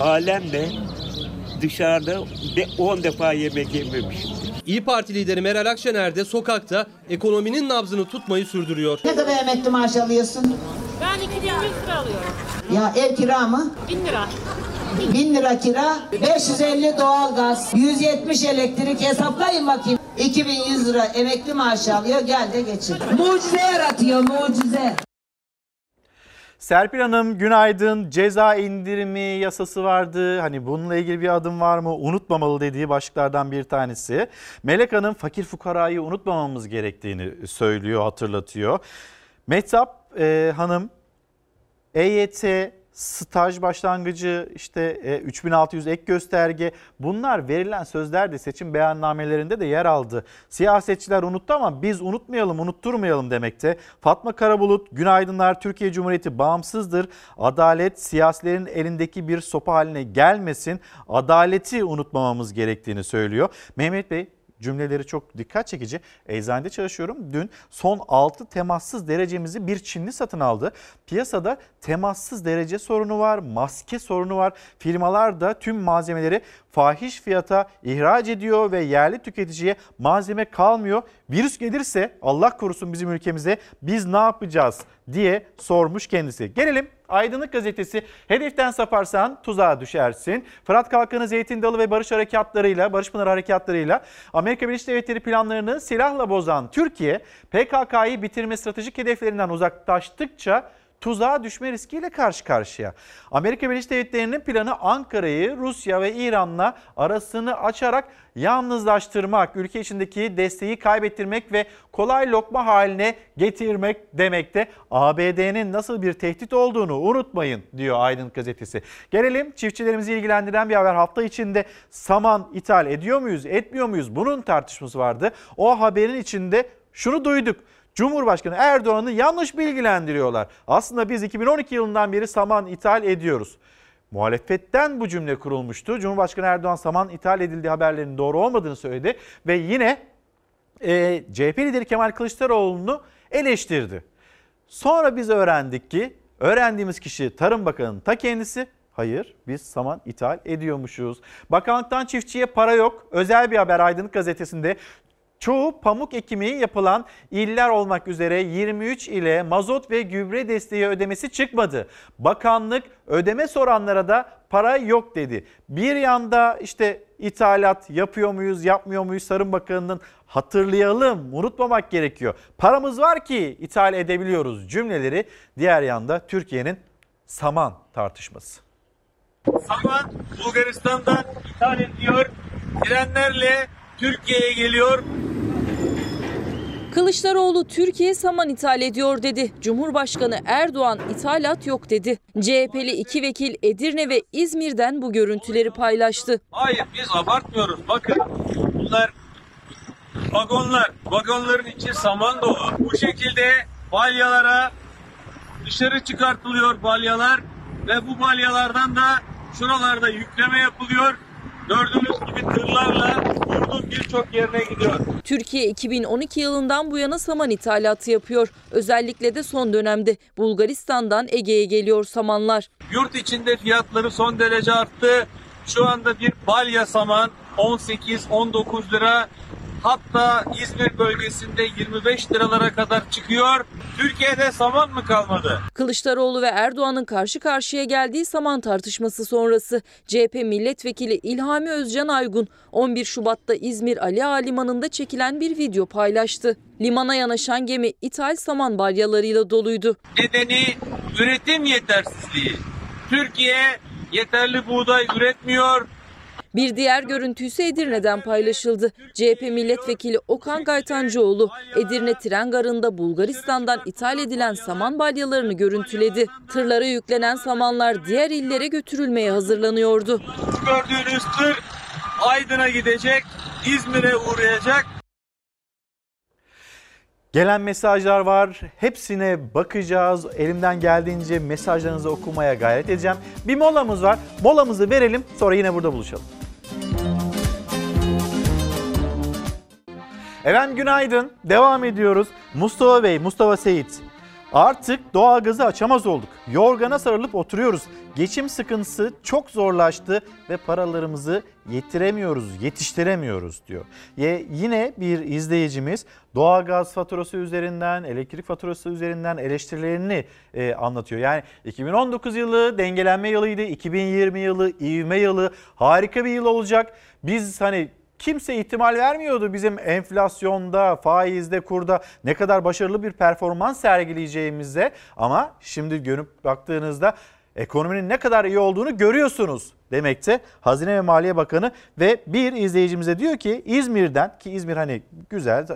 S56: alemle dışarıda 10 defa yemek yememişim.
S53: İyi Parti lideri Meral Akşener de sokakta ekonominin nabzını tutmayı sürdürüyor.
S57: Ne kadar emekli maaş alıyorsun?
S58: Ben 2100 lira alıyorum.
S57: Ya ev kira mı?
S58: 1000 lira.
S57: 1000 lira kira, 550 doğalgaz, 170 elektrik hesaplayın bakayım. 2100 lira emekli maaşı alıyor gel de geçin. Mucize yaratıyor mucize.
S1: Serpil Hanım günaydın. Ceza indirimi yasası vardı. Hani bununla ilgili bir adım var mı? Unutmamalı dediği başlıklardan bir tanesi. Melek Hanım fakir fukarayı unutmamamız gerektiğini söylüyor, hatırlatıyor. Mehtap e, Hanım EYT staj başlangıcı işte 3600 ek gösterge bunlar verilen sözler de seçim beyannamelerinde de yer aldı. Siyasetçiler unuttu ama biz unutmayalım unutturmayalım demekte. Fatma Karabulut günaydınlar Türkiye Cumhuriyeti bağımsızdır. Adalet siyasilerin elindeki bir sopa haline gelmesin. Adaleti unutmamamız gerektiğini söylüyor. Mehmet Bey cümleleri çok dikkat çekici. Eczanede çalışıyorum. Dün son 6 temassız derecemizi bir Çinli satın aldı. Piyasada temassız derece sorunu var, maske sorunu var. Firmalar da tüm malzemeleri fahiş fiyata ihraç ediyor ve yerli tüketiciye malzeme kalmıyor. Virüs gelirse Allah korusun bizim ülkemize biz ne yapacağız diye sormuş kendisi. Gelelim Aydınlık Gazetesi hedeften saparsan tuzağa düşersin. Fırat Kalkanı, Zeytin Dalı ve Barış Harekatlarıyla, Barış Pınar Harekatlarıyla Amerika Birleşik Devletleri planlarını silahla bozan Türkiye, PKK'yı bitirme stratejik hedeflerinden uzaklaştıkça tuzağa düşme riskiyle karşı karşıya. Amerika Birleşik Devletleri'nin planı Ankara'yı Rusya ve İran'la arasını açarak yalnızlaştırmak, ülke içindeki desteği kaybettirmek ve kolay lokma haline getirmek demekte. ABD'nin nasıl bir tehdit olduğunu unutmayın diyor Aydın gazetesi. Gelelim çiftçilerimizi ilgilendiren bir haber. Hafta içinde saman ithal ediyor muyuz, etmiyor muyuz? Bunun tartışması vardı. O haberin içinde şunu duyduk. Cumhurbaşkanı Erdoğan'ı yanlış bilgilendiriyorlar. Aslında biz 2012 yılından beri saman ithal ediyoruz. Muhalefetten bu cümle kurulmuştu. Cumhurbaşkanı Erdoğan saman ithal edildiği haberlerinin doğru olmadığını söyledi ve yine e, CHP lideri Kemal Kılıçdaroğlu'nu eleştirdi. Sonra biz öğrendik ki öğrendiğimiz kişi Tarım Bakanı'nın ta kendisi Hayır biz saman ithal ediyormuşuz. Bakanlıktan çiftçiye para yok. Özel bir haber Aydınlık Gazetesi'nde Çoğu pamuk ekimi yapılan iller olmak üzere 23 ile mazot ve gübre desteği ödemesi çıkmadı. Bakanlık ödeme soranlara da para yok dedi. Bir yanda işte ithalat yapıyor muyuz yapmıyor muyuz Tarım Bakanı'nın hatırlayalım unutmamak gerekiyor. Paramız var ki ithal edebiliyoruz cümleleri. Diğer yanda Türkiye'nin saman tartışması.
S59: Saman Bulgaristan'dan ithal ediliyor. Trenlerle Türkiye'ye geliyor.
S2: Kılıçdaroğlu Türkiye saman ithal ediyor dedi. Cumhurbaşkanı Erdoğan ithalat yok dedi. CHP'li iki vekil Edirne ve İzmir'den bu görüntüleri paylaştı.
S59: Hayır biz abartmıyoruz. Bakın bunlar vagonlar. Vagonların içi saman dolu. Bu şekilde balyalara dışarı çıkartılıyor balyalar ve bu balyalardan da şuralarda yükleme yapılıyor. Gördüğünüz gibi tırlarla yurdun birçok yerine gidiyor.
S2: Türkiye 2012 yılından bu yana saman ithalatı yapıyor. Özellikle de son dönemde Bulgaristan'dan Ege'ye geliyor samanlar.
S59: Yurt içinde fiyatları son derece arttı. Şu anda bir balya saman 18-19 lira hatta İzmir bölgesinde 25 liralara kadar çıkıyor. Türkiye'de saman mı kalmadı?
S2: Kılıçdaroğlu ve Erdoğan'ın karşı karşıya geldiği saman tartışması sonrası CHP milletvekili İlhami Özcan Aygun 11 Şubat'ta İzmir Ali Ağa Limanı'nda çekilen bir video paylaştı. Limana yanaşan gemi ithal saman balyalarıyla doluydu.
S59: Nedeni üretim yetersizliği. Türkiye yeterli buğday üretmiyor.
S2: Bir diğer görüntü ise Edirne'den paylaşıldı. CHP milletvekili Okan Gaytancıoğlu Edirne tren garında Bulgaristan'dan ithal edilen saman balyalarını görüntüledi. Tırlara yüklenen samanlar diğer illere götürülmeye hazırlanıyordu.
S59: Gördüğünüz tır Aydın'a gidecek, İzmir'e uğrayacak.
S1: Gelen mesajlar var. Hepsine bakacağız. Elimden geldiğince mesajlarınızı okumaya gayret edeceğim. Bir molamız var. Molamızı verelim sonra yine burada buluşalım. Efendim günaydın. Devam ediyoruz. Mustafa Bey, Mustafa Seyit. Artık doğalgazı açamaz olduk. Yorgana sarılıp oturuyoruz. Geçim sıkıntısı çok zorlaştı ve paralarımızı yetiremiyoruz, yetiştiremiyoruz diyor. Ye, yine bir izleyicimiz doğalgaz faturası üzerinden, elektrik faturası üzerinden eleştirilerini e, anlatıyor. Yani 2019 yılı dengelenme yılıydı, 2020 yılı ivme yılı harika bir yıl olacak. Biz hani kimse ihtimal vermiyordu bizim enflasyonda, faizde, kurda ne kadar başarılı bir performans sergileyeceğimize. Ama şimdi görüp baktığınızda ekonominin ne kadar iyi olduğunu görüyorsunuz demekte. Hazine ve Maliye Bakanı ve bir izleyicimize diyor ki İzmir'den ki İzmir hani güzel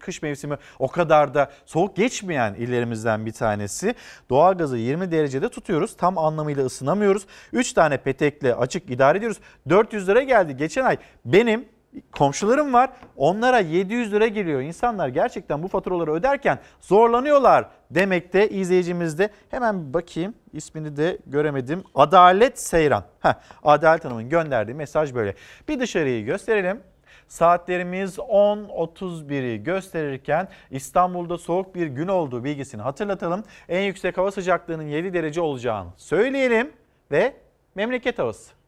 S1: kış mevsimi o kadar da soğuk geçmeyen illerimizden bir tanesi. Doğalgazı 20 derecede tutuyoruz. Tam anlamıyla ısınamıyoruz. 3 tane petekle açık idare ediyoruz. 400 lira geldi geçen ay. Benim komşularım var. Onlara 700 lira geliyor. İnsanlar gerçekten bu faturaları öderken zorlanıyorlar demekte izleyicimiz de. Hemen bakayım ismini de göremedim. Adalet Seyran. Heh, Adalet Hanım'ın gönderdiği mesaj böyle. Bir dışarıyı gösterelim. Saatlerimiz 10.31'i gösterirken İstanbul'da soğuk bir gün olduğu bilgisini hatırlatalım. En yüksek hava sıcaklığının 7 derece olacağını söyleyelim ve memleket havası.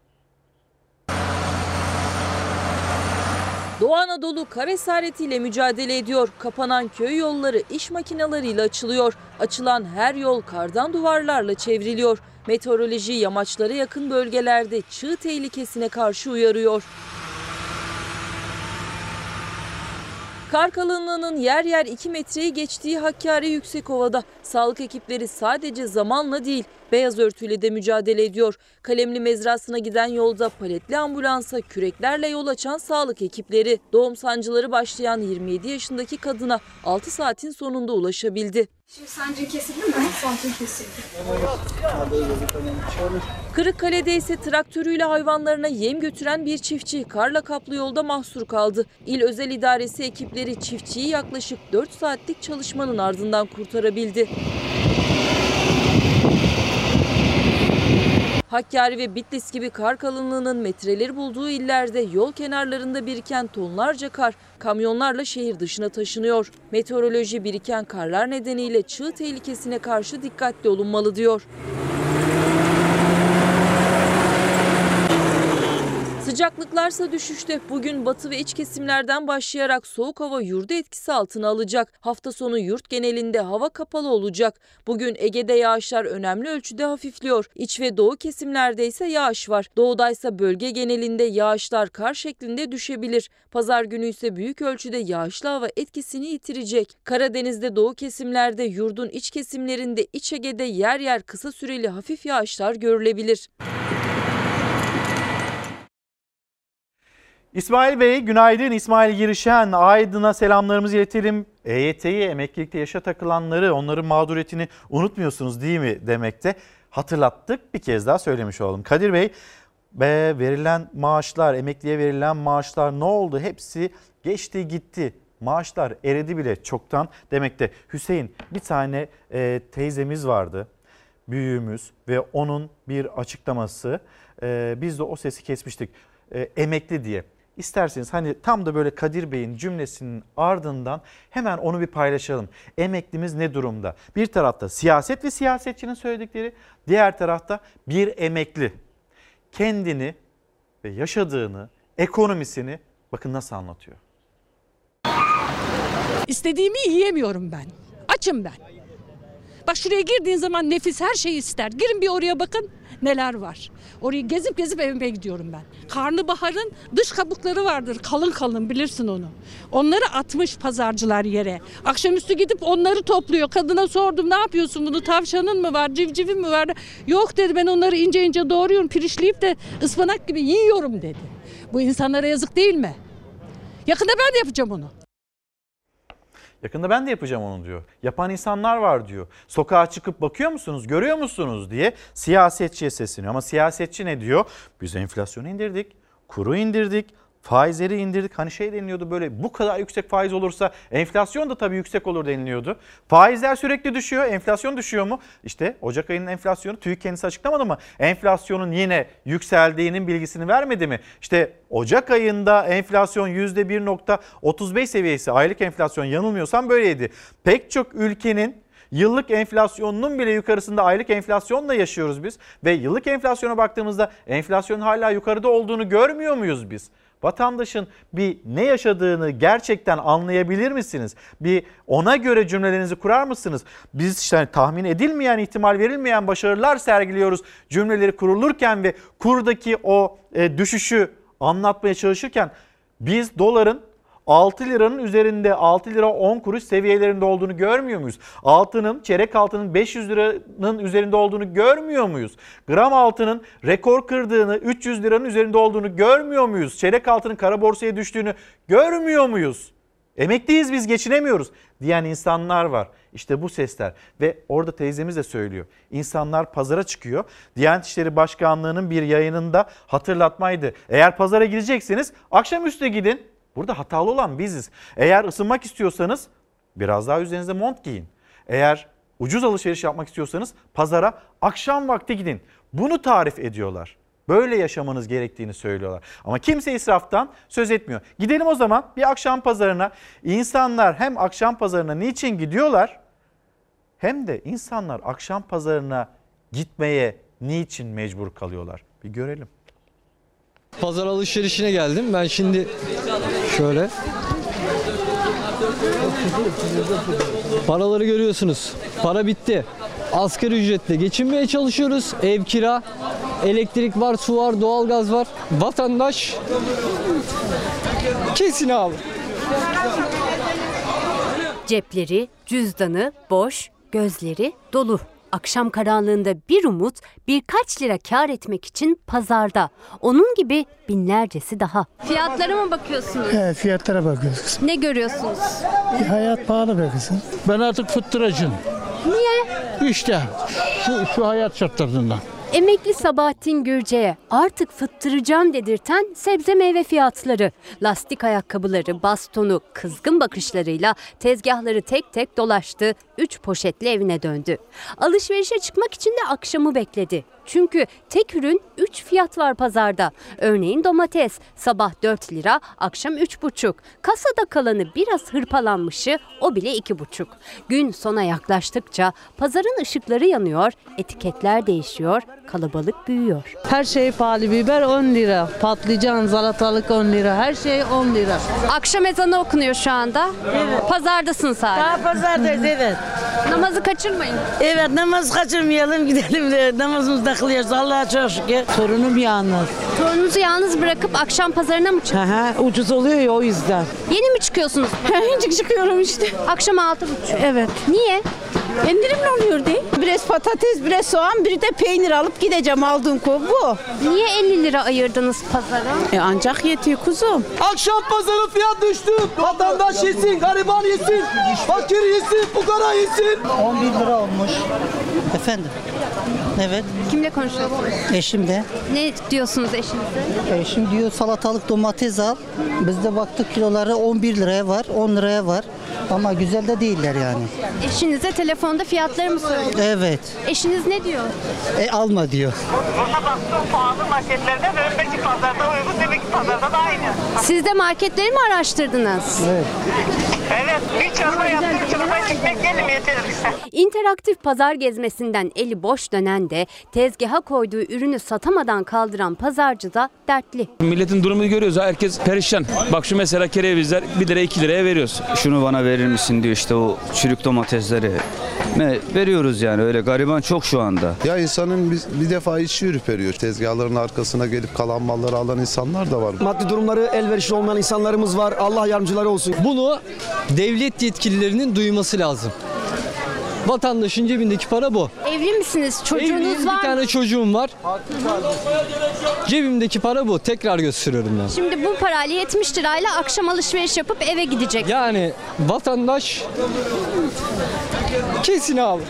S2: Doğu Anadolu kar esaretiyle mücadele ediyor. Kapanan köy yolları iş makinalarıyla açılıyor. Açılan her yol kardan duvarlarla çevriliyor. Meteoroloji yamaçlara yakın bölgelerde çığ tehlikesine karşı uyarıyor. Kar kalınlığının yer yer 2 metreyi geçtiği Hakkari Yüksekova'da sağlık ekipleri sadece zamanla değil beyaz örtüyle de mücadele ediyor. Kalemli mezrasına giden yolda paletli ambulansa küreklerle yol açan sağlık ekipleri doğum sancıları başlayan 27 yaşındaki kadına 6 saatin sonunda ulaşabildi.
S60: Şimdi sancı kesildi mi? Sancı kesildi.
S2: Kırıkkale'de ise traktörüyle hayvanlarına yem götüren bir çiftçi karla kaplı yolda mahsur kaldı. İl Özel İdaresi ekipleri çiftçiyi yaklaşık 4 saatlik çalışmanın ardından kurtarabildi. Hakkari ve Bitlis gibi kar kalınlığının metreleri bulduğu illerde yol kenarlarında biriken tonlarca kar kamyonlarla şehir dışına taşınıyor. Meteoroloji biriken karlar nedeniyle çığ tehlikesine karşı dikkatli olunmalı diyor. Sıcaklıklarsa düşüşte. Bugün batı ve iç kesimlerden başlayarak soğuk hava yurdu etkisi altına alacak. Hafta sonu yurt genelinde hava kapalı olacak. Bugün Ege'de yağışlar önemli ölçüde hafifliyor. İç ve doğu kesimlerde ise yağış var. Doğudaysa bölge genelinde yağışlar kar şeklinde düşebilir. Pazar günü ise büyük ölçüde yağışlı hava etkisini yitirecek. Karadeniz'de doğu kesimlerde, yurdun iç kesimlerinde, iç Ege'de yer yer kısa süreli hafif yağışlar görülebilir.
S1: İsmail Bey günaydın. İsmail Girişen Aydın'a selamlarımızı iletelim. EYT'yi emeklilikte yaşa takılanları onların mağduriyetini unutmuyorsunuz değil mi demekte. Hatırlattık bir kez daha söylemiş olalım. Kadir Bey be, verilen maaşlar emekliye verilen maaşlar ne oldu? Hepsi geçti gitti. Maaşlar eridi bile çoktan demekte. Hüseyin bir tane e, teyzemiz vardı büyüğümüz ve onun bir açıklaması. E, biz de o sesi kesmiştik e, emekli diye. İsterseniz hani tam da böyle Kadir Bey'in cümlesinin ardından hemen onu bir paylaşalım. Emeklimiz ne durumda? Bir tarafta siyaset ve siyasetçinin söyledikleri, diğer tarafta bir emekli kendini ve yaşadığını, ekonomisini bakın nasıl anlatıyor.
S61: İstediğimi yiyemiyorum ben. Açım ben. Bak şuraya girdiğin zaman nefis her şeyi ister. Girin bir oraya bakın neler var. Orayı gezip gezip evime gidiyorum ben. Karnabaharın dış kabukları vardır kalın kalın bilirsin onu. Onları atmış pazarcılar yere. Akşamüstü gidip onları topluyor. Kadına sordum ne yapıyorsun bunu tavşanın mı var civcivin mi var? Yok dedi ben onları ince ince doğruyorum pirişleyip de ıspanak gibi yiyorum dedi. Bu insanlara yazık değil mi? Yakında ben de yapacağım onu.
S1: Yakında ben de yapacağım onu diyor. Yapan insanlar var diyor. Sokağa çıkıp bakıyor musunuz, görüyor musunuz diye siyasetçiye sesleniyor. Ama siyasetçi ne diyor? Biz enflasyonu indirdik, kuru indirdik, faizleri indirdik. Hani şey deniliyordu böyle bu kadar yüksek faiz olursa enflasyon da tabii yüksek olur deniliyordu. Faizler sürekli düşüyor. Enflasyon düşüyor mu? İşte Ocak ayının enflasyonu TÜİK kendisi açıklamadı mı? Enflasyonun yine yükseldiğinin bilgisini vermedi mi? İşte Ocak ayında enflasyon %1.35 seviyesi aylık enflasyon yanılmıyorsam böyleydi. Pek çok ülkenin Yıllık enflasyonunun bile yukarısında aylık enflasyonla yaşıyoruz biz ve yıllık enflasyona baktığımızda enflasyonun hala yukarıda olduğunu görmüyor muyuz biz? Vatandaşın bir ne yaşadığını gerçekten anlayabilir misiniz? Bir ona göre cümlelerinizi kurar mısınız? Biz işte hani tahmin edilmeyen, ihtimal verilmeyen başarılar sergiliyoruz cümleleri kurulurken ve kurdaki o e, düşüşü anlatmaya çalışırken biz doların 6 liranın üzerinde 6 lira 10 kuruş seviyelerinde olduğunu görmüyor muyuz? Altının çeyrek altının 500 liranın üzerinde olduğunu görmüyor muyuz? Gram altının rekor kırdığını 300 liranın üzerinde olduğunu görmüyor muyuz? Çeyrek altının kara borsaya düştüğünü görmüyor muyuz? Emekliyiz biz geçinemiyoruz diyen insanlar var. İşte bu sesler ve orada teyzemiz de söylüyor. İnsanlar pazara çıkıyor. Diyanet İşleri Başkanlığı'nın bir yayınında hatırlatmaydı. Eğer pazara gidecekseniz akşamüstü gidin. Burada hatalı olan biziz. Eğer ısınmak istiyorsanız biraz daha üzerinize mont giyin. Eğer ucuz alışveriş yapmak istiyorsanız pazara akşam vakti gidin. Bunu tarif ediyorlar. Böyle yaşamanız gerektiğini söylüyorlar. Ama kimse israftan söz etmiyor. Gidelim o zaman bir akşam pazarına. İnsanlar hem akşam pazarına niçin gidiyorlar? Hem de insanlar akşam pazarına gitmeye niçin mecbur kalıyorlar? Bir görelim.
S62: Pazar alışverişine geldim. Ben şimdi şöyle paraları görüyorsunuz. Para bitti. Asgari ücretle geçinmeye çalışıyoruz. Ev kira, elektrik var, su var, doğalgaz var. Vatandaş kesin abi.
S21: Cepleri, cüzdanı boş, gözleri dolu. Akşam karanlığında bir umut birkaç lira kar etmek için pazarda. Onun gibi binlercesi daha.
S58: Fiyatlara mı bakıyorsunuz?
S63: Evet, fiyatlara bakıyoruz.
S58: Ne görüyorsunuz?
S63: Hayat pahalı be kızım.
S64: Ben artık fıttıracım.
S58: Niye?
S64: İşte şu, şu hayat şartlarından.
S21: Emekli Sabahattin Gürce'ye artık fıttıracağım dedirten sebze meyve fiyatları. Lastik ayakkabıları, bastonu, kızgın bakışlarıyla tezgahları tek tek dolaştı. Üç poşetle evine döndü. Alışverişe çıkmak için de akşamı bekledi. Çünkü tek ürün 3 fiyat var pazarda. Örneğin domates sabah 4 lira, akşam 3,5. Kasada kalanı biraz hırpalanmışı o bile 2,5. Gün sona yaklaştıkça pazarın ışıkları yanıyor, etiketler değişiyor, kalabalık büyüyor.
S41: Her şey pahalı. Biber 10 lira. Patlıcan, salatalık 10 lira. Her şey 10 lira.
S21: Akşam ezanı okunuyor şu anda.
S41: Evet.
S21: Pazardasın sadece.
S41: Daha pazardayız evet.
S21: Namazı kaçırmayın.
S41: Evet namaz kaçırmayalım gidelim de namazımızda kılıyoruz Allah'a çok şükür. Torunum yalnız.
S21: Torununuzu yalnız bırakıp akşam pazarına mı çıkıyorsunuz?
S41: Aha, ucuz oluyor ya o yüzden.
S21: Yeni mi çıkıyorsunuz?
S41: Hiç çıkıyorum işte.
S21: Akşam altı buçuk.
S41: Evet.
S21: Niye?
S41: İndirimli oluyor değil. Biraz patates, biraz soğan, bir de peynir alıp gideceğim aldığım konu bu.
S21: Niye 50 lira ayırdınız pazara?
S41: E ancak yetiyor kuzum.
S65: Akşam pazarı fiyat düştü. Vatandaş yesin, gariban yesin, fakir yesin, fukara yesin.
S66: 11 lira olmuş. Efendim? Evet.
S21: Kimle konuşuyorsunuz?
S66: Eşim de.
S21: Ne diyorsunuz eşinize?
S66: Eşim diyor salatalık domates al. Biz de baktık kiloları 11 liraya var, 10 liraya var. Ama güzel de değiller yani.
S21: Eşinize telefonda fiyatları mı söylüyor?
S66: Evet.
S21: Eşiniz ne diyor?
S66: E alma diyor.
S41: pahalı marketlerde ve önceki pazarda uygun demek ki pazarda da aynı.
S21: Siz de marketleri mi araştırdınız?
S66: Evet.
S41: Evet, bir çorba yaptım, çorba ekmek yedim yeter.
S21: İnteraktif pazar gezmesinden eli boş dönen de tezgaha koyduğu ürünü satamadan kaldıran pazarcı da dertli.
S35: Milletin durumunu görüyoruz. Herkes perişan. Bak şu mesela kerevizler 1 lira 2 liraya veriyoruz.
S67: Şunu bana verir misin diyor işte o çürük domatesleri. Ne veriyoruz yani öyle gariban çok şu anda.
S45: Ya insanın bir, bir defa içi ürperiyor. Tezgahların arkasına gelip kalan malları alan insanlar da var.
S65: Maddi durumları elverişli olmayan insanlarımız var. Allah yardımcıları olsun.
S68: Bunu devlet yetkililerinin duyması lazım. Vatandaşın cebindeki para bu.
S21: Evli misiniz? Çocuğunuz
S68: Evliyim,
S21: var
S68: bir
S21: mı?
S68: tane çocuğum var. Cebimdeki para bu. Tekrar gösteriyorum ben.
S21: Şimdi bu parayla 70 lirayla akşam alışveriş yapıp eve gidecek.
S68: Yani vatandaş kesin abi.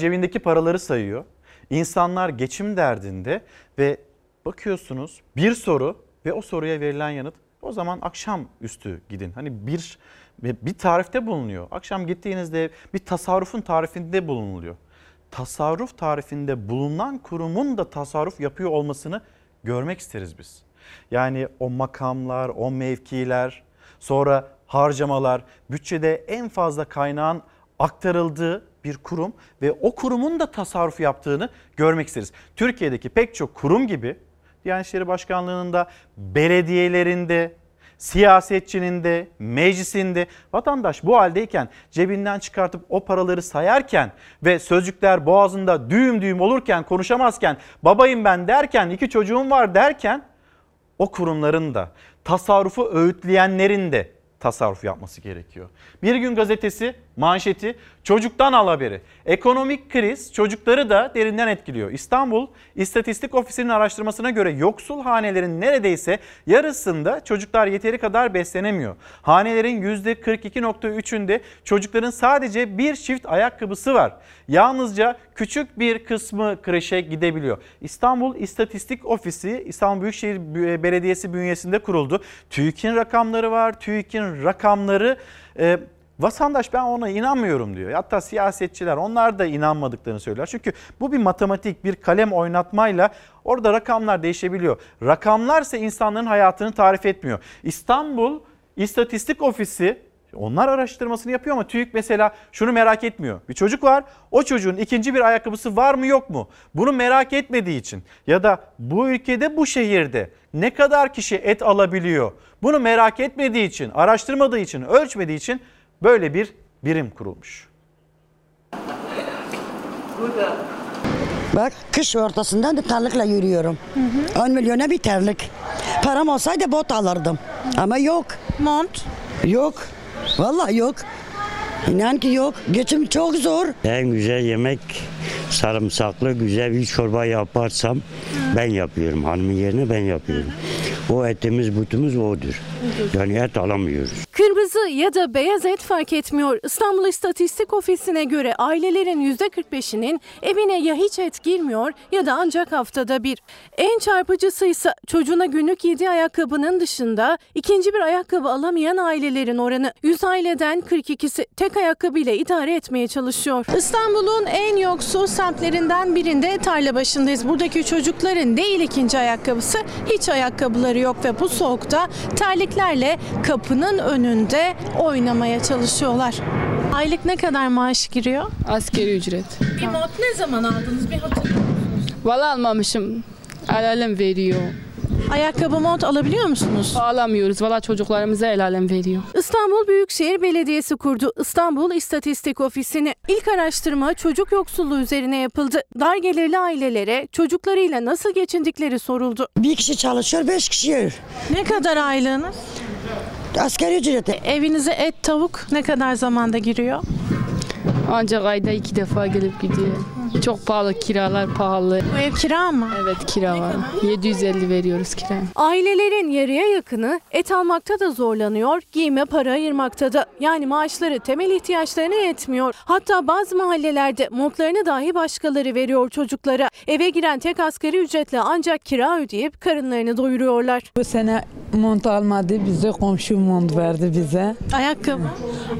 S1: Cebindeki paraları sayıyor. İnsanlar geçim derdinde ve bakıyorsunuz bir soru ve o soruya verilen yanıt o zaman akşam üstü gidin. Hani bir bir tarifte bulunuyor. Akşam gittiğinizde bir tasarrufun tarifinde bulunuluyor. Tasarruf tarifinde bulunan kurumun da tasarruf yapıyor olmasını görmek isteriz biz. Yani o makamlar, o mevkiler, sonra harcamalar, bütçede en fazla kaynağın aktarıldığı bir kurum ve o kurumun da tasarruf yaptığını görmek isteriz. Türkiye'deki pek çok kurum gibi Diyanet İşleri Başkanlığı'nın da belediyelerinde, siyasetçinin de, meclisinde vatandaş bu haldeyken cebinden çıkartıp o paraları sayarken ve sözcükler boğazında düğüm düğüm olurken konuşamazken babayım ben derken iki çocuğum var derken o kurumların da tasarrufu öğütleyenlerin de tasarruf yapması gerekiyor. Bir gün gazetesi manşeti çocuktan al haberi. Ekonomik kriz çocukları da derinden etkiliyor. İstanbul İstatistik Ofisi'nin araştırmasına göre yoksul hanelerin neredeyse yarısında çocuklar yeteri kadar beslenemiyor. Hanelerin %42.3'ünde çocukların sadece bir çift ayakkabısı var. Yalnızca küçük bir kısmı kreşe gidebiliyor. İstanbul İstatistik Ofisi İstanbul Büyükşehir Belediyesi bünyesinde kuruldu. TÜİK'in rakamları var. TÜİK'in rakamları e, Vatandaş ben ona inanmıyorum diyor. Hatta siyasetçiler onlar da inanmadıklarını söylüyorlar. Çünkü bu bir matematik, bir kalem oynatmayla orada rakamlar değişebiliyor. Rakamlarsa insanların hayatını tarif etmiyor. İstanbul İstatistik Ofisi onlar araştırmasını yapıyor ama TÜİK mesela şunu merak etmiyor. Bir çocuk var o çocuğun ikinci bir ayakkabısı var mı yok mu? Bunu merak etmediği için ya da bu ülkede bu şehirde ne kadar kişi et alabiliyor? Bunu merak etmediği için, araştırmadığı için, ölçmediği için böyle bir birim kurulmuş.
S22: Bak kış ortasından da terlikle yürüyorum. Hı hı. 10 milyona bir terlik. Param olsaydı bot alırdım. Ama yok. Mont? Yok. Vallahi yok. İnan ki yok. Geçim çok zor.
S69: En güzel yemek sarımsaklı güzel bir çorba yaparsam ben yapıyorum. Hanımın yerine ben yapıyorum. O etimiz butumuz odur. Yani et alamıyoruz.
S70: Kırmızı ya da beyaz et fark etmiyor. İstanbul İstatistik Ofisi'ne göre ailelerin %45'inin evine ya hiç et girmiyor ya da ancak haftada bir. En çarpıcısı ise çocuğuna günlük 7 ayakkabının dışında ikinci bir ayakkabı alamayan ailelerin oranı. 100 aileden 42'si tek ayakkabıyla idare etmeye çalışıyor. İstanbul'un en yoksul semtlerinden birinde tarla başındayız. Buradaki çocukların değil ikinci ayakkabısı hiç ayakkabıları yok ve bu soğukta terliklerle kapının önünde oynamaya çalışıyorlar. Aylık ne kadar maaş giriyor?
S71: Askeri ücret.
S70: Bir mont ne zaman aldınız bir hatırlıyor
S71: Valla almamışım. El alem veriyor.
S70: Ayakkabı mont alabiliyor musunuz?
S71: Alamıyoruz. Valla çocuklarımıza el alem veriyor.
S70: İstanbul Büyükşehir Belediyesi kurdu İstanbul İstatistik Ofisi'ni. İlk araştırma çocuk yoksulluğu üzerine yapıldı. Dar gelirli ailelere çocuklarıyla nasıl geçindikleri soruldu.
S72: Bir kişi çalışıyor, beş kişi yer.
S70: Ne kadar aylığınız?
S72: Asgari ücreti.
S70: Evinize et, tavuk ne kadar zamanda giriyor?
S71: Ancak ayda iki defa gelip gidiyor. Çok pahalı kiralar pahalı.
S70: Bu ev kira mı?
S71: Evet kira var. 750 veriyoruz kira.
S70: Ailelerin yarıya yakını et almakta da zorlanıyor, giyime para ayırmakta da. Yani maaşları temel ihtiyaçlarına yetmiyor. Hatta bazı mahallelerde montlarını dahi başkaları veriyor çocuklara. Eve giren tek asgari ücretle ancak kira ödeyip karınlarını doyuruyorlar.
S73: Bu sene mont almadı bize komşu mont verdi bize.
S70: Ayakkabı?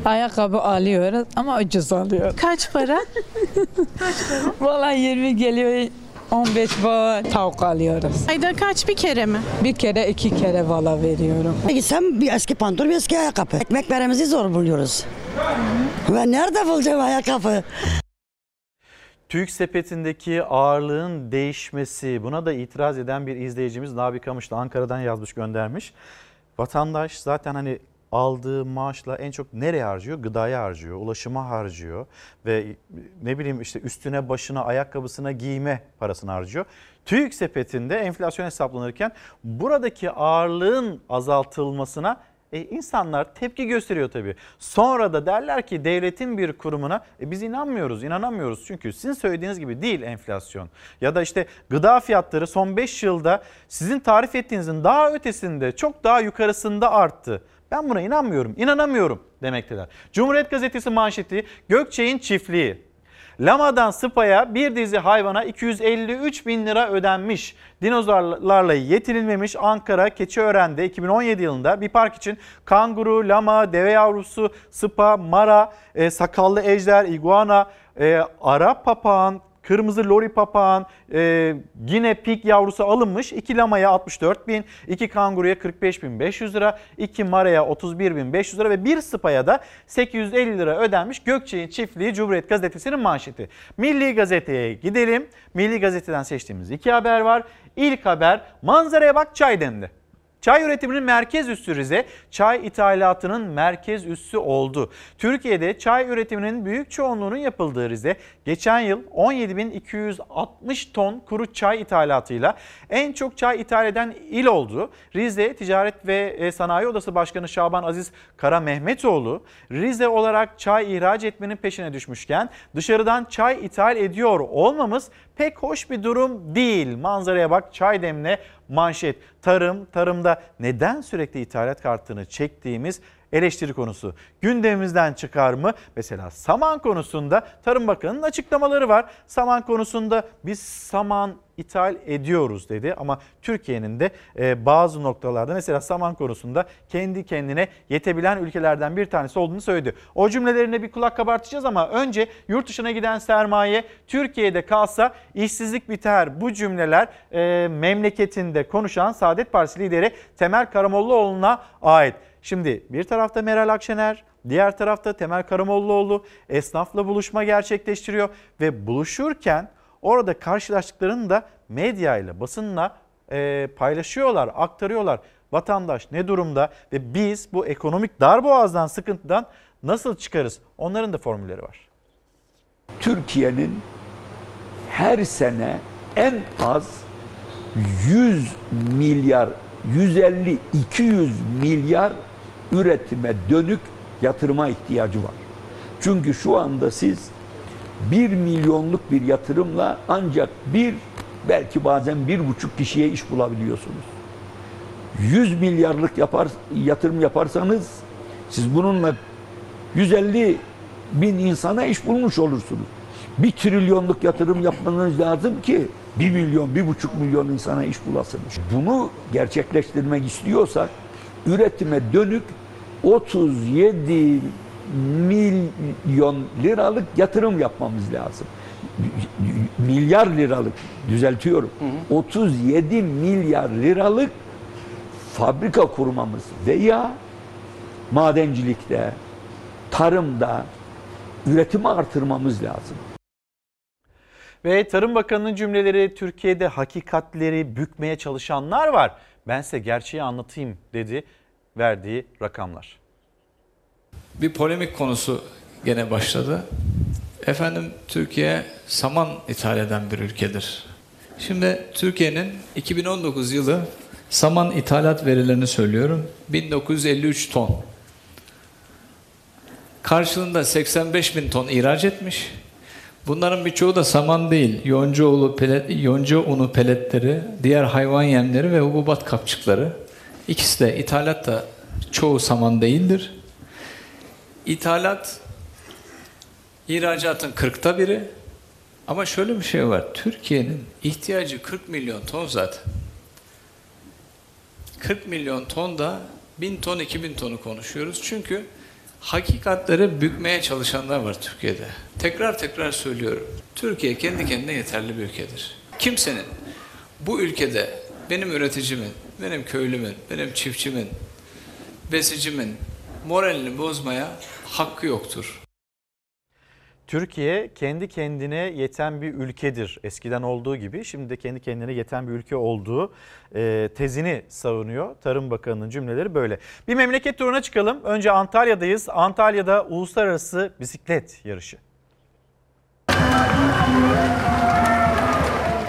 S73: Ayakkabı alıyoruz ama ucuz alıyoruz.
S70: Kaç para?
S73: Valla 20 geliyor 15 bağ tavuk alıyoruz.
S70: Ayda kaç bir kere mi?
S73: Bir kere iki kere valla veriyorum.
S72: Gitsem bir eski pantolon bir eski ayakkabı. Ekmek veremizi zor buluyoruz. Ben nerede bulacağım ayakkabı?
S1: TÜİK sepetindeki ağırlığın değişmesi buna da itiraz eden bir izleyicimiz Nabi Kamışlı Ankara'dan yazmış göndermiş. Vatandaş zaten hani aldığı maaşla en çok nereye harcıyor? Gıdaya harcıyor, ulaşıma harcıyor ve ne bileyim işte üstüne başına ayakkabısına giyme parasını harcıyor. TÜİK sepetinde enflasyon hesaplanırken buradaki ağırlığın azaltılmasına e, insanlar tepki gösteriyor tabii. Sonra da derler ki devletin bir kurumuna e, biz inanmıyoruz, inanamıyoruz. Çünkü sizin söylediğiniz gibi değil enflasyon. Ya da işte gıda fiyatları son 5 yılda sizin tarif ettiğinizin daha ötesinde, çok daha yukarısında arttı. Ben buna inanmıyorum, inanamıyorum demekteler. Cumhuriyet Gazetesi manşeti Gökçe'nin çiftliği. Lamadan Spa'ya bir dizi hayvana 253 bin lira ödenmiş. Dinozorlarla yetinilmemiş Ankara Keçiören'de 2017 yılında bir park için kanguru, lama, deve yavrusu, Spa, mara, e, sakallı ejder, iguana, e, Arap papağan, kırmızı lori papağan, e, yine pik yavrusu alınmış. 2 lamaya 64 bin, 2 kanguruya 45 bin 500 lira, 2 maraya 31 bin 500 lira ve bir spaya da 850 lira ödenmiş. Gökçe'nin çiftliği Cumhuriyet Gazetesi'nin manşeti. Milli Gazete'ye gidelim. Milli Gazete'den seçtiğimiz iki haber var. İlk haber manzaraya bak çay dendi. Çay üretiminin merkez üssü Rize, çay ithalatının merkez üssü oldu. Türkiye'de çay üretiminin büyük çoğunluğunun yapıldığı Rize, geçen yıl 17.260 ton kuru çay ithalatıyla en çok çay ithal eden il oldu. Rize Ticaret ve Sanayi Odası Başkanı Şaban Aziz Kara Mehmetoğlu, Rize olarak çay ihraç etmenin peşine düşmüşken dışarıdan çay ithal ediyor olmamız pek hoş bir durum değil. Manzaraya bak çay demle manşet. Tarım, tarımda neden sürekli ithalat kartını çektiğimiz eleştiri konusu. Gündemimizden çıkar mı? Mesela saman konusunda Tarım Bakanı'nın açıklamaları var. Saman konusunda biz saman ithal ediyoruz dedi ama Türkiye'nin de e, bazı noktalarda mesela saman konusunda kendi kendine yetebilen ülkelerden bir tanesi olduğunu söyledi. O cümlelerine bir kulak kabartacağız ama önce yurt dışına giden sermaye Türkiye'de kalsa işsizlik biter. Bu cümleler e, memleketinde konuşan Saadet Partisi lideri Temel Karamollaoğlu'na ait. Şimdi bir tarafta Meral Akşener, diğer tarafta Temel Karamollaoğlu esnafla buluşma gerçekleştiriyor ve buluşurken orada karşılaştıklarını da medyayla, basınla e, paylaşıyorlar, aktarıyorlar. Vatandaş ne durumda ve biz bu ekonomik darboğazdan, sıkıntıdan nasıl çıkarız? Onların da formülleri var.
S68: Türkiye'nin her sene en az 100 milyar, 150-200 milyar üretime dönük yatırıma ihtiyacı var. Çünkü şu anda siz 1 milyonluk bir yatırımla ancak bir belki bazen bir buçuk kişiye iş bulabiliyorsunuz. 100 milyarlık yapar, yatırım yaparsanız Siz bununla 150 bin insana iş bulmuş olursunuz. Bir trilyonluk yatırım yapmanız lazım ki 1 milyon, bir buçuk milyon insana iş bulasınız. Bunu gerçekleştirmek istiyorsak üretime dönük 37 milyon liralık yatırım yapmamız lazım. Milyar liralık düzeltiyorum. 37 milyar liralık fabrika kurmamız veya madencilikte, tarımda üretimi artırmamız lazım.
S1: Ve Tarım Bakanı'nın cümleleri Türkiye'de hakikatleri bükmeye çalışanlar var. Ben size gerçeği anlatayım dedi verdiği rakamlar.
S74: Bir polemik konusu gene başladı. Efendim Türkiye saman ithal eden bir ülkedir. Şimdi Türkiye'nin 2019 yılı saman ithalat verilerini söylüyorum. 1953 ton. Karşılığında 85 bin ton ihraç etmiş. Bunların birçoğu da saman değil. Yonca, unu, pelet, yonca unu peletleri, diğer hayvan yemleri ve hububat kapçıkları. İkisi de ithalat da çoğu saman değildir. İthalat ihracatın 40'ta biri. Ama şöyle bir şey var. Türkiye'nin ihtiyacı 40 milyon ton zaten. 40 milyon ton da 1000 ton 2000 tonu konuşuyoruz. Çünkü hakikatleri bükmeye çalışanlar var Türkiye'de. Tekrar tekrar söylüyorum. Türkiye kendi kendine yeterli bir ülkedir. Kimsenin bu ülkede benim üreticimin, benim köylümün, benim çiftçimin, besicimin moralini bozmaya hakkı yoktur.
S1: Türkiye kendi kendine yeten bir ülkedir. Eskiden olduğu gibi şimdi de kendi kendine yeten bir ülke olduğu e, tezini savunuyor. Tarım Bakanı'nın cümleleri böyle. Bir memleket turuna çıkalım. Önce Antalya'dayız. Antalya'da uluslararası bisiklet yarışı.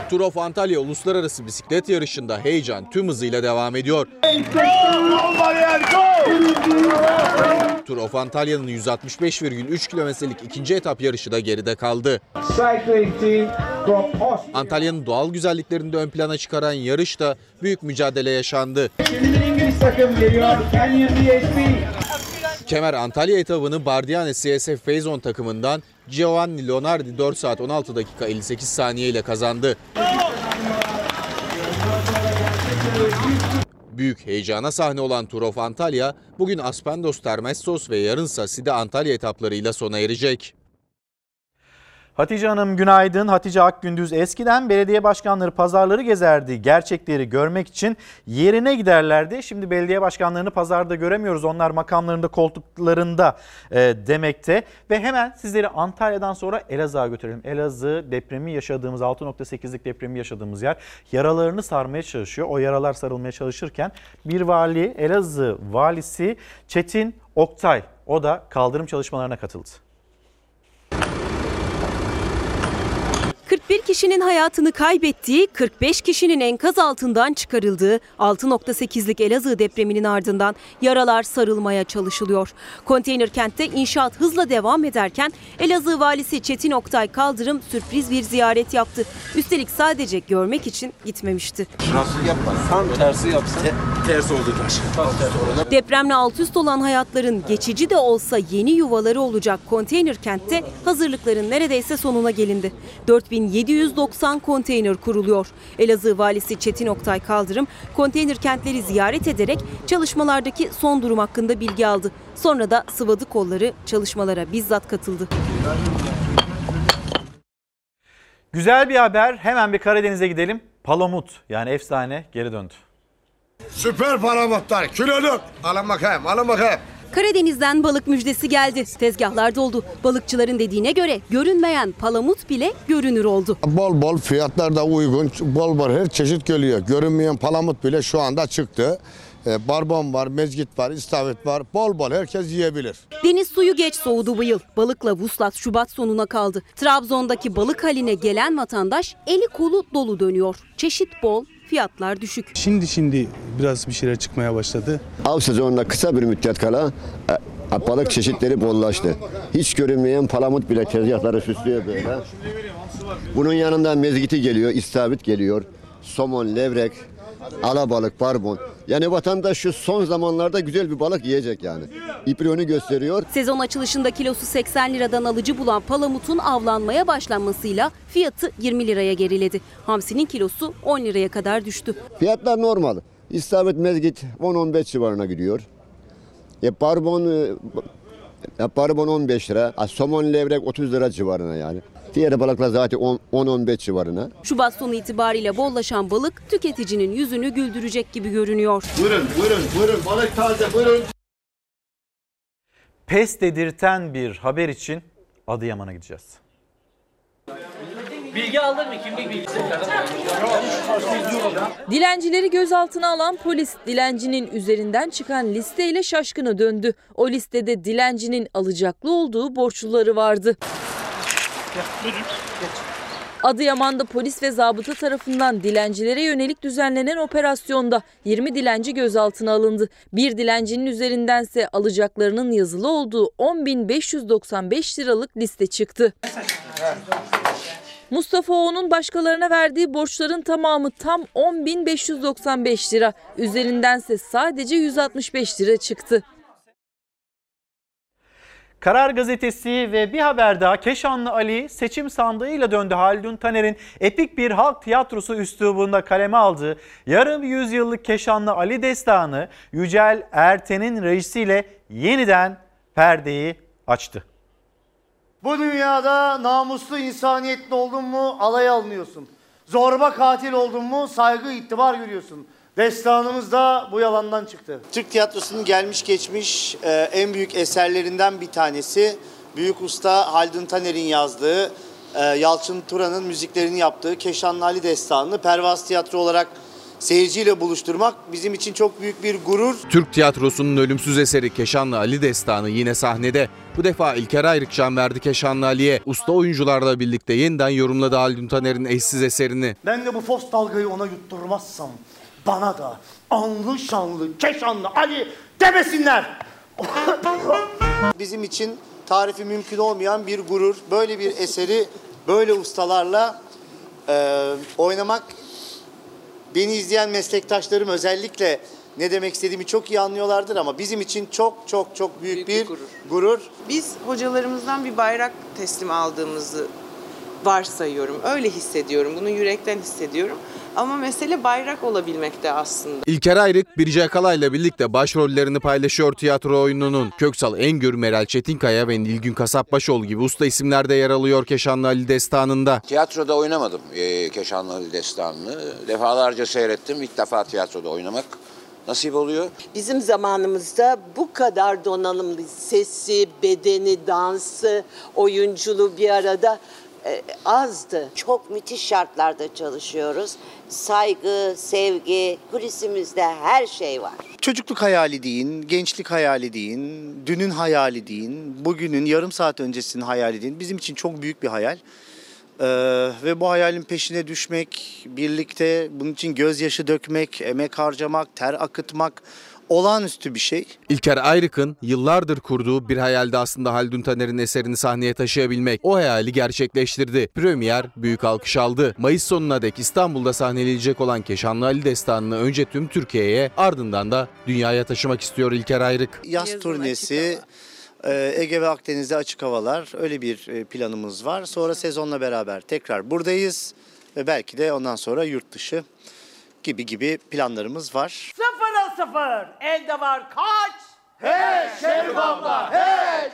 S75: Tour of Antalya Uluslararası Bisiklet Yarışı'nda heyecan tüm hızıyla devam ediyor. Tour of Antalya'nın 165,3 kilometrelik ikinci etap yarışı da geride kaldı. Antalya'nın doğal güzelliklerini de ön plana çıkaran yarışta büyük mücadele yaşandı. Kemer Antalya etabını Bardiane CSF Phase takımından Giovanni Leonardi 4 saat 16 dakika 58 saniye ile kazandı. Büyük heyecana sahne olan Tour of Antalya bugün Aspendos Termessos ve yarınsa Side Antalya etaplarıyla sona erecek.
S1: Hatice Hanım günaydın. Hatice Akgündüz eskiden belediye başkanları pazarları gezerdi. Gerçekleri görmek için yerine giderlerdi. Şimdi belediye başkanlarını pazarda göremiyoruz. Onlar makamlarında koltuklarında e, demekte. Ve hemen sizleri Antalya'dan sonra Elazığ'a götürelim. Elazığ depremi yaşadığımız 6.8'lik depremi yaşadığımız yer. Yaralarını sarmaya çalışıyor. O yaralar sarılmaya çalışırken bir vali Elazığ valisi Çetin Oktay o da kaldırım çalışmalarına katıldı.
S5: 41 kişinin hayatını kaybettiği, 45 kişinin enkaz altından çıkarıldığı 6.8'lik Elazığ depreminin ardından yaralar sarılmaya çalışılıyor. Konteyner kentte inşaat hızla devam ederken Elazığ valisi Çetin Oktay Kaldırım sürpriz bir ziyaret yaptı. Üstelik sadece görmek için gitmemişti.
S76: Nasıl yapma? Tam tersi yapsa ters oldu taş.
S5: Depremle alt üst olan hayatların geçici de olsa yeni yuvaları olacak konteyner kentte hazırlıkların neredeyse sonuna gelindi. 4790 konteyner kuruluyor. Elazığ valisi Çetin Oktay Kaldırım konteyner kentleri ziyaret ederek çalışmalardaki son durum hakkında bilgi aldı. Sonra da sıvadı kolları çalışmalara bizzat katıldı.
S1: Güzel bir haber. Hemen bir Karadeniz'e gidelim. Palamut yani efsane geri döndü.
S77: Süper palamutlar kiloluk. Alın bakayım alın bakayım.
S5: Karadeniz'den balık müjdesi geldi. Tezgahlar doldu. Balıkçıların dediğine göre görünmeyen palamut bile görünür oldu.
S77: Bol bol fiyatlar da uygun. Bol bol her çeşit geliyor. Görünmeyen palamut bile şu anda çıktı. Ee, barbon var, mezgit var, istavrit var. Bol bol herkes yiyebilir.
S5: Deniz suyu geç soğudu bu yıl. Balıkla vuslat Şubat sonuna kaldı. Trabzon'daki balık haline gelen vatandaş eli kolu dolu dönüyor. Çeşit bol, fiyatlar düşük.
S17: Şimdi şimdi biraz bir şeyler çıkmaya başladı.
S78: Av sezonuna kısa bir müddet kala e, balık çeşitleri bollaştı. Hiç görünmeyen palamut bile tezgahları süslüyor böyle. Bunun yanında mezgiti geliyor, istavrit geliyor, somon, levrek, alabalık, barbun. Yani vatandaş şu son zamanlarda güzel bir balık yiyecek yani. İprionu gösteriyor.
S5: Sezon açılışında kilosu 80 liradan alıcı bulan palamutun avlanmaya başlanmasıyla fiyatı 20 liraya geriledi. Hamsinin kilosu 10 liraya kadar düştü.
S78: Fiyatlar normal. İstavrit mezgit 10-15 civarına gidiyor. E, barbon, e, barbon 15 lira. Somon levrek 30 lira civarına yani. Diğer balıklar zaten 10 10-15 civarına.
S5: Şubat sonu itibariyle bollaşan balık tüketicinin yüzünü güldürecek gibi görünüyor.
S79: Buyurun buyurun buyurun balık taze buyurun.
S1: Pes dedirten bir haber için Adıyaman'a gideceğiz.
S80: Bilgi aldın mı? Kimlik bilgisi.
S2: Dilencileri gözaltına alan polis dilencinin üzerinden çıkan listeyle şaşkına döndü. O listede dilencinin alacaklı olduğu borçluları vardı. Adıyaman'da polis ve zabıta tarafından dilencilere yönelik düzenlenen operasyonda 20 dilenci gözaltına alındı. Bir dilencinin üzerindense alacaklarının yazılı olduğu 10.595 liralık liste çıktı. Mustafa O'nun başkalarına verdiği borçların tamamı tam 10.595 lira. Üzerindense sadece 165 lira çıktı.
S1: Karar Gazetesi ve bir haber daha Keşanlı Ali seçim sandığıyla döndü. Haldun Taner'in epik bir halk tiyatrosu üslubunda kaleme aldığı yarım yüzyıllık Keşanlı Ali destanı Yücel Erten'in rejisiyle yeniden perdeyi açtı.
S81: Bu dünyada namuslu insaniyetli oldun mu alay alınıyorsun. Zorba katil oldun mu saygı itibar görüyorsun. Destanımız da bu yalandan çıktı.
S77: Türk tiyatrosunun gelmiş geçmiş e, en büyük eserlerinden bir tanesi. Büyük usta Haldun Taner'in yazdığı, e, Yalçın Turan'ın müziklerini yaptığı Keşanlı Ali Destanı'nı Pervaz Tiyatro olarak seyirciyle buluşturmak bizim için çok büyük bir gurur.
S75: Türk tiyatrosunun ölümsüz eseri Keşanlı Ali Destanı yine sahnede. Bu defa İlker Ayrık can verdi Keşanlı Ali'ye. Usta oyuncularla birlikte yeniden yorumladı Haldun Taner'in eşsiz eserini.
S81: Ben de bu fos dalgayı ona yutturmazsam bana da anlı şanlı Keşanlı Ali demesinler.
S77: Bizim için tarifi mümkün olmayan bir gurur. Böyle bir eseri böyle ustalarla e, oynamak beni izleyen meslektaşlarım özellikle ne demek istediğimi çok iyi anlıyorlardır ama bizim için çok çok çok büyük, bir, gurur.
S66: Biz hocalarımızdan bir bayrak teslim aldığımızı varsayıyorum. Öyle hissediyorum. Bunu yürekten hissediyorum. Ama mesele bayrak olabilmekte aslında.
S75: İlker Ayrık, Birce Akala ile birlikte başrollerini paylaşıyor tiyatro oyununun. Köksal Engür, Meral Çetinkaya ve Nilgün Kasapbaşoğlu gibi usta isimler de yer alıyor Keşanlı Ali Destanı'nda.
S82: Tiyatroda oynamadım e, Keşanlı Ali Destanı'nı. Defalarca seyrettim. İlk defa tiyatroda oynamak nasip oluyor.
S83: Bizim zamanımızda bu kadar donanımlı sesi, bedeni, dansı, oyunculuğu bir arada e, azdı.
S84: Çok müthiş şartlarda çalışıyoruz. Saygı, sevgi, kulisimizde her şey var.
S77: Çocukluk hayali deyin, gençlik hayali deyin, dünün hayali deyin, bugünün yarım saat öncesinin hayali deyin. Bizim için çok büyük bir hayal. Ee, ve bu hayalin peşine düşmek, birlikte bunun için gözyaşı dökmek, emek harcamak, ter akıtmak olağanüstü bir şey.
S75: İlker Ayrık'ın yıllardır kurduğu bir hayalde aslında Haldun Taner'in eserini sahneye taşıyabilmek. O hayali gerçekleştirdi. Premier büyük alkış aldı. Mayıs sonuna dek İstanbul'da sahneleyecek olan Keşanlı Ali Destanı'nı önce tüm Türkiye'ye ardından da dünyaya taşımak istiyor İlker Ayrık.
S77: Yaz turnesi, e, Ege ve Akdeniz'de açık havalar öyle bir e, planımız var. Sonra sezonla beraber tekrar buradayız ve belki de ondan sonra yurt dışı gibi gibi planlarımız var.
S81: Sıfıra sıfır elde var kaç? Hey Şerif abla hey!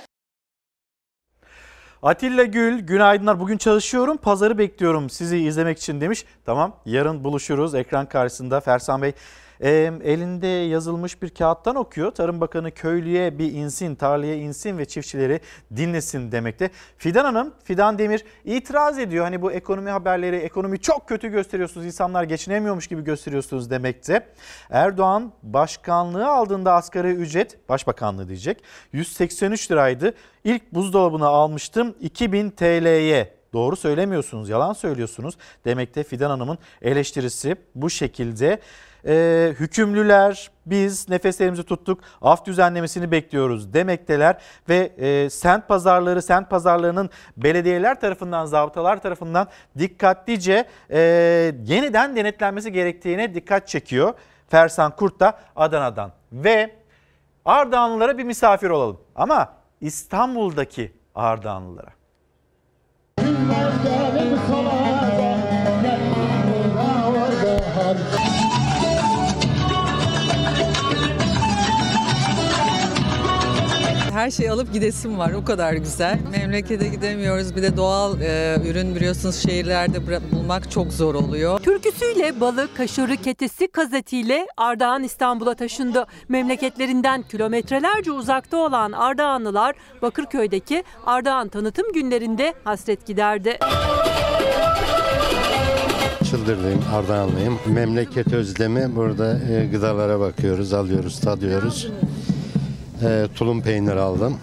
S1: Atilla Gül, günaydınlar. Bugün çalışıyorum, pazarı bekliyorum sizi izlemek için demiş. Tamam, yarın buluşuruz ekran karşısında. Fersan Bey e, elinde yazılmış bir kağıttan okuyor. Tarım Bakanı köylüye bir insin, tarlaya insin ve çiftçileri dinlesin demekte. Fidan Hanım, Fidan Demir itiraz ediyor. Hani bu ekonomi haberleri, ekonomi çok kötü gösteriyorsunuz, insanlar geçinemiyormuş gibi gösteriyorsunuz demekte. Erdoğan başkanlığı aldığında asgari ücret, başbakanlığı diyecek, 183 liraydı. İlk buzdolabını almıştım 2000 TL'ye doğru söylemiyorsunuz, yalan söylüyorsunuz demekte Fidan Hanım'ın eleştirisi bu şekilde. Ee, hükümlüler biz nefeslerimizi tuttuk af düzenlemesini bekliyoruz demekteler ve e, sent pazarları sent pazarlarının belediyeler tarafından zabıtalar tarafından dikkatlice e, yeniden denetlenmesi gerektiğine dikkat çekiyor. Fersan Kurt da Adana'dan ve Ardahanlılara bir misafir olalım ama İstanbul'daki Ardahanlılara.
S85: Her şeyi alıp gidesim var. O kadar güzel. Memlekete gidemiyoruz. Bir de doğal e, ürün biliyorsunuz şehirlerde bulmak çok zor oluyor.
S39: Türküsüyle, balı, kaşarı, ketesi, kazetiyle Ardahan İstanbul'a taşındı. Memleketlerinden kilometrelerce uzakta olan Ardahanlılar Bakırköy'deki Ardahan tanıtım günlerinde hasret giderdi.
S77: Çıldırlıyım, Ardahanlıyım. Memleket özlemi burada e, gıdalara bakıyoruz, alıyoruz, tadıyoruz. E, tulum peynir aldım.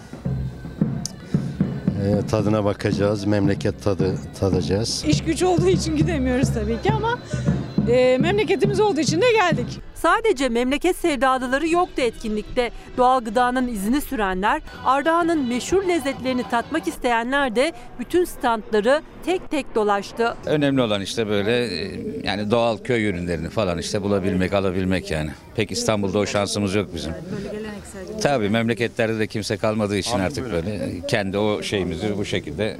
S77: E, tadına bakacağız, memleket tadı tadacağız.
S61: İş güç olduğu için gidemiyoruz tabii ki ama e, memleketimiz olduğu için de geldik.
S39: Sadece memleket sevdalıları yoktu etkinlikte. Doğal gıdanın izini sürenler, Ardahan'ın meşhur lezzetlerini tatmak isteyenler de bütün standları tek tek dolaştı.
S86: Önemli olan işte böyle e, yani doğal köy ürünlerini falan işte bulabilmek, alabilmek yani. Pek İstanbul'da o şansımız yok bizim. Tabii memleketlerde de kimse kalmadığı için artık böyle kendi o şeyimizi bu şekilde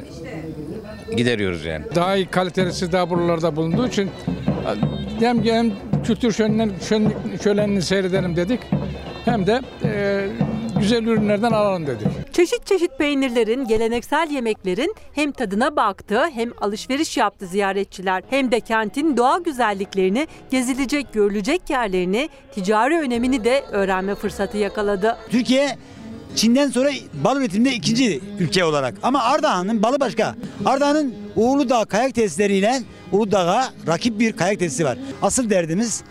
S86: gideriyoruz yani.
S87: Daha iyi kalitesi daha buralarda bulunduğu için hem, hem kültür şölen, şön, şölenini seyredelim dedik hem de e, güzel ürünlerden alalım dedik.
S39: Çeşit çeşit peynirlerin, geleneksel yemeklerin hem tadına baktı hem alışveriş yaptı ziyaretçiler. Hem de kentin doğal güzelliklerini, gezilecek, görülecek yerlerini, ticari önemini de öğrenme fırsatı yakaladı.
S74: Türkiye Çin'den sonra bal üretiminde ikinci ülke olarak. Ama Ardahan'ın balı başka. Ardahan'ın Uğurlu kayak tesisleriyle Uludağ'a rakip bir kayak tesisi var. Asıl derdimiz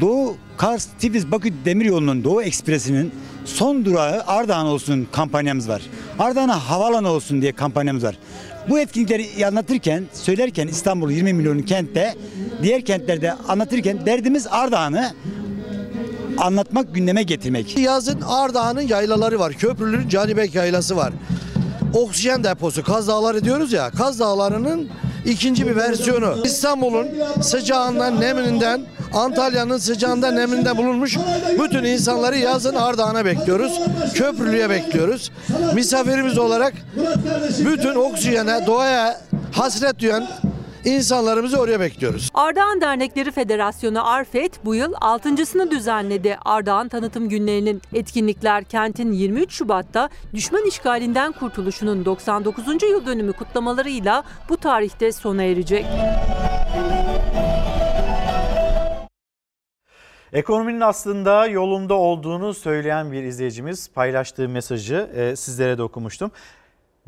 S74: Doğu Kars Tiflis Bakü Demiryolu'nun Doğu Ekspresi'nin son durağı Ardahan olsun kampanyamız var. Ardahan'a havalanı olsun diye kampanyamız var. Bu etkinlikleri anlatırken, söylerken İstanbul 20 milyonlu kentte, diğer kentlerde anlatırken derdimiz Ardahan'ı anlatmak, gündeme getirmek.
S88: Yazın Ardahan'ın yaylaları var. Köprülü'nün Canibek yaylası var. Oksijen deposu Kaz Dağları diyoruz ya. Kaz Dağları'nın ikinci bir versiyonu. İstanbul'un sıcağından, neminden, Antalya'nın sıcağından, neminden bulunmuş bütün insanları yazın Ardahan'a bekliyoruz. Köprülü'ye bekliyoruz. Misafirimiz olarak bütün oksijene, doğaya hasret duyan insanlarımızı oraya bekliyoruz.
S39: Ardahan Dernekleri Federasyonu Arfet bu yıl 6.sını düzenledi Ardahan Tanıtım Günlerinin. Etkinlikler kentin 23 Şubat'ta düşman işgalinden kurtuluşunun 99. yıl dönümü kutlamalarıyla bu tarihte sona erecek.
S1: Ekonominin aslında yolunda olduğunu söyleyen bir izleyicimiz paylaştığı mesajı e, sizlere de okumuştum.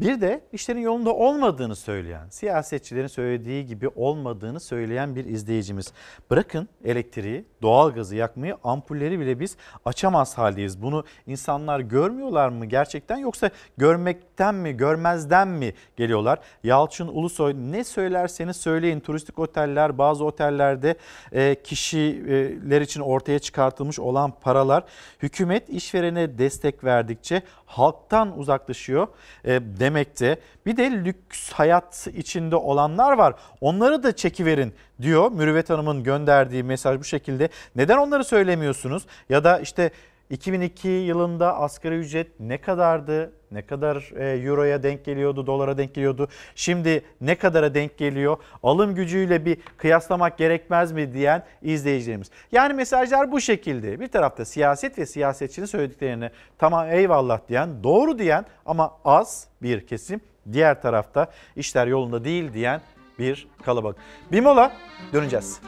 S1: Bir de işlerin yolunda olmadığını söyleyen, siyasetçilerin söylediği gibi olmadığını söyleyen bir izleyicimiz. Bırakın elektriği, doğalgazı yakmayı, ampulleri bile biz açamaz haldeyiz. Bunu insanlar görmüyorlar mı gerçekten yoksa görmekten mi, görmezden mi geliyorlar? Yalçın Ulusoy ne söylerseniz söyleyin turistik oteller, bazı otellerde e, kişiler için ortaya çıkartılmış olan paralar hükümet işverene destek verdikçe halktan uzaklaşıyor e, demekte. Bir de lüks hayat içinde olanlar var. Onları da çekiverin diyor Mürüvvet Hanım'ın gönderdiği mesaj bu şekilde. Neden onları söylemiyorsunuz? Ya da işte 2002 yılında asgari ücret ne kadardı? Ne kadar e, euroya denk geliyordu, dolara denk geliyordu? Şimdi ne kadara denk geliyor? Alım gücüyle bir kıyaslamak gerekmez mi diyen izleyicilerimiz. Yani mesajlar bu şekilde. Bir tarafta siyaset ve siyasetçinin söylediklerini tamam eyvallah diyen, doğru diyen ama az bir kesim. Diğer tarafta işler yolunda değil diyen bir kalabalık. Bir mola döneceğiz.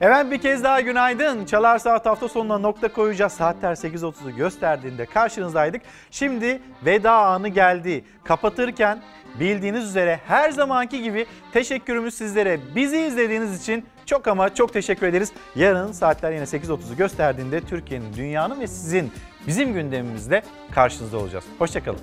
S1: Evet bir kez daha günaydın. Çalar Saat hafta sonuna nokta koyacağız. Saatler 8.30'u gösterdiğinde karşınızdaydık. Şimdi veda anı geldi. Kapatırken bildiğiniz üzere her zamanki gibi teşekkürümüz sizlere. Bizi izlediğiniz için çok ama çok teşekkür ederiz. Yarın saatler yine 8.30'u gösterdiğinde Türkiye'nin, dünyanın ve sizin bizim gündemimizde karşınızda olacağız. Hoşçakalın.